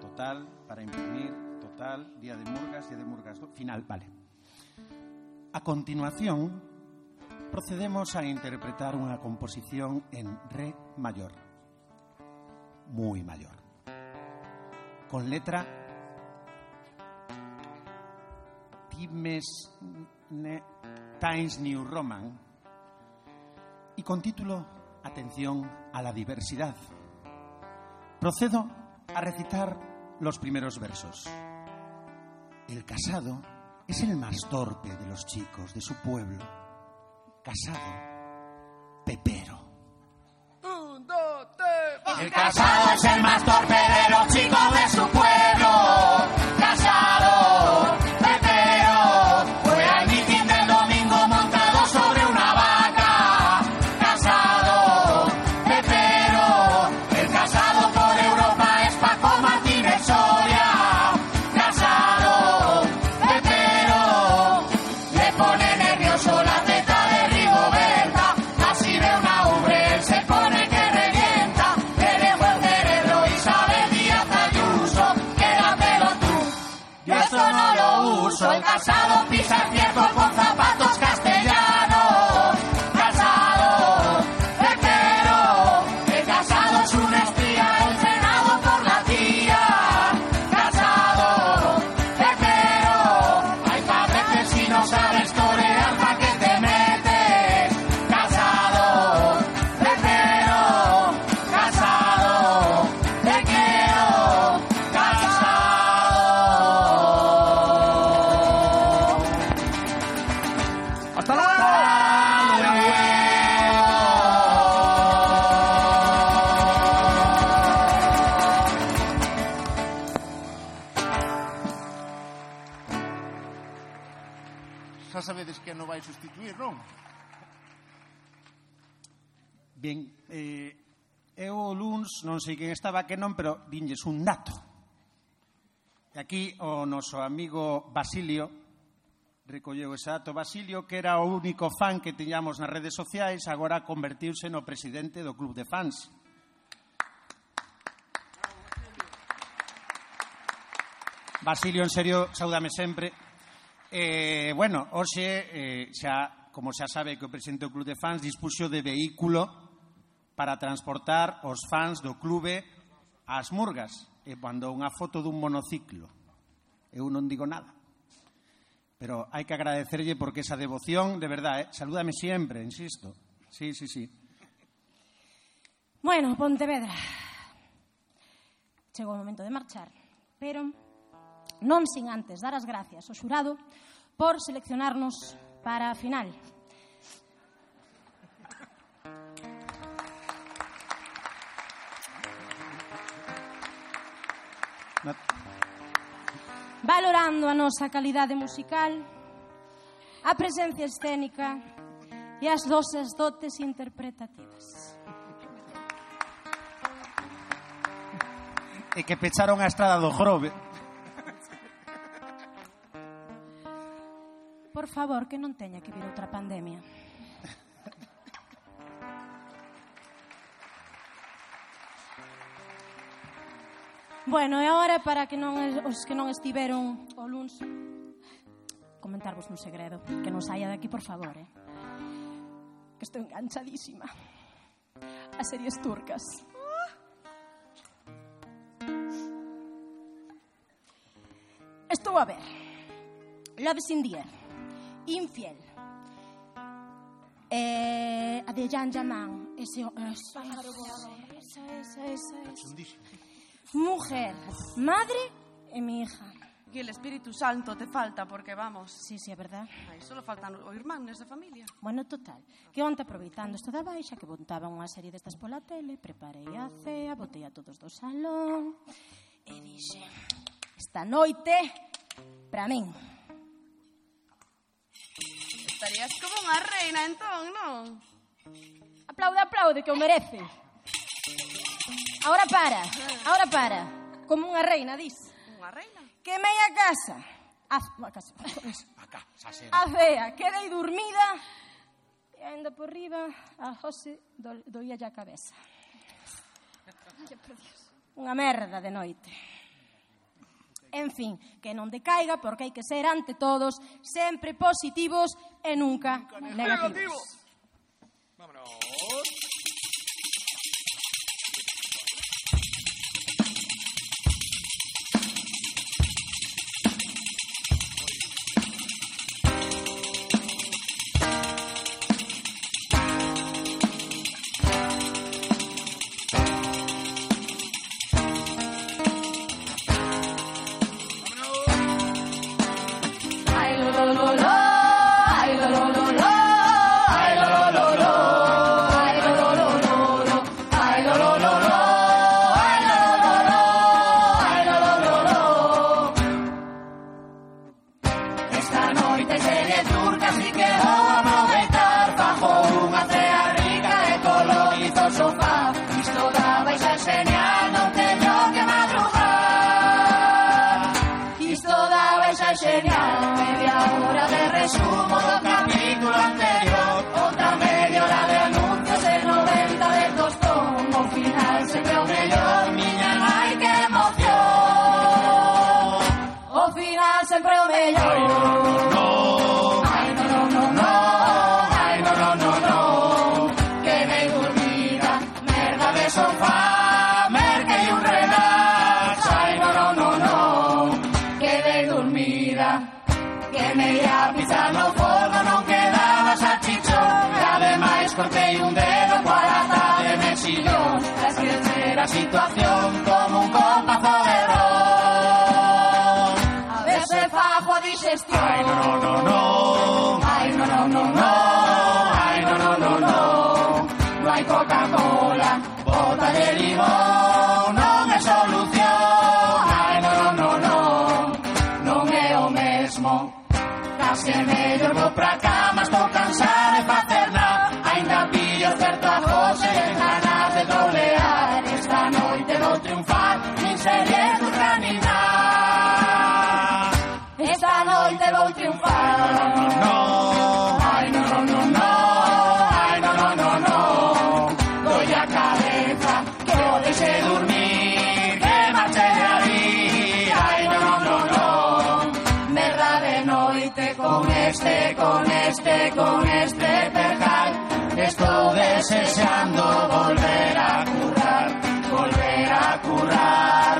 Total, para imprimir, total, día de murgas, día de murgas, final, vale. A continuación, procedemos a interpretar unha composición en re mayor, muy mayor, con letra Times ne- Times New Roman y con título Atención a la diversidad. Procedo a recitar los primeros versos. El casado es el más torpe de los chicos de su pueblo. Casado, pepero. Un, dos, tres, El casado es el más torpe de los chicos de su pueblo. Lo uso. El casado non sei quen estaba que non, pero dinlles un dato. E aquí o noso amigo Basilio recolleu ese dato. Basilio, que era o único fan que tiñamos nas redes sociais, agora convertiuse no presidente do Club de Fans. Basilio, en serio, saúdame sempre. Eh, bueno, hoxe, eh, xa, como xa sabe que o presidente do Club de Fans dispuxo de vehículo para transportar os fans do clube ás murgas e mandou unha foto dun monociclo. Eu non digo nada. Pero hai que agradecerlle porque esa devoción, de verdade, eh? salúdame sempre, insisto. Sí, sí, sí. Bueno, Pontevedra. Chegou o momento de marchar, pero non sin antes dar as gracias ao xurado por seleccionarnos para a final. valorando a nosa calidade musical, a presencia escénica e as dosas dotes interpretativas. E que pecharon a estrada do Jorobe. Por favor, que non teña que vir outra pandemia. Bueno, e agora para que non os que non estiveron o luns comentarvos un segredo, que non saia de aquí, por favor, eh. Que estou enganchadísima. As series turcas. Estou a ver. Love in the. Infiel. Eh, a de Jan Yaman. Ese, esa, esa, esa, esa, esa. mujer, madre e mi hija. Y el Espíritu Santo te falta porque vamos. Sí, sí, é verdad. Aí solo faltan o irmán nesa familia. Bueno, total, que onte aproveitando isto da baixa que montaba unha serie destas pola tele, preparei a cea, botei a todos do salón e dixe, esta noite para min. Estarías como unha reina entón, non? Aplaude, aplaude, que o mereces. Ahora para, ahora para. Como unha reina, dis. Unha reina? Que meia casa. A, a casa. A casa, A fea, quedei dormida e ainda por riba a José do, doía a cabeza. Unha merda de noite. En fin, que non decaiga porque hai que ser ante todos sempre positivos e nunca negativos. negativos. Situación curar.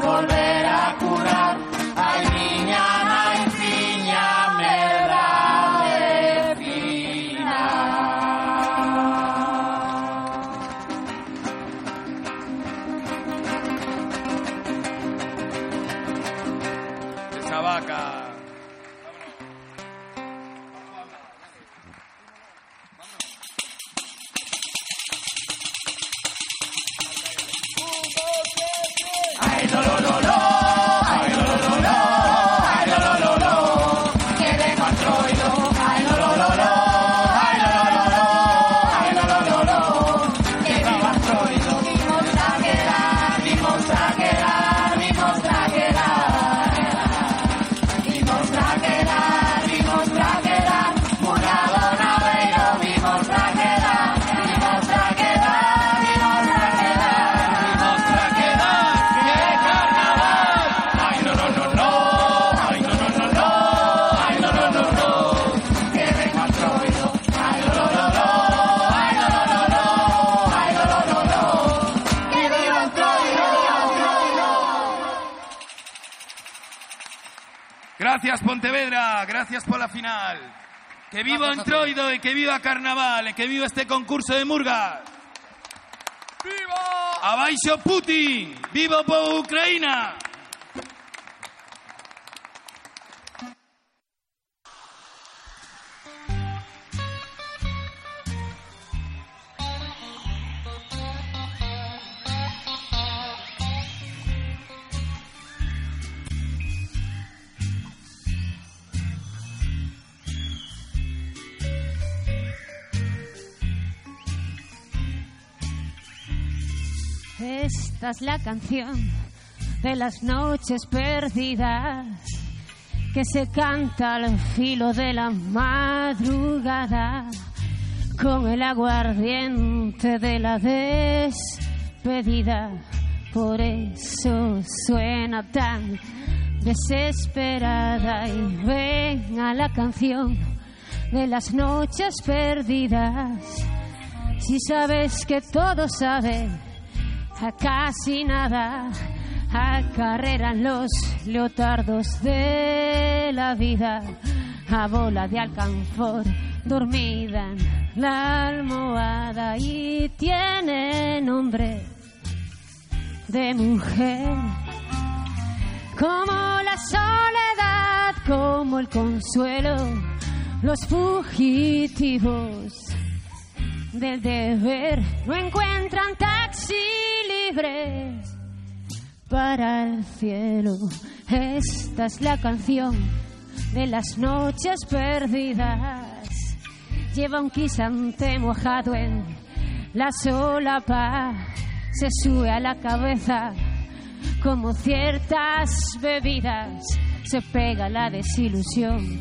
Gracias por la final. Que viva Entroido y que viva Carnaval y que viva este concurso de murgas. ¡Viva! ¡Abaixo Putin! ¡Viva por Ucrania! Esta es la canción de las noches perdidas que se canta al filo de la madrugada con el aguardiente de la despedida. Por eso suena tan desesperada y venga la canción de las noches perdidas. Si sabes que todo sabe a casi nada acarreran los leotardos de la vida a bola de alcanfor dormida en la almohada y tiene nombre de mujer. Como la soledad como el consuelo los fugitivos del deber no encuentran taxi libre para el cielo. Esta es la canción de las noches perdidas. Lleva un guisante mojado en la solapa, se sube a la cabeza como ciertas bebidas, se pega la desilusión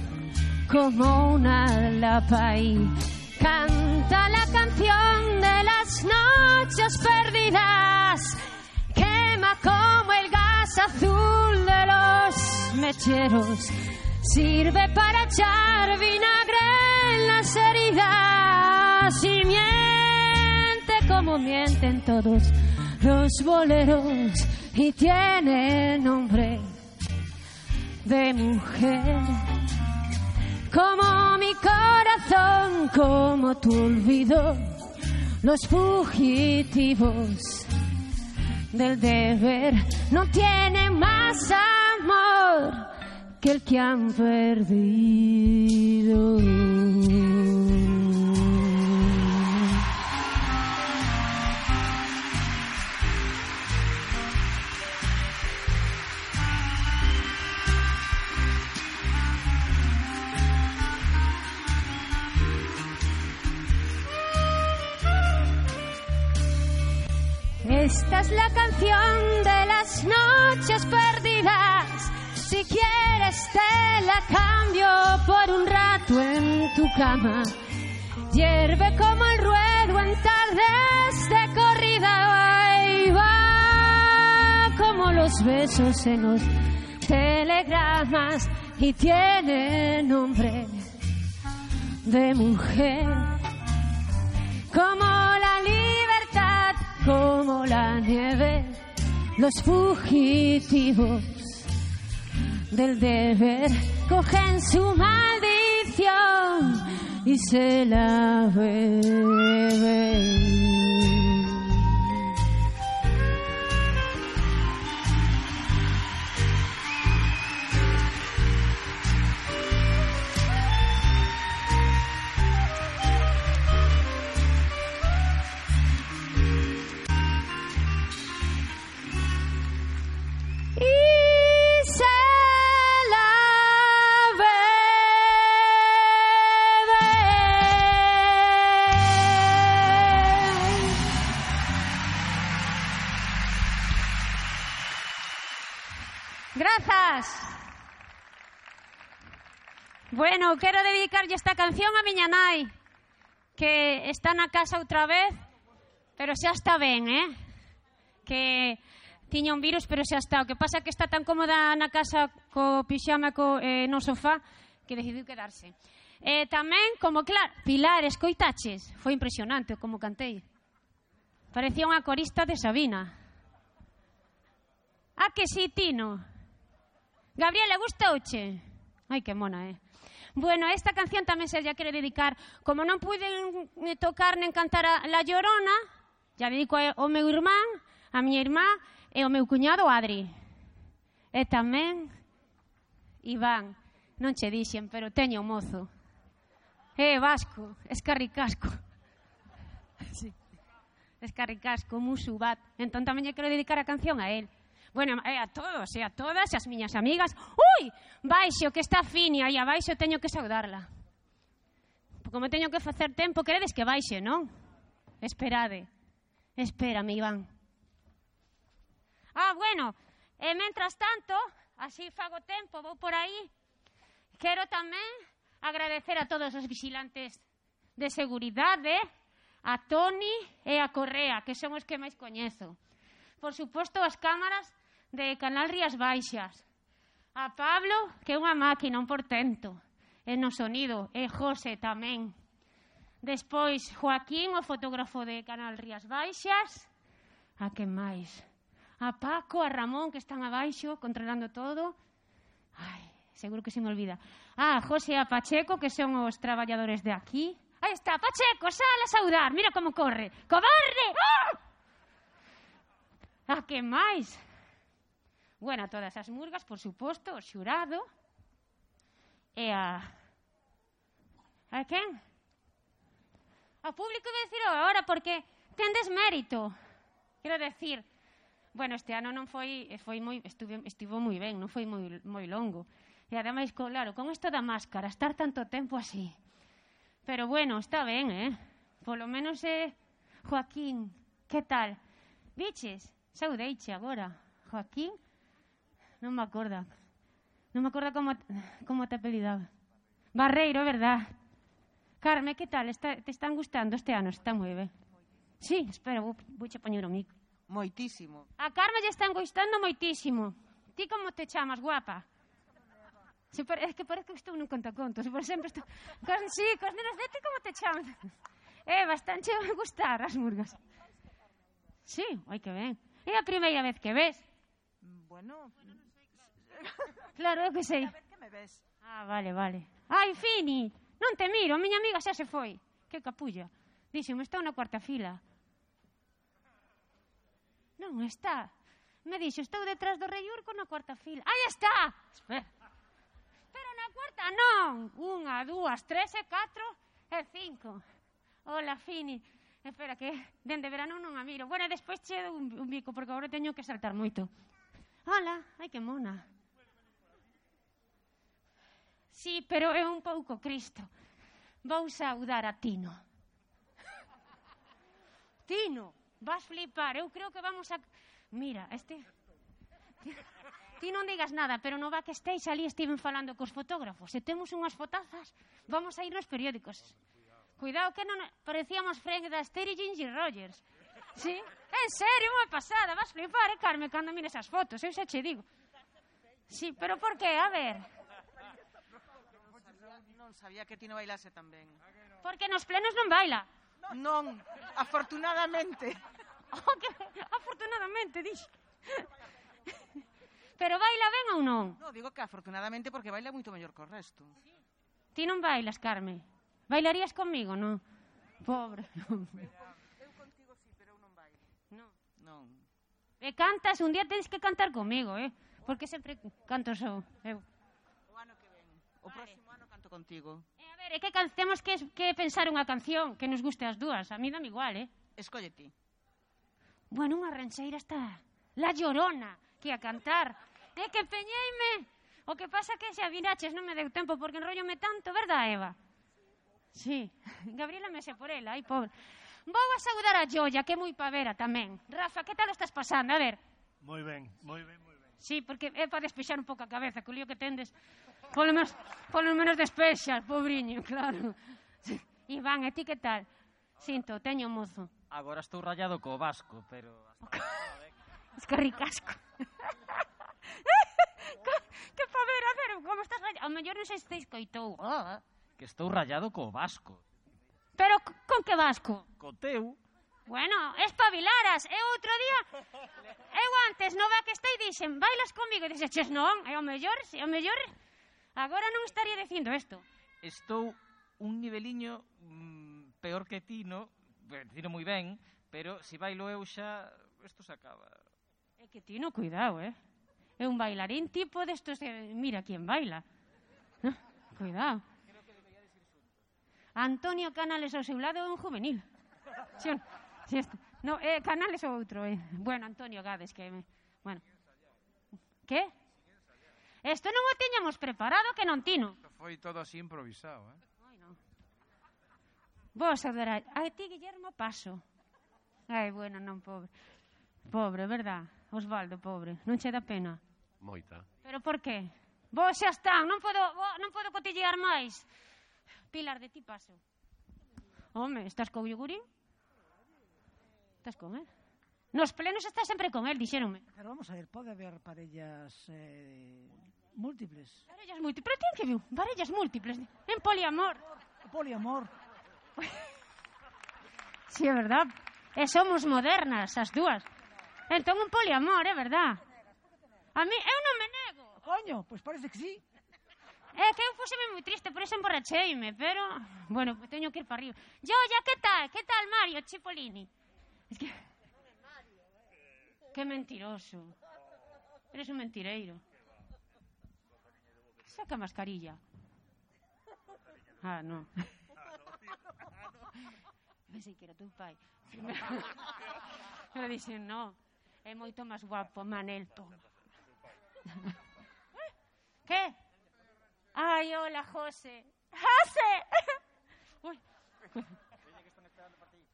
como una lapa canta la canción de las noches perdidas. Quema como el gas azul de los mecheros. Sirve para echar vinagre en las heridas. Y miente como mienten todos los boleros. Y tiene nombre de mujer como mi corazón, como tu olvido, los fugitivos del deber no tienen más amor que el que han perdido. Esta es la canción de las noches perdidas. Si quieres te la cambio por un rato en tu cama. Hierve como el ruedo en tardes de corrida. Ahí va como los besos en los telegramas y tiene nombre de mujer. Como como la nieve, los fugitivos del deber cogen su maldición y se la beben. grazas. Bueno, quero dedicarlle esta canción a miña nai, que está na casa outra vez, pero xa está ben, eh? Que tiña un virus, pero xa está. O que pasa que está tan cómoda na casa co pixama co, eh, no sofá que decidiu quedarse. Eh, tamén, como claro, Pilar, escoitaches. Foi impresionante como cantei. Parecía unha corista de Sabina. Ah, que sí, Tino. Gabriela, gustouche? Ai, que mona, eh? Bueno, esta canción tamén se lla quere dedicar. Como non puiden eh, tocar nen cantar a La Llorona, ya dedico ao meu irmán, a miña irmá e ao meu cuñado Adri. E tamén Iván. Non che dixen, pero teño o mozo. É vasco, escarricasco. Sí. Escarricasco, musubat. Entón tamén lle quero dedicar a canción a él. Bueno, e a todos e a todas e as miñas amigas. Ui, baixo, que está Finia e abaixo teño que saudarla. Como teño que facer tempo, queredes que baixe, non? Esperade. Espérame, Iván. Ah, bueno, e mentras tanto, así fago tempo, vou por aí. Quero tamén agradecer a todos os vigilantes de seguridade, a Toni e a Correa, que son os que máis coñezo. Por suposto, as cámaras de Canal Rías Baixas. A Pablo, que é unha máquina, un portento. E no sonido, e José tamén. Despois, Joaquín, o fotógrafo de Canal Rías Baixas. A que máis? A Paco, a Ramón, que están abaixo, controlando todo. Ai, seguro que se me olvida. Ah, José e a Pacheco, que son os traballadores de aquí. Aí está, Pacheco, sal a saudar. Mira como corre. ¡Cobarde! ¡Ah! A que máis? Bueno, a todas as murgas, por suposto, o xurado e a... A quen? Ao público de decir agora porque tendes mérito. Quero decir, bueno, este ano non foi, foi moi, estuve, estivo moi ben, non foi moi, moi longo. E ademais, claro, con isto da máscara, estar tanto tempo así. Pero bueno, está ben, eh? Polo menos, eh, Joaquín, que tal? Viches? Saudeiche agora, Joaquín? non me acorda. Non me acorda como, como te apelidaba. Barreiro, verdad. Carme, que tal? Está, te están gustando este ano? Está moi ben. Sí, espera, vou, vou che poñer o micro. Moitísimo. A Carme lle están gustando moitísimo. Ti como te chamas, guapa? Se pare, es que parece que estou nun contacontos, por sempre estou... Cos, sí, cos nenos de ti como te chamas? Eh, bastante van gustar as murgas. Sí, oi que ben. É a primeira vez que ves. Bueno, Claro, eu que sei. A ver que me ves. Ah, vale, vale. Ai, Fini, non te miro, a miña amiga xa se foi. Que capulla. Díxeme, está na cuarta fila. Non está. Me dixo, estou detrás do rei Urco na cuarta fila. Aí está! Espera. Pero na cuarta non. Unha, dúas, tres eh, e catro e eh, cinco. Hola, Fini. Espera, que dende verano non a miro. Bueno, despois che un, un bico, porque agora teño que saltar moito. Hola, ai que mona. Sí, pero é un pouco Cristo. Vou saudar a Tino. Tino, vas flipar. Eu creo que vamos a... Mira, este... Ti non digas nada, pero no va que esteis ali estiven falando cos fotógrafos. Se temos unhas fotazas, vamos a ir nos periódicos. Cuidado, que non parecíamos Frank da Aster e Ginger Rogers. Sí? En serio, unha pasada. Vas flipar, eh, Carme, cando mires as fotos. Eu xa che digo. Sí, pero por que? A ver. Non, sabía que ti non bailase tamén. Ah, porque nos plenos non baila. Non, afortunadamente. Oh, que, afortunadamente, dix. Pero baila ben ou non? No, digo que afortunadamente porque baila moito mellor co resto. Ti non bailas, Carme? Bailarías comigo, non? Pobre. Eu contigo sí, pero eu non bailo. Non. Non. E cantas, un día tens que cantar comigo, eh? Porque sempre canto só. Eu. O ano que ven. O próximo contigo. Eh, a ver, é que can, temos que, que pensar unha canción que nos guste as dúas. A mí dame igual, eh? Escolle ti. Bueno, unha rancheira está La Llorona, que a cantar. É que peñeime. O que pasa que xa viraches non me deu tempo porque enrollome tanto, verdad, Eva? Sí, Gabriela me se por ela, ai, pobre. Vou a saudar a Joya, que é moi pavera tamén. Rafa, que tal estás pasando? A ver. Moi ben, moi ben, moi ben. Sí, porque é para despexar un pouco a cabeza, co lío que tendes. Polo menos, polo menos despexas, pobriño, claro. Iván, e ti que tal? Sinto, teño mozo. Agora estou rayado co vasco, pero... Es que ricasco. que pa ver, a ver, como estás rayado? Ao mellor non sei se escoitou. Oh. Que estou rayado co vasco. Pero con que vasco? Co teu. Bueno, espabilaras, Eu outro día eu antes no va que estai dixen, bailas comigo, e dixeches non, e ao mellor, se ao mellor Agora non estaría dicindo isto. Estou un niveliño mm, peor que ti, no? Eh, Dino moi ben, pero se si bailo eu xa, isto se acaba. É que ti no cuidado, eh? É un bailarín tipo destos, de mira quen baila. Eh, cuidado. Creo que. Antonio Canales ao seu lado é un juvenil. Si, si este. No, eh, Canales ou outro, eh. Bueno, Antonio Gades, que... Me... Bueno. Que? Isto non o tiñamos preparado que non tino. Isto foi todo así improvisado, eh? Ai, non. Vos adoráis. A ti, Guillermo, paso. Ai, bueno, non, pobre. Pobre, verdad? Osvaldo, pobre. Non che dá pena? Moita. Pero por qué? Vos xa están, non podo, non podo cotillear máis. Pilar, de ti paso. Home, estás co yogurín? Estás con, eh? Nos plenos está sempre con el, dixéronme. Pero vamos a ver, pode haber parellas eh, múltiples. Parellas múltiples, pero ten que viu, parellas múltiples, en poliamor. Poliamor. si, sí, é verdad. E somos modernas as dúas. Entón un poliamor, é verdad. A mí, eu non me nego. Coño, pois pues parece que sí. É que eu fóseme moi triste, por eso emborracheime, pero... Bueno, teño que ir para arriba. Yo, ya, que tal? Que tal, Mario Cipollini? Es que... Que mentiroso. Eres un mentireiro. Saca a mascarilla. Ah, no. Pensei que era teu pai. Pero dixen, no, é moito máis guapo, Manel, toma. que? Ai, hola, José. ¡José! Uy.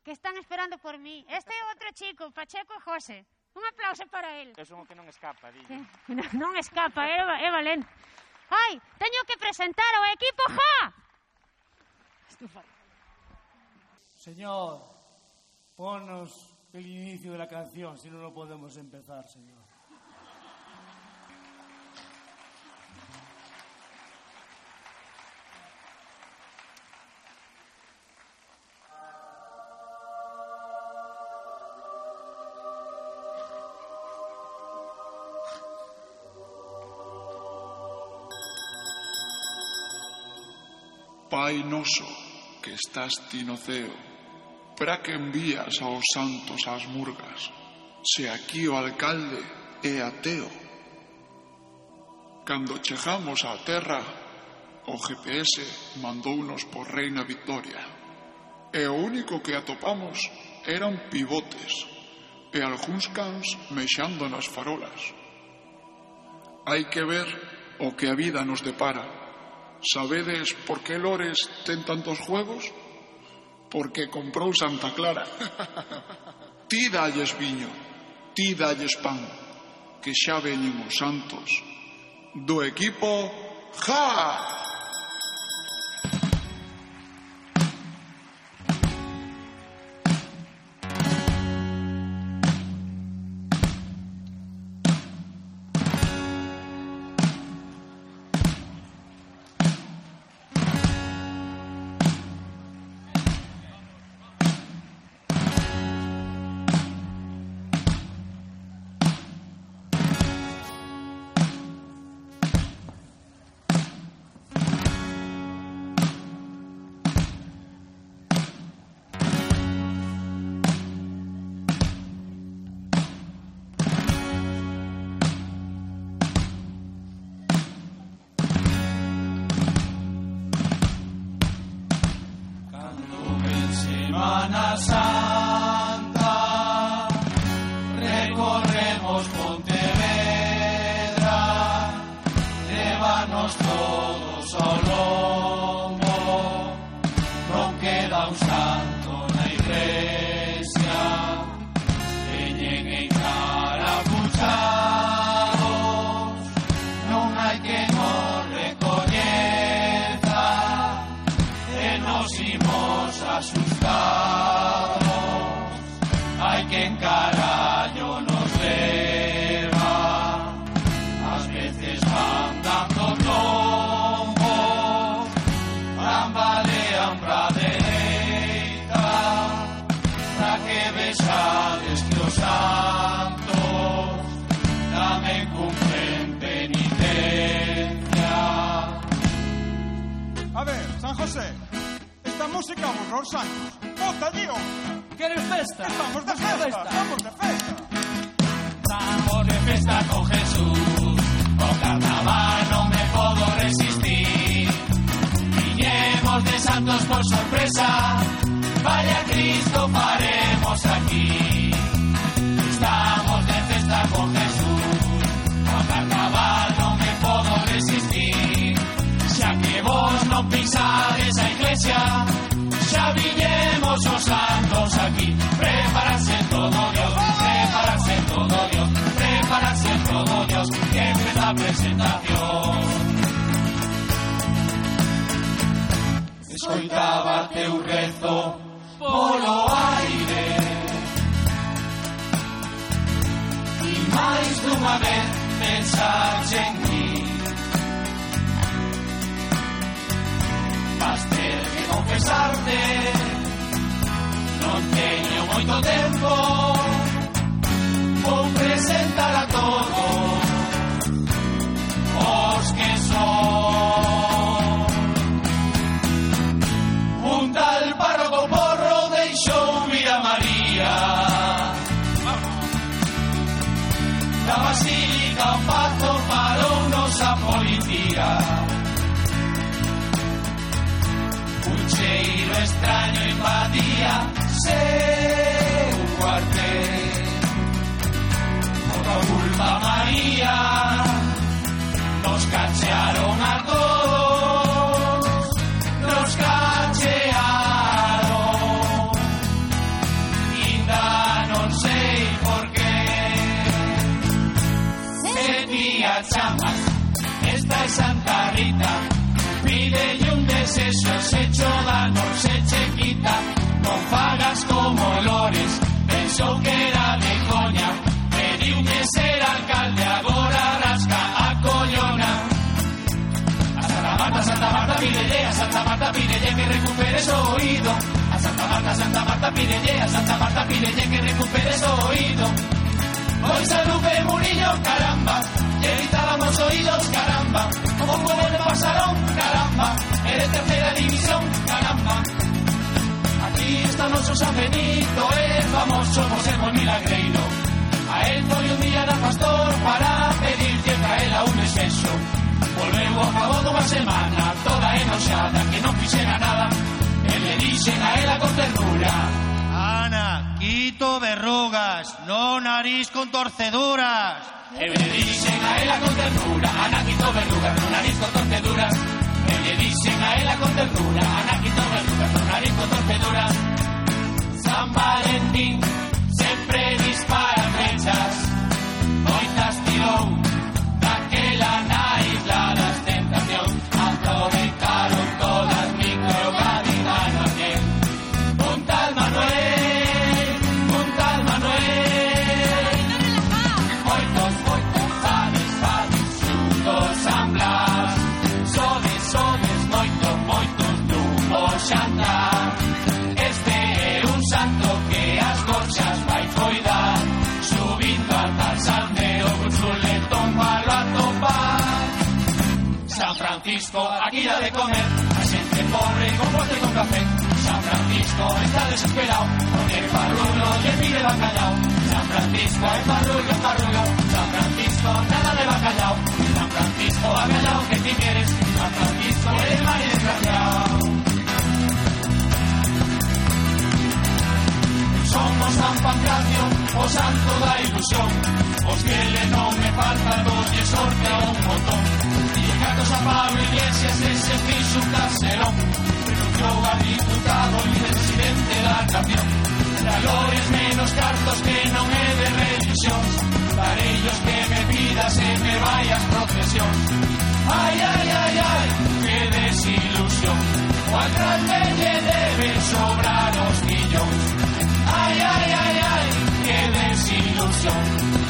Que están esperando por mí. Este é outro chico, Pacheco e José. Un aplauso para él. Es un que non escapa, dille. Sí. Non escapa, é, é valente. Ai, teño que presentar ao equipo ja. Estufa. Señor, ponos el inicio de la canción, si no, no podemos empezar, señor. Pai noso que estás ti no ceo, para que envías aos santos ás murgas, se aquí o alcalde é ateo? Cando chegamos á terra, o GPS mandounos por Reina Victoria, e o único que atopamos eran pivotes e algúns cans mexando nas farolas. Hai que ver o que a vida nos depara Sabedes por que Lores ten tantos juegos? Porque comprou Santa Clara. ti dalles viño, ti dalles pan, que xa veñen os santos do equipo ¡Ja! Música aburró os santos. Bota, tío. ¿Quieres festa? Estamos de festa, estamos de festa. Estamos de festa con Jesús, con carnaval no me puedo resistir. Viñemos de santos por sorpresa, vaya Cristo faremos aquí. Estamos de festa con Jesús, con carnaval no me puedo resistir. Xa que vos non pisades a iglesia, xa viñemos os santos aquí. Prepararse todo Dios, prepararse todo Dios, prepararse todo Dios, que empeza a presentación. Escoitaba teu rezo polo aire E máis dunha vez pensaxe en confesarte. Non teño moito tempo Vou presentar a extraño invadía seu cuartel Por culpa María Nos cachearon a todos Nos cachearon. Inda non sei por qué Se tía chamas Esta é Santa Rita Pídelle un desexo Se cho da quita Non fagas como Lores Pensou que era de coña Pediume ser alcalde Agora rasca a collona. A Santa Marta, Santa Marta, pídelle A Santa Marta, pídelle que recuperes o oído. A Santa Marta, Santa Marta, pídelle A Santa Marta, pídelle que recuperes o oído. A Lupe Murillo, caramba Evitábamos oídos, caramba. Como puede de pasarón, caramba Eres tercera división, caramba Aquí está noso San Benito É famoso ser moi milagreiro. A él foi un día da pastor Para pedirte a ela un descenso Volveu ao cabo dunha semana Toda enoxada que non fixera nada. E le dixen a ela con ternura Ana, quito verrugas, no nariz con torceduras. E le dixen a ela con ternura Ana quito verrugas no nariz con torceduras que dicen a ella con ternura, Anaquito verdura, tornarito torpedura. San Valentín siempre dispara flechas. San Francisco está desesperado, porque farrulo lle pide bacalao. San Francisco é farrulo, farrulo. San Francisco, nada de bacalao. San Francisco, bacalao que ti quieres. San Francisco, eres mal y desgraciado. Somos San Pancracio, o santo da ilusión Os que le non me faltan dos lle sorte a un botón E cartos a Pablo Iglesias ese fixo un caserón Renunciou a diputado e presidente da nación Valores menos cartos que non é de religións Parellos que me pidas e me vayas procesións Ai, ai, ai, ai, que desilusión O alcalde lle debe sobrar os millóns Ay, ay, ay, ay, qué desilusión.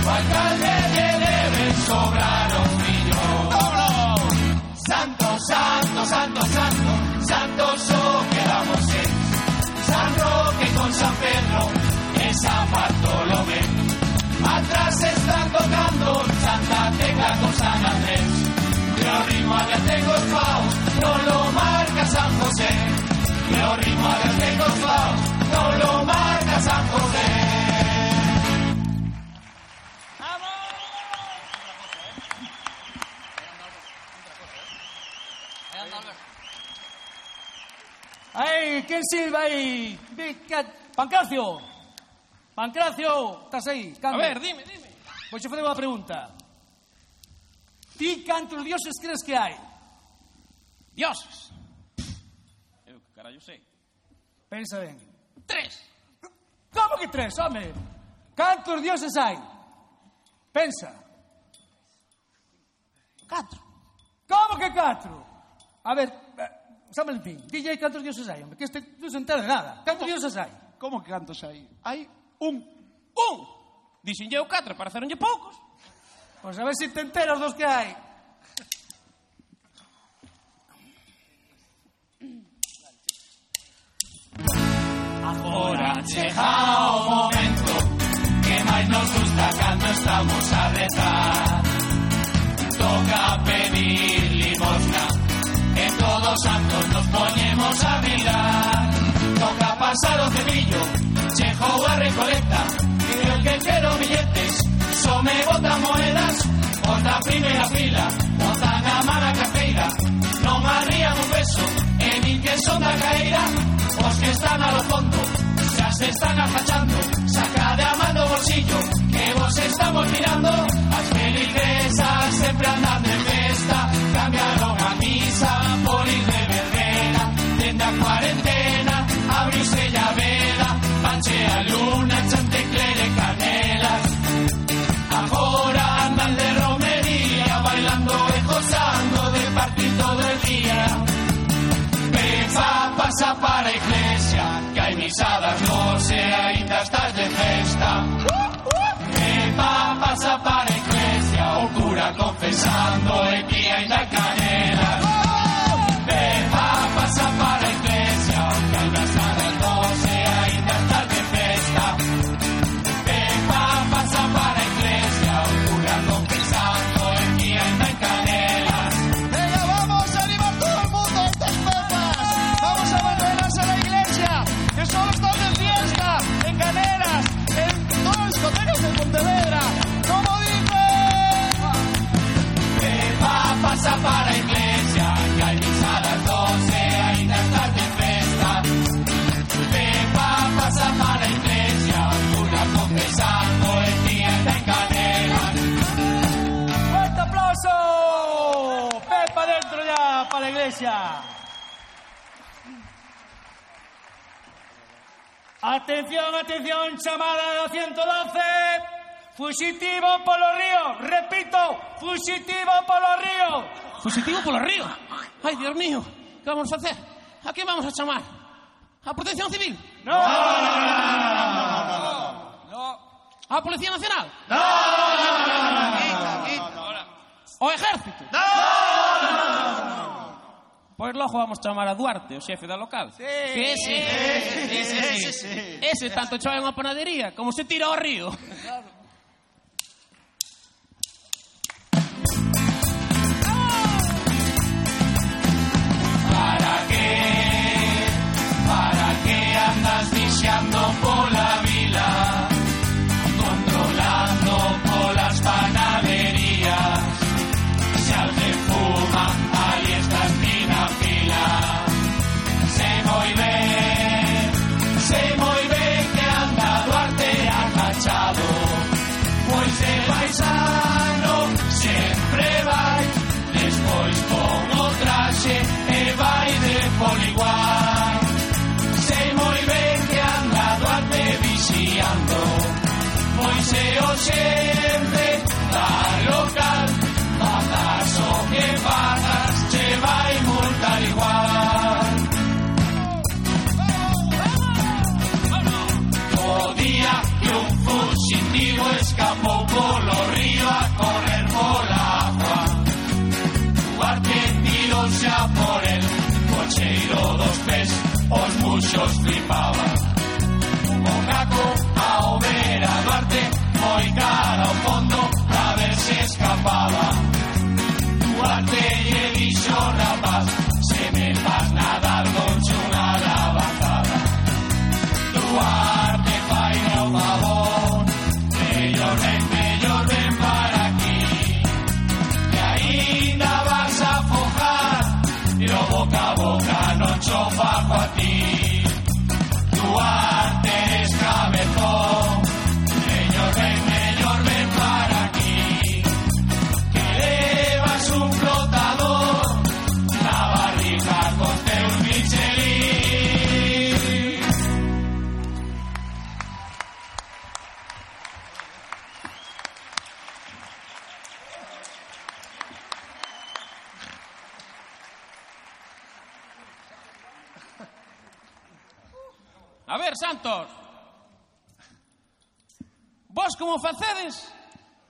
O alcalde le debe sobrar un millón. Santo, santo, santo, santo, santo, San Pedro, en San Bartolomé. Atrás están tocando Santa Tecla con San Andrés. Yo ritmo a no lo marca San José. Yo ritmo a paus, no lo marca San José. ¡Ay! ¿Quién silba ahí? Pancracio! Pancracio! Estás aí? Cando? A ver, dime, dime. Pois che fazer a pregunta. Ti cantos dioses crees que hai? Dioses? Eh, Eu que carallo sei. Pensa ben. Tres. Como que tres, home? Cantos dioses hai? Pensa. Catro. Como que catro? A ver, eh, San Valentín, dille cantos dioses hai, home, que este non se entera de nada. Cantos dioses hai? Como que cantos hai? Hai un. Un! Dixenlle eu catro, pareceronlle poucos. Pois a ver se te enteras dos que hai. Agora chega o momento Que máis nos gusta cando estamos a rezar Toca pedir limosna En todos santos nos poñemos a mirar Toca pasar o cepillo, chegou a recolecta, e eu que quero billetes, só me botan moedas, os da primeira fila, botan a mala carteira, non arrían un beso, e nin que son da caíra, os que están a lo fondo, xa se están agachando, saca de a mano bolsillo, que vos estamos mirando, as feligresas sempre andan de festa, cambiaron a misa por ir de verbena, dende a cuarentena, vela, panche a luna, chanteclere canelas, agora andan de romería, bailando e gozando de partir todo el día. Pepa pasa para iglesia Que hai misadas nos e aínda estás de festa. Pepa pasa para iglesia O cura confesando e que aínda canela iglesia! Atención, atención, chamada 212. Fusitivo polo río. Repito, fusitivo polo río. Fusitivo polo río. Ai, Dios mío, que vamos a facer? A que vamos a chamar? A Protección Civil? No. A Policía Nacional? No. O Ejército? Pois logo vamos a chamar a Duarte, o xefe da local. Sí. Que ese, ese, ese, ese, ese, ese tanto chove panadería como se tira ao río. ¿Para qué? ¿Para qué andas diciendo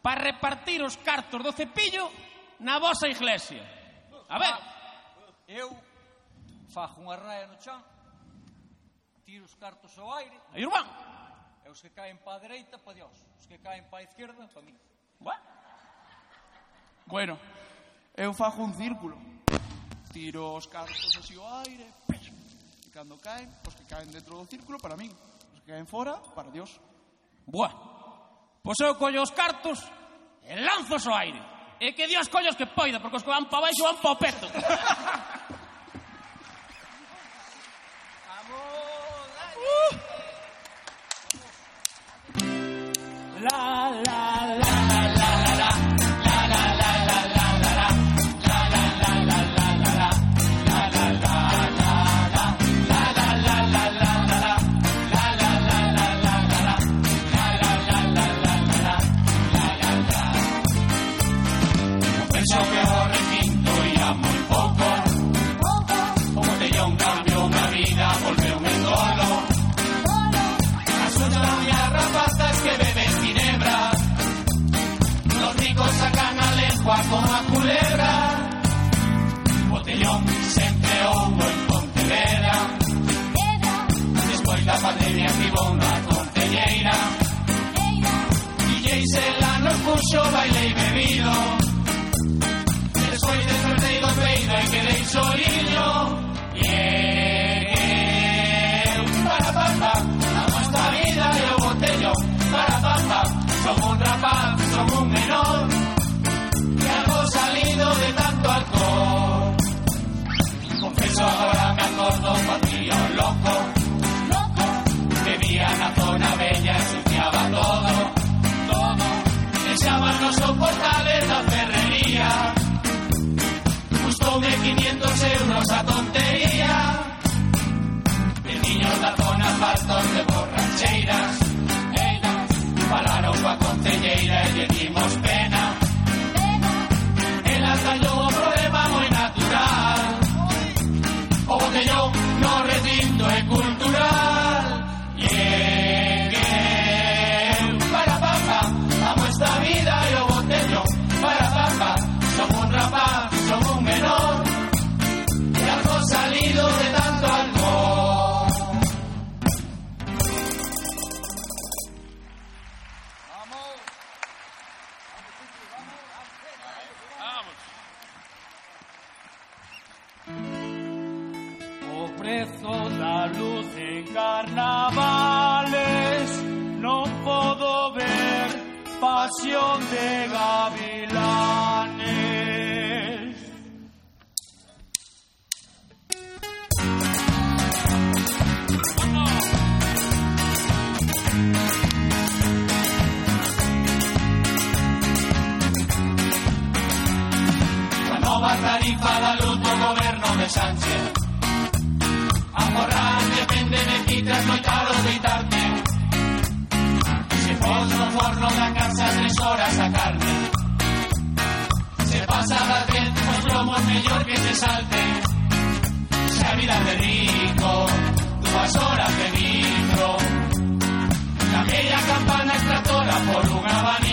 para repartir os cartos do cepillo na vosa iglesia. A ver. Eu fajo unha raia no chan, tiro os cartos ao aire. Aí, irmán. E os que caen para dereita, para Dios. Os que caen para a izquierda, para mí. Bueno. Bueno, eu fajo un círculo. Tiro os cartos así ao aire. E cando caen, os que caen dentro do círculo, para mí. Os que caen fora, para Dios. Buah. Pois eu collo os cartos E lanzos ao aire. E que Dios collos que poida, porque os que van pa baixo van pa o peto. uh. La, la, la. hermosa tontería. El de niños lazonas fartos de borracheiras elas falaron coa concelleira e lle dimos pasión de gavilanes. A nova tarifa da luz do goberno de Sánchez tres horas a carne Se pasa das diez os lomos mellor que se salte. Se a vida de rico Dúas horas de micro. Cambiei a campana extractora por un abanico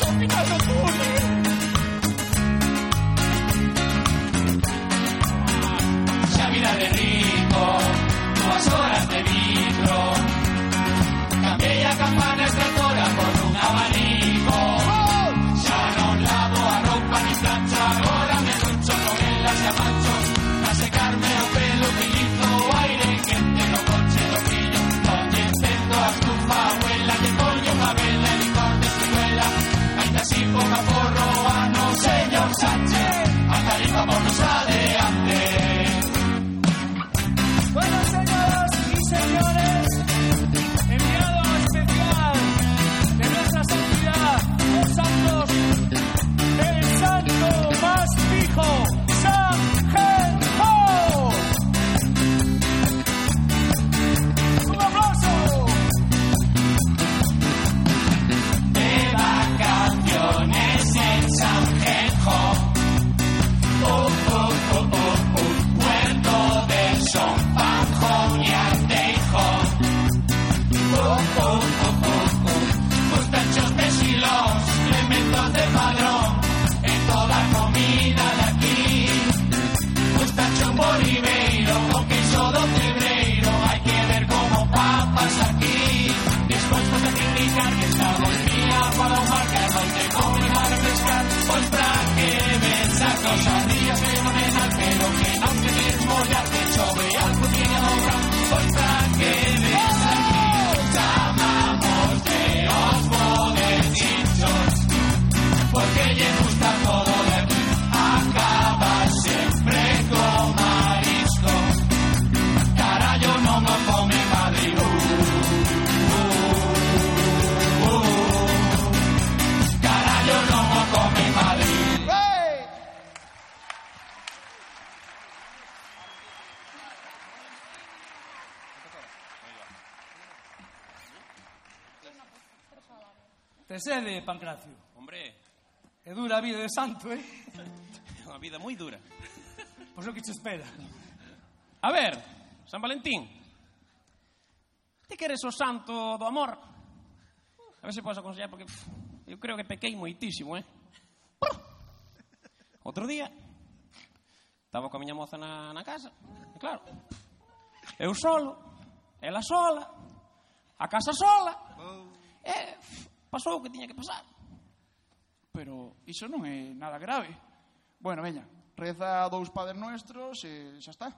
A final de octubre, de rico, nuevas horas de vidro, la bella campana. Hombre, Pancracio. Hombre. É dura a vida de santo, eh? É unha vida moi dura. Pois o que te espera. A ver, San Valentín. Ti queres o santo do amor? A ver se podes aconsellar, porque pff, eu creo que pequei moitísimo, eh? Outro día, estaba coa miña moza na, na casa, e claro, eu solo, ela sola, a casa sola, e Pasou o que tiña que pasar. Pero iso non é nada grave. Bueno, veña, reza dous padres nuestros e xa está.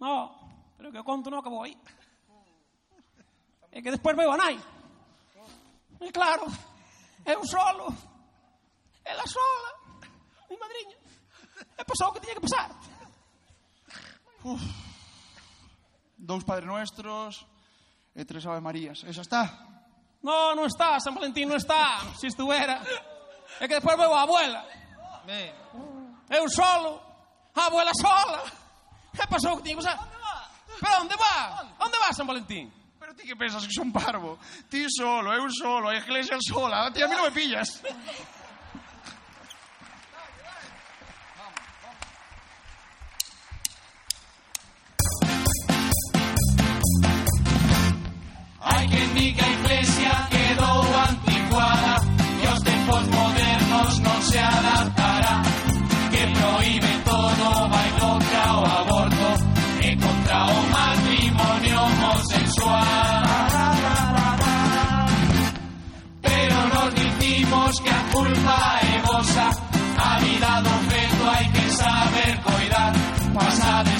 No, pero que o conto non acabou aí. E que despois veo a nai. E claro, eu solo. Ela sola. Mi madriña. E pasou o que tiña que pasar. Uf. Dous padres nuestros e tres ave marías. E xa está. No, non está, San Valentín non está. Se estuera. É que despois veo a abuela. Eu solo, a abuela sola. E pasou que tiña que. Pero onde va? Onde va San Valentín? Pero ti que pensas que son parvo? Ti solo, eu solo, a iglesia sola. Ti a mí non me pillas. Di que A vida do feto hai que saber coidar Pasades todo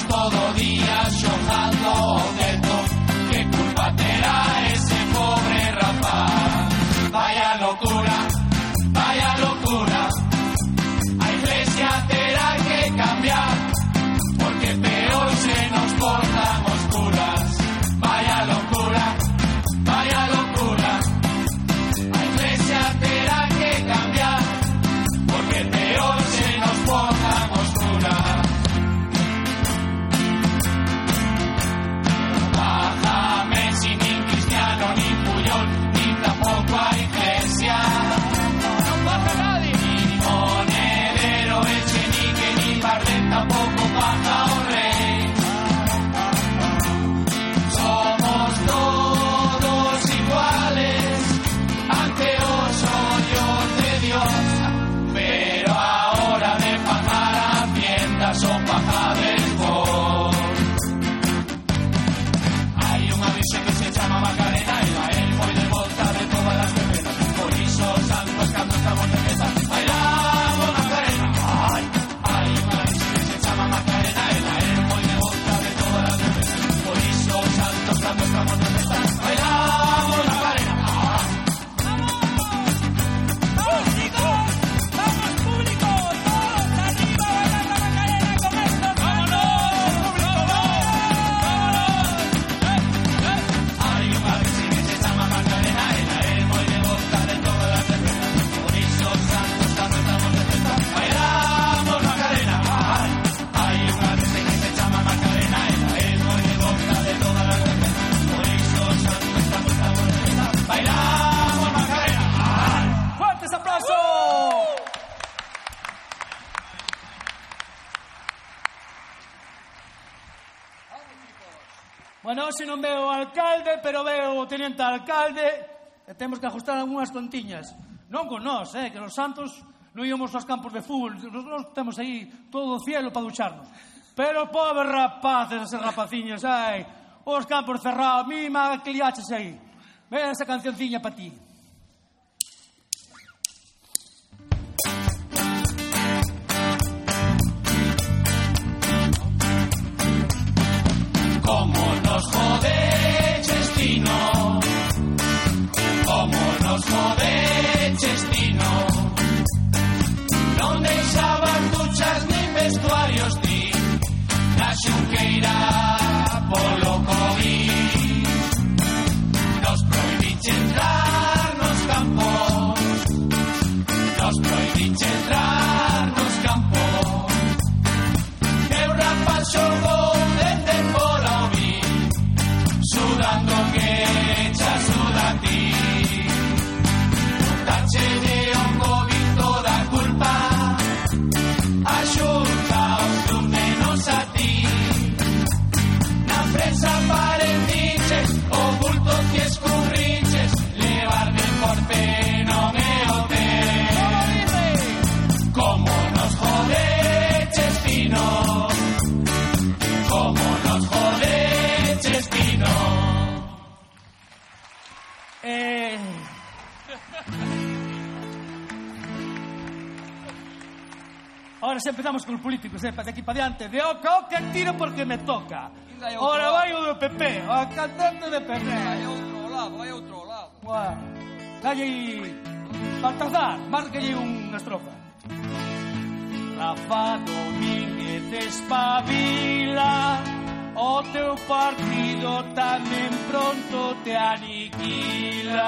alcalde, pero veo o teniente alcalde e temos que ajustar algunhas tontiñas. Non con nós, eh, que nos santos non íamos aos campos de fútbol, nos, nos temos aí todo o cielo para ducharnos. Pero pobres rapaces, ese rapaciños, ai, os campos cerrados, mima que liaches aí. Ven esa cancionciña para ti. Como nos ¡Eh! Ahora xa empezamos con políticos, eh, de aquí para diante. De o cao que tiro porque me toca. Ahora vai o do PP, o cantante de PP. Vai outro lado, vai outro lado. Buah. Dalle Baltazar, márquelle unha estrofa. Rafa Domínguez espabila O teu partido tamén pronto te aniquila.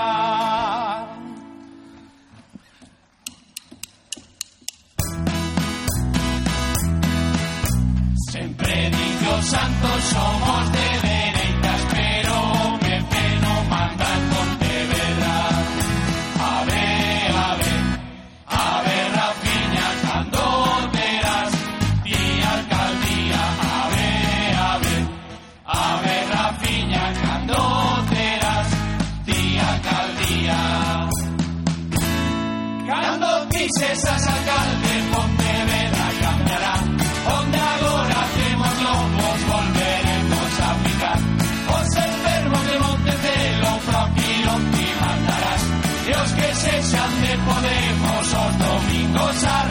Sempre di que os santos somos de Cando quixesas alcalde, Pontevedra cambiará. Onde agora temos lobos, volveremos a picar. Os enfermos de Montecelo, propio ti mandarás. E os que sexan de Podemos, os domingos a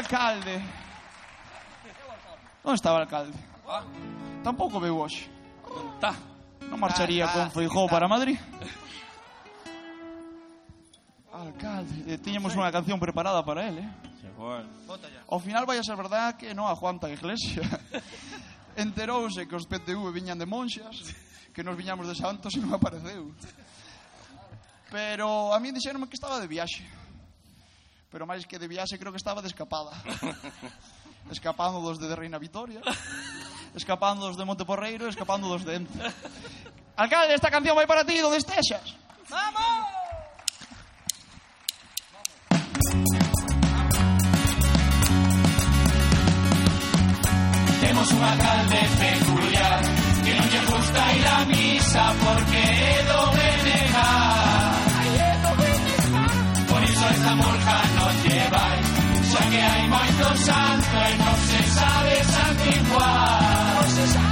alcalde. Non estaba o alcalde? Tampouco veu hoxe. Tá. está. Non marcharía ah, con Feijóo para Madrid. Alcalde, eh, tiñemos unha canción preparada para él, eh? Ao final vai a ser verdad que non aguanta a iglesia. Enterouse que os PTV viñan de monxas, que nos viñamos de santos e non apareceu. Pero a mí dixeronme que estaba de viaxe. Pero máis que de viaxe creo que estaba de escapada. Escapando dos de Reina Vitoria, escapando dos de Monteporreiro, e escapando dos de Ente. Alcalde, esta canción vai para ti, donde estexas. Temos un alcalde peculiar que non lle gusta ir a misa porque é do BNG. Por iso esta vai, xa que hai moitos santos e non se sabe santiguar. Sabe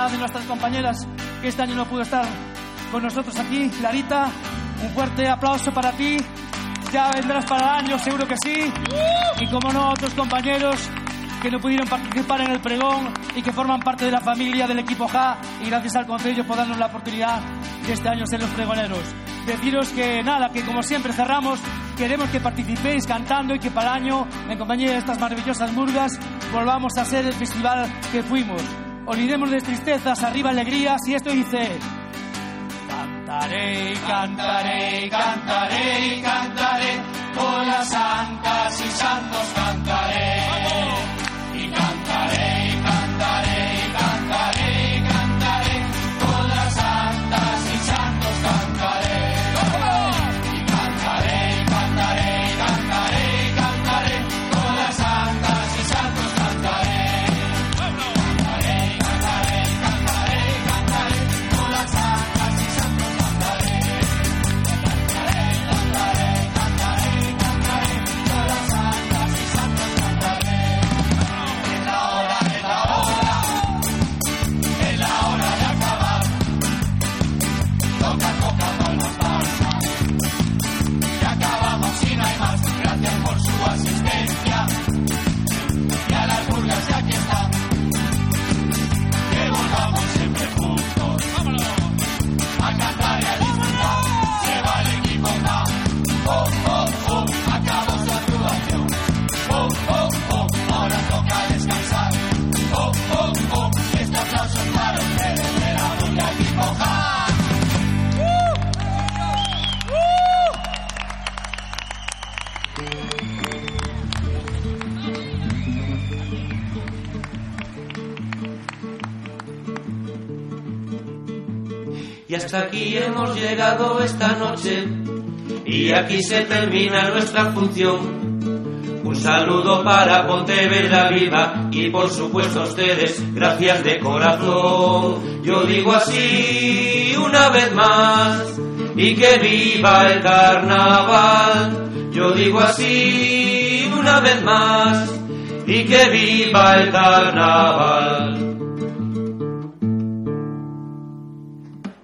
una de nuestras compañeras que este año no pudo estar con nosotros aquí, Clarita. Un fuerte aplauso para ti. Ya vendrás para el año, seguro que sí. Y como no, otros compañeros que no pudieron participar en el pregón y que forman parte de la familia del equipo Ja y gracias al Consejo por darnos la oportunidad de este año ser los pregoneros. Deciros que nada, que como siempre cerramos, queremos que participéis cantando y que para el año, en compañía de estas maravillosas murgas, volvamos a ser el festival que fuimos. Olvidemos de tristezas, arriba alegrías y esto dice... Cantaré, cantaré, cantaré, cantaré Con las santas y santos aquí hemos llegado esta noche y aquí se termina nuestra función. Un saludo para Pontevedra Viva y por supuesto a ustedes, gracias de corazón. Yo digo así una vez más y que viva el carnaval. Yo digo así una vez más y que viva el carnaval.